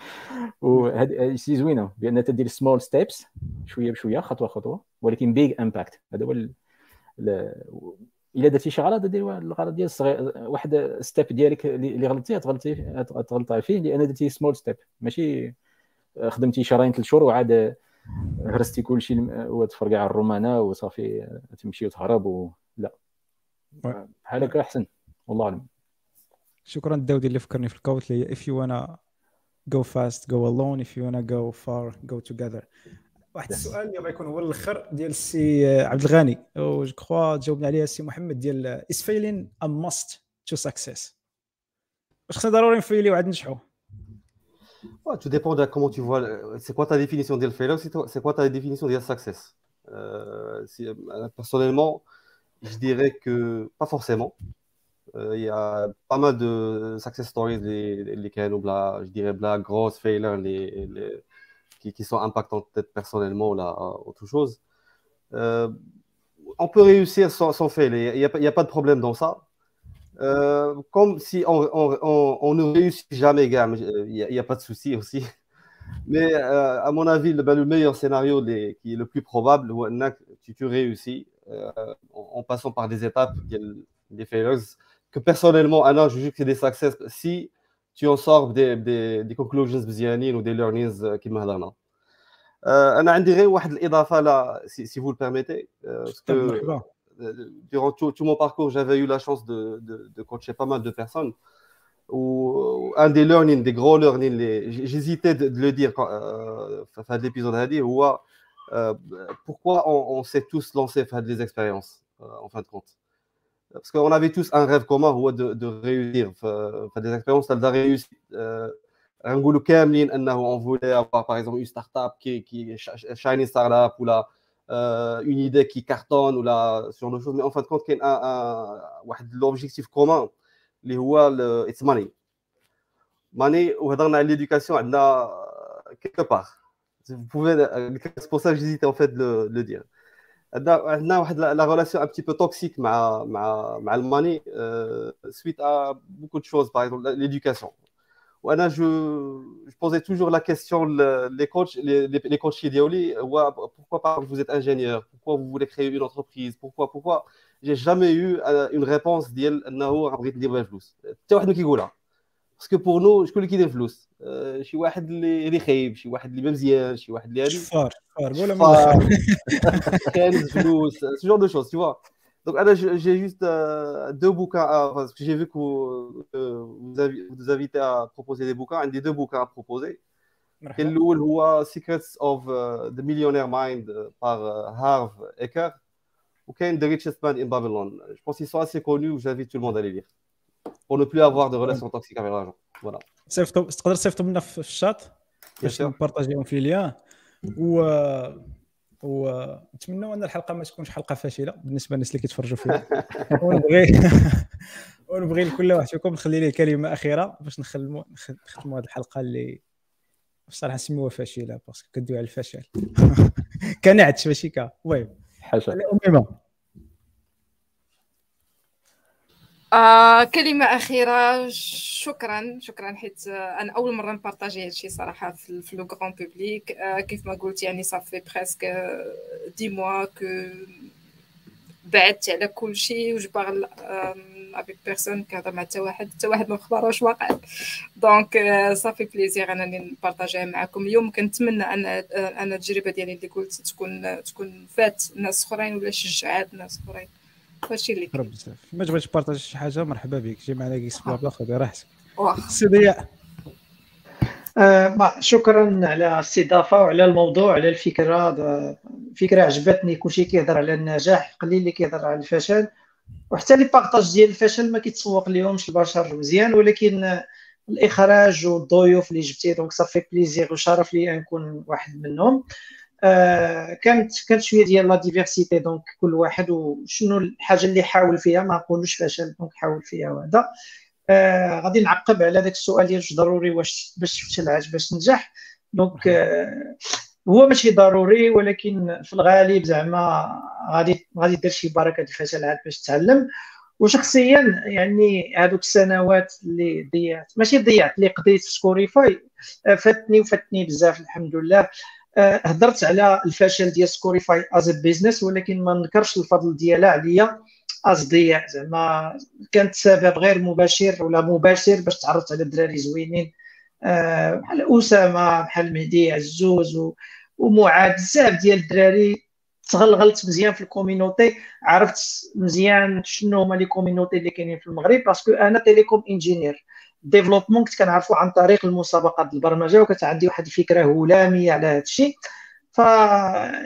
وهذه شي زوينة. بأن تدير small steps شوية بشوية خطوة خطوة ولكن big impact هذا هو إلا درتي شي غلط دير الغلط ديال الصغير واحد step ديالك اللي غلطتي تغلطي تغلطي فيه لأن درتي small step ماشي خدمتي شهرين ثلاث شهور وعاد هرستي كل شيء وتفرقع الرومانة وصافي تمشي وتهرب و... لا. بحال هكا أحسن والله أعلم. شكرا داودي اللي فكرني في ال quote اللي if you wanna go fast go alone if you wanna go far go together. واحد السؤال اللي غيكون هو الأخر ديال السي عبد الغني. و je crois جاوبنا عليه السي محمد ديال is failing a must to success. واش خصنا ضروري نفيليو عاد نجحوا Ouais, tout dépend de comment tu vois. C'est quoi ta définition de failure C'est quoi ta définition de success? Euh, Personnellement, je dirais que pas forcément. Euh, il y a pas mal de success stories, les, les, je dirais, la grosse failure, les, les, qui, qui, sont impactantes peut-être personnellement ou là, autre chose. Euh, on peut réussir sans, sans fail, il n'y a, a, pas de problème dans ça. Euh, comme si on, ne réussit jamais, il n'y euh, a, pas de souci aussi. Mais euh, à mon avis, le, ben, meilleur scénario qui est le plus probable, tu, tu réussis en, passant par des étapes, des failures, que personnellement, Anna, je juge que c'est des success si tu en sors des, des, des conclusions ou des learnings qui m'adonnent. Euh, Anna, je dirais une si, si vous le permettez. Euh, durant tout, mon parcours, j'avais eu la chance de, coacher pas mal de personnes. Ou euh, un des learnings, des gros learnings, j'hésitais de, le dire quand, euh, fin de l'épisode à dire, euh, pourquoi on, s'est tous lancés faire des expériences, en fin de compte? Parce qu'on avait tous un rêve commun, ou de, de réussir, faire des expériences, celle de la. On voulait avoir, par exemple, une startup qui, qui shiny startup, ou la, ولا une idée qui cartonne ou là, ce genre de choses. Mais en fin de compte, il y a l'objectif commun, qui est it's money. Money, ou dans l'éducation, quelque part. Vous pouvez, c'est pour ça que j'hésitais en fait de le dire. la relation un petit peu toxique avec le money suite à beaucoup de choses, par exemple l'éducation. وانا جو je posais toujours la question les coachs les, les, les coachs idéoli pourquoi pas vous êtes ingénieur pourquoi vous voulez créer une entreprise pourquoi pourquoi j'ai jamais eu une réponse ديال انه بغيت ندير بها فلوس حتى واحد ما كيقولها باسكو بور نو شكون اللي كيدير فلوس شي واحد اللي اللي خايب شي واحد اللي ما مزيان شي واحد اللي هادي شفار شفار ولا كانز فلوس سو جور دو شوز تو Donc, j'ai juste euh, deux bouquins, à, parce que j'ai vu que vous, euh, vous, avez, vous invitez à proposer des bouquins. Un des deux bouquins à proposer. الأول هو Secrets of uh, the Millionaire Mind par uh, Harv Eker وكاين The Richest Man in Babylon. Je pense qu'ils sont assez connus j'invite tout le monde à les lire pour ne plus avoir de relations toxiques avec l'argent. Voilà. صيفطوا تقدر تصيفطوا لنا في الشات باش نبارطاجيهم في ليان و ونتمنوا أن الحلقة ما تكونش حلقة فاشلة بالنسبة للناس اللي كيتفرجوا فيها. ونبغي ونبغي لكل واحد فيكم نخلي ليه كلمة أخيرة باش نختموا نختموا هذه الحلقة اللي بصراحة نسميوها فاشلة parce que كدوي على الفشل. كنعت ماشي كا. المهم. حاشا آه كلمة أخيرة. شكرا شكرا حيت أنا أول مرة نبارطاجي هادشي صراحة في, le grand public. آه كيف ما قلت يعني صافي presque dix mois que بعدت على كل شيء و je parle avec personne كهضر مع حتى واحد حتى واحد ما خبروش واقع. donc ça fait plaisir انني نبارطاجيها معكم اليوم. كنتمنى أن أنا التجربة ديالي اللي قلت تكون تكون فادت ناس أخرين ولا شجعات ناس أخرين. هادشي اللي كاين. بزاف ما تبغيش تبارطاجي شي حاجة مرحبا بك. جي معنا GeeksBlaBla خذي راحتك سي ضياء آه شكرا على الاستضافة وعلى الموضوع على الفكرة فكرة عجبتني. كلشي كيهضر على النجاح قليل اللي كيهضر على الفشل. وحتى les partages ديال الفشل ما كيتسوق ليهمش البشر مزيان ولكن الإخراج والضيوف اللي جبتي donc ça fait plaisir وشرف لي نكون واحد منهم. آه كانت كانت شوية ديال la diversité donc كل واحد وشنو الحاجة اللي حاول فيها ما نقولوش فشل donc حاول فيها وهذا. آه غادي نعقب على داك السؤال ديال ضروري واش باش تفشل باش تنجح. donc آه هو ماشي ضروري ولكن في الغالب زعما غادي غادي دير شي بركة الفشل عاد باش تتعلم. وشخصيا يعني هذوك السنوات اللي ضيعت ماشي ضيعت اللي قضيت في سكوريفاي آه، فادتني وفادتني بزاف الحمد لله. آه، هضرت على الفشل ديال سكوريفاي as business ولكن ما ننكرش الفضل ديالها عليا as ضياء زعما كانت سبب غير مباشر ولا مباشر باش تعرفت على الدراري زوينين. آه، بحال أسامة بحال مهدي عزوز ومعاد بزاف ديال الدراري تغلغلت مزيان في ال community. عرفت مزيان شنو هما les communautés اللي كاينين في المغرب parce que أنا telecom engineer développement كنت كنعرفو عن طريق المسابقات البرمجه وكانت عندي واحد الفكرة هلاميه على هذا الشيء ف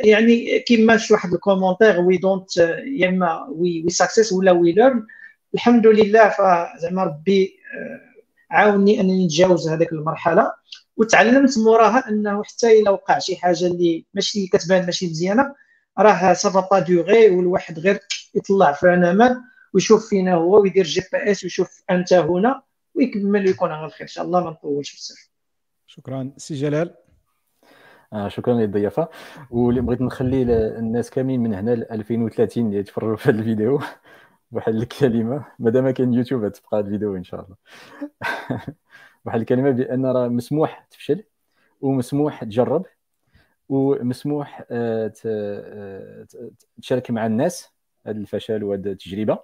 يعني كيما شي واحد ال commentaire we don't يا إما we we success ولا we learn الحمد لله فزعما ربي آه، عاوني أنني نتجاوز هذيك المرحلة. وتعلمت موراها أنه حتى إلا وقع شي حاجة اللي ماشي كتبان ماشي مزيانة راه ça va pas durer والواحد غير يطلع في عنمان ويشوف فينا هو ويدير GPS ويشوف أنت هنا. ويكمل ويكون على الخير إن شاء الله ما نطولش بزاف. شكرا. سي جلال. آه شكرا للضيافة. واللي بغيت نخلي الناس كاملين من هنا ل 2030 اللي يتفرجوا في هذا الفيديو واحد الكلمة. مادام كاين يوتيوب تبقى الفيديو إن شاء الله. واحد الكلمة بأن راه مسموح تفشل ومسموح تجرب ومسموح آه، آه، تشارك مع الناس هذا الفشل وهذه التجربة.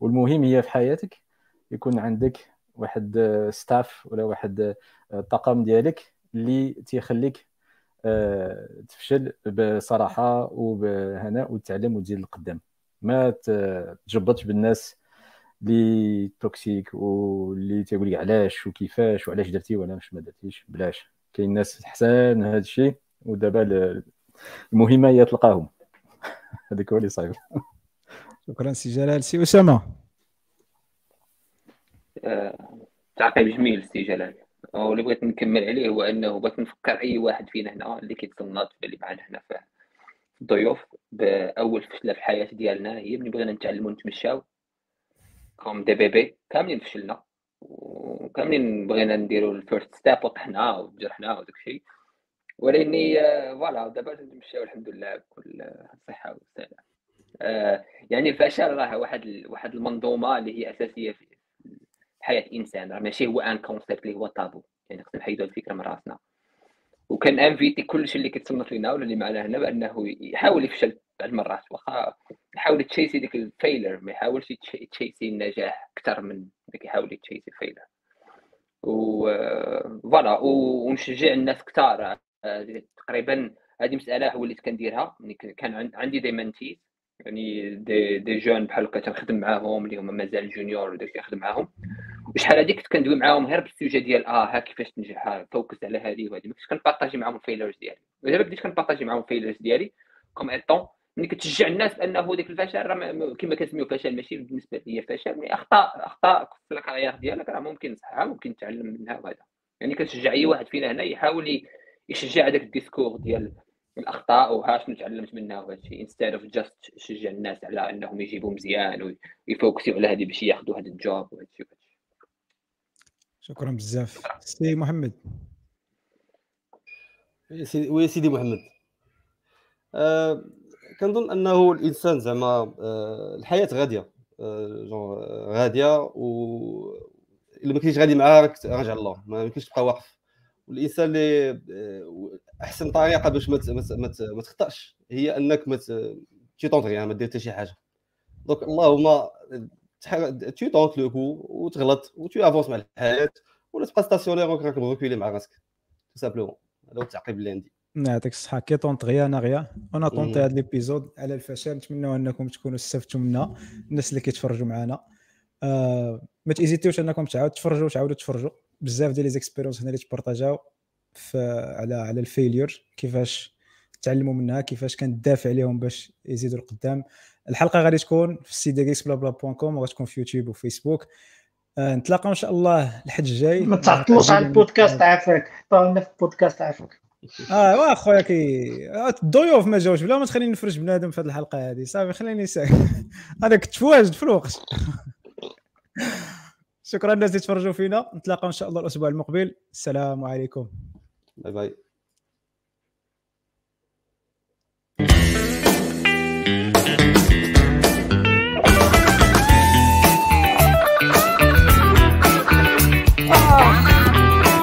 والمهم هي في حياتك يكون عندك واحد ستاف ولا واحد الطاقم ديالك اللي تيخليك آه، تفشل بصراحة وبهناء وتتعلم وتزيد لقدام. ما تجبطش بالناس اللي toxic واللي تيقول لك علاش وكيفاش وعلاش درتي وعلاش ما درتيش. بلاش. كاين ناس حسان هذا الشيء ودابا المهمة هي تلقاهم. هذاك هو اللي صعيب شكرا سي جلال. سي أسامة. تعقيب جميل سي جلال واللي بغيت نكمل عليه هو أنه بغيت نفكر أي واحد فينا هنا اللي كيتصنت اللي معنا هنا في الضيوف بأول فشلة في الحياة ديالنا هي ملي بغينا نتعلموا نتمشاو. comme des bébés كاملين فشلنا. وكاملين بغينا نديروا ال first step وطحنا وجرحنا وداك الشيء. ولكني voilà دابا نتمشاو الحمد لله بكل صحة وسلام آه، يعني الفشل راه واحد واحد المنظومة اللي هي أساسية في حياة الانسان راه ماشي هو un concept اللي هو طابو يعني خصنا نحيدوا الفكرة من راسنا. وكن inviter كلشي اللي كيتصنت لينا ولا اللي معنا هنا بأنه يحاول يفشل بعض المرات. واخا يحاول chase ي ديك ال failure ما يحاولش chase ي النجاح أكثر من ما كيحاول chase ي ال failure و voilà ونشجع الناس كثار. تقريبا هذه مسألة وليت كنديرها. كان عندي des mentees يعني des, des jeunes بحال هكا تنخدم معاهم اللي هما مازال junior وداك كنخدم معاهم. وشحال هذيك كنت كندوي معاهم غير بال sujet ديال آه ها كيفاش تنجح focus على هذه وهذه. ما كنتش كن partager معاهم ال failures ديالي. ودابا بديت كن partager معاهم ال failures ديالي comme étant ملي كتشجع الناس بأنه ديك الفشل راه كما كنسميو فشل ماشي بالنسبة لي فشل mais اخطاء أخطاء في ال carrière ديالك راه ممكن تصحها ممكن تتعلم منها وهذا. يعني كنشجع أي واحد فينا هنا يحاول يشجع هذاك ال discours ديال الأخطاء وها شنو تعلمت منها وهذا الشيء instead of just تشجع الناس على أنهم يجيبوا مزيان وي focus وا على هذه باش ياخذوا هذا ال job وهذا الشيء. شكرا بزاف. سي محمد. oui سيدي محمد. أه كنظن أنه الإنسان زعما أه الحياة غادية. أه جون غادية و إلا ما كنتيش غادي معاها راجع الله ما يمكنش تبقى واقف. والإنسان اللي آه، أحسن طريقة باش ما ما تخطأش هي أنك ما تي يعني ما دير حتى شي حاجة. دونك اللهم tu tentes le coup وتغلط و tu avances مع الحياة ولا تبقى ستاسيونير راك ريكولي مع راسك تو سامبلومون هذا هو التعقيب اللي عندي يعطيك الصحة. كي طونت غيا أنا غيا أنا طونتي هذا ليبيزود على الفشل. نتمنى أنكم تكونوا استفدتوا منها الناس اللي كيتفرجوا معنا آه ما تيزيتيوش أنكم تعاودوا تفرجوا وتعاودوا تفرجوا. بزاف ديال لي زيكسبيريونس هنا اللي تبارطاجاو على على الفيليور كيفاش تعلموا منها كيفاش كندافع عليهم باش يزيدوا القدام. الحلقة غادي تكون في سي دي بلا بلا point com وغتكون في يوتيوب وفيسبوك آه نتلاقاو إن شاء الله الحد الجاي. ما تعطلوش على البودكاست عافاك. حطوا لنا في البودكاست عافاك. آه وا خويا كي آه، الضيوف ما جاوش. بلا ما تخليني نفرج بنادم في هذه الحلقة هذه صافي خليني ساكت أنا كنت واجد في الوقت. شكرا الناس اللي تفرجوا فينا. نتلاقاو إن شاء الله الأسبوع المقبل. السلام عليكم. باي باي.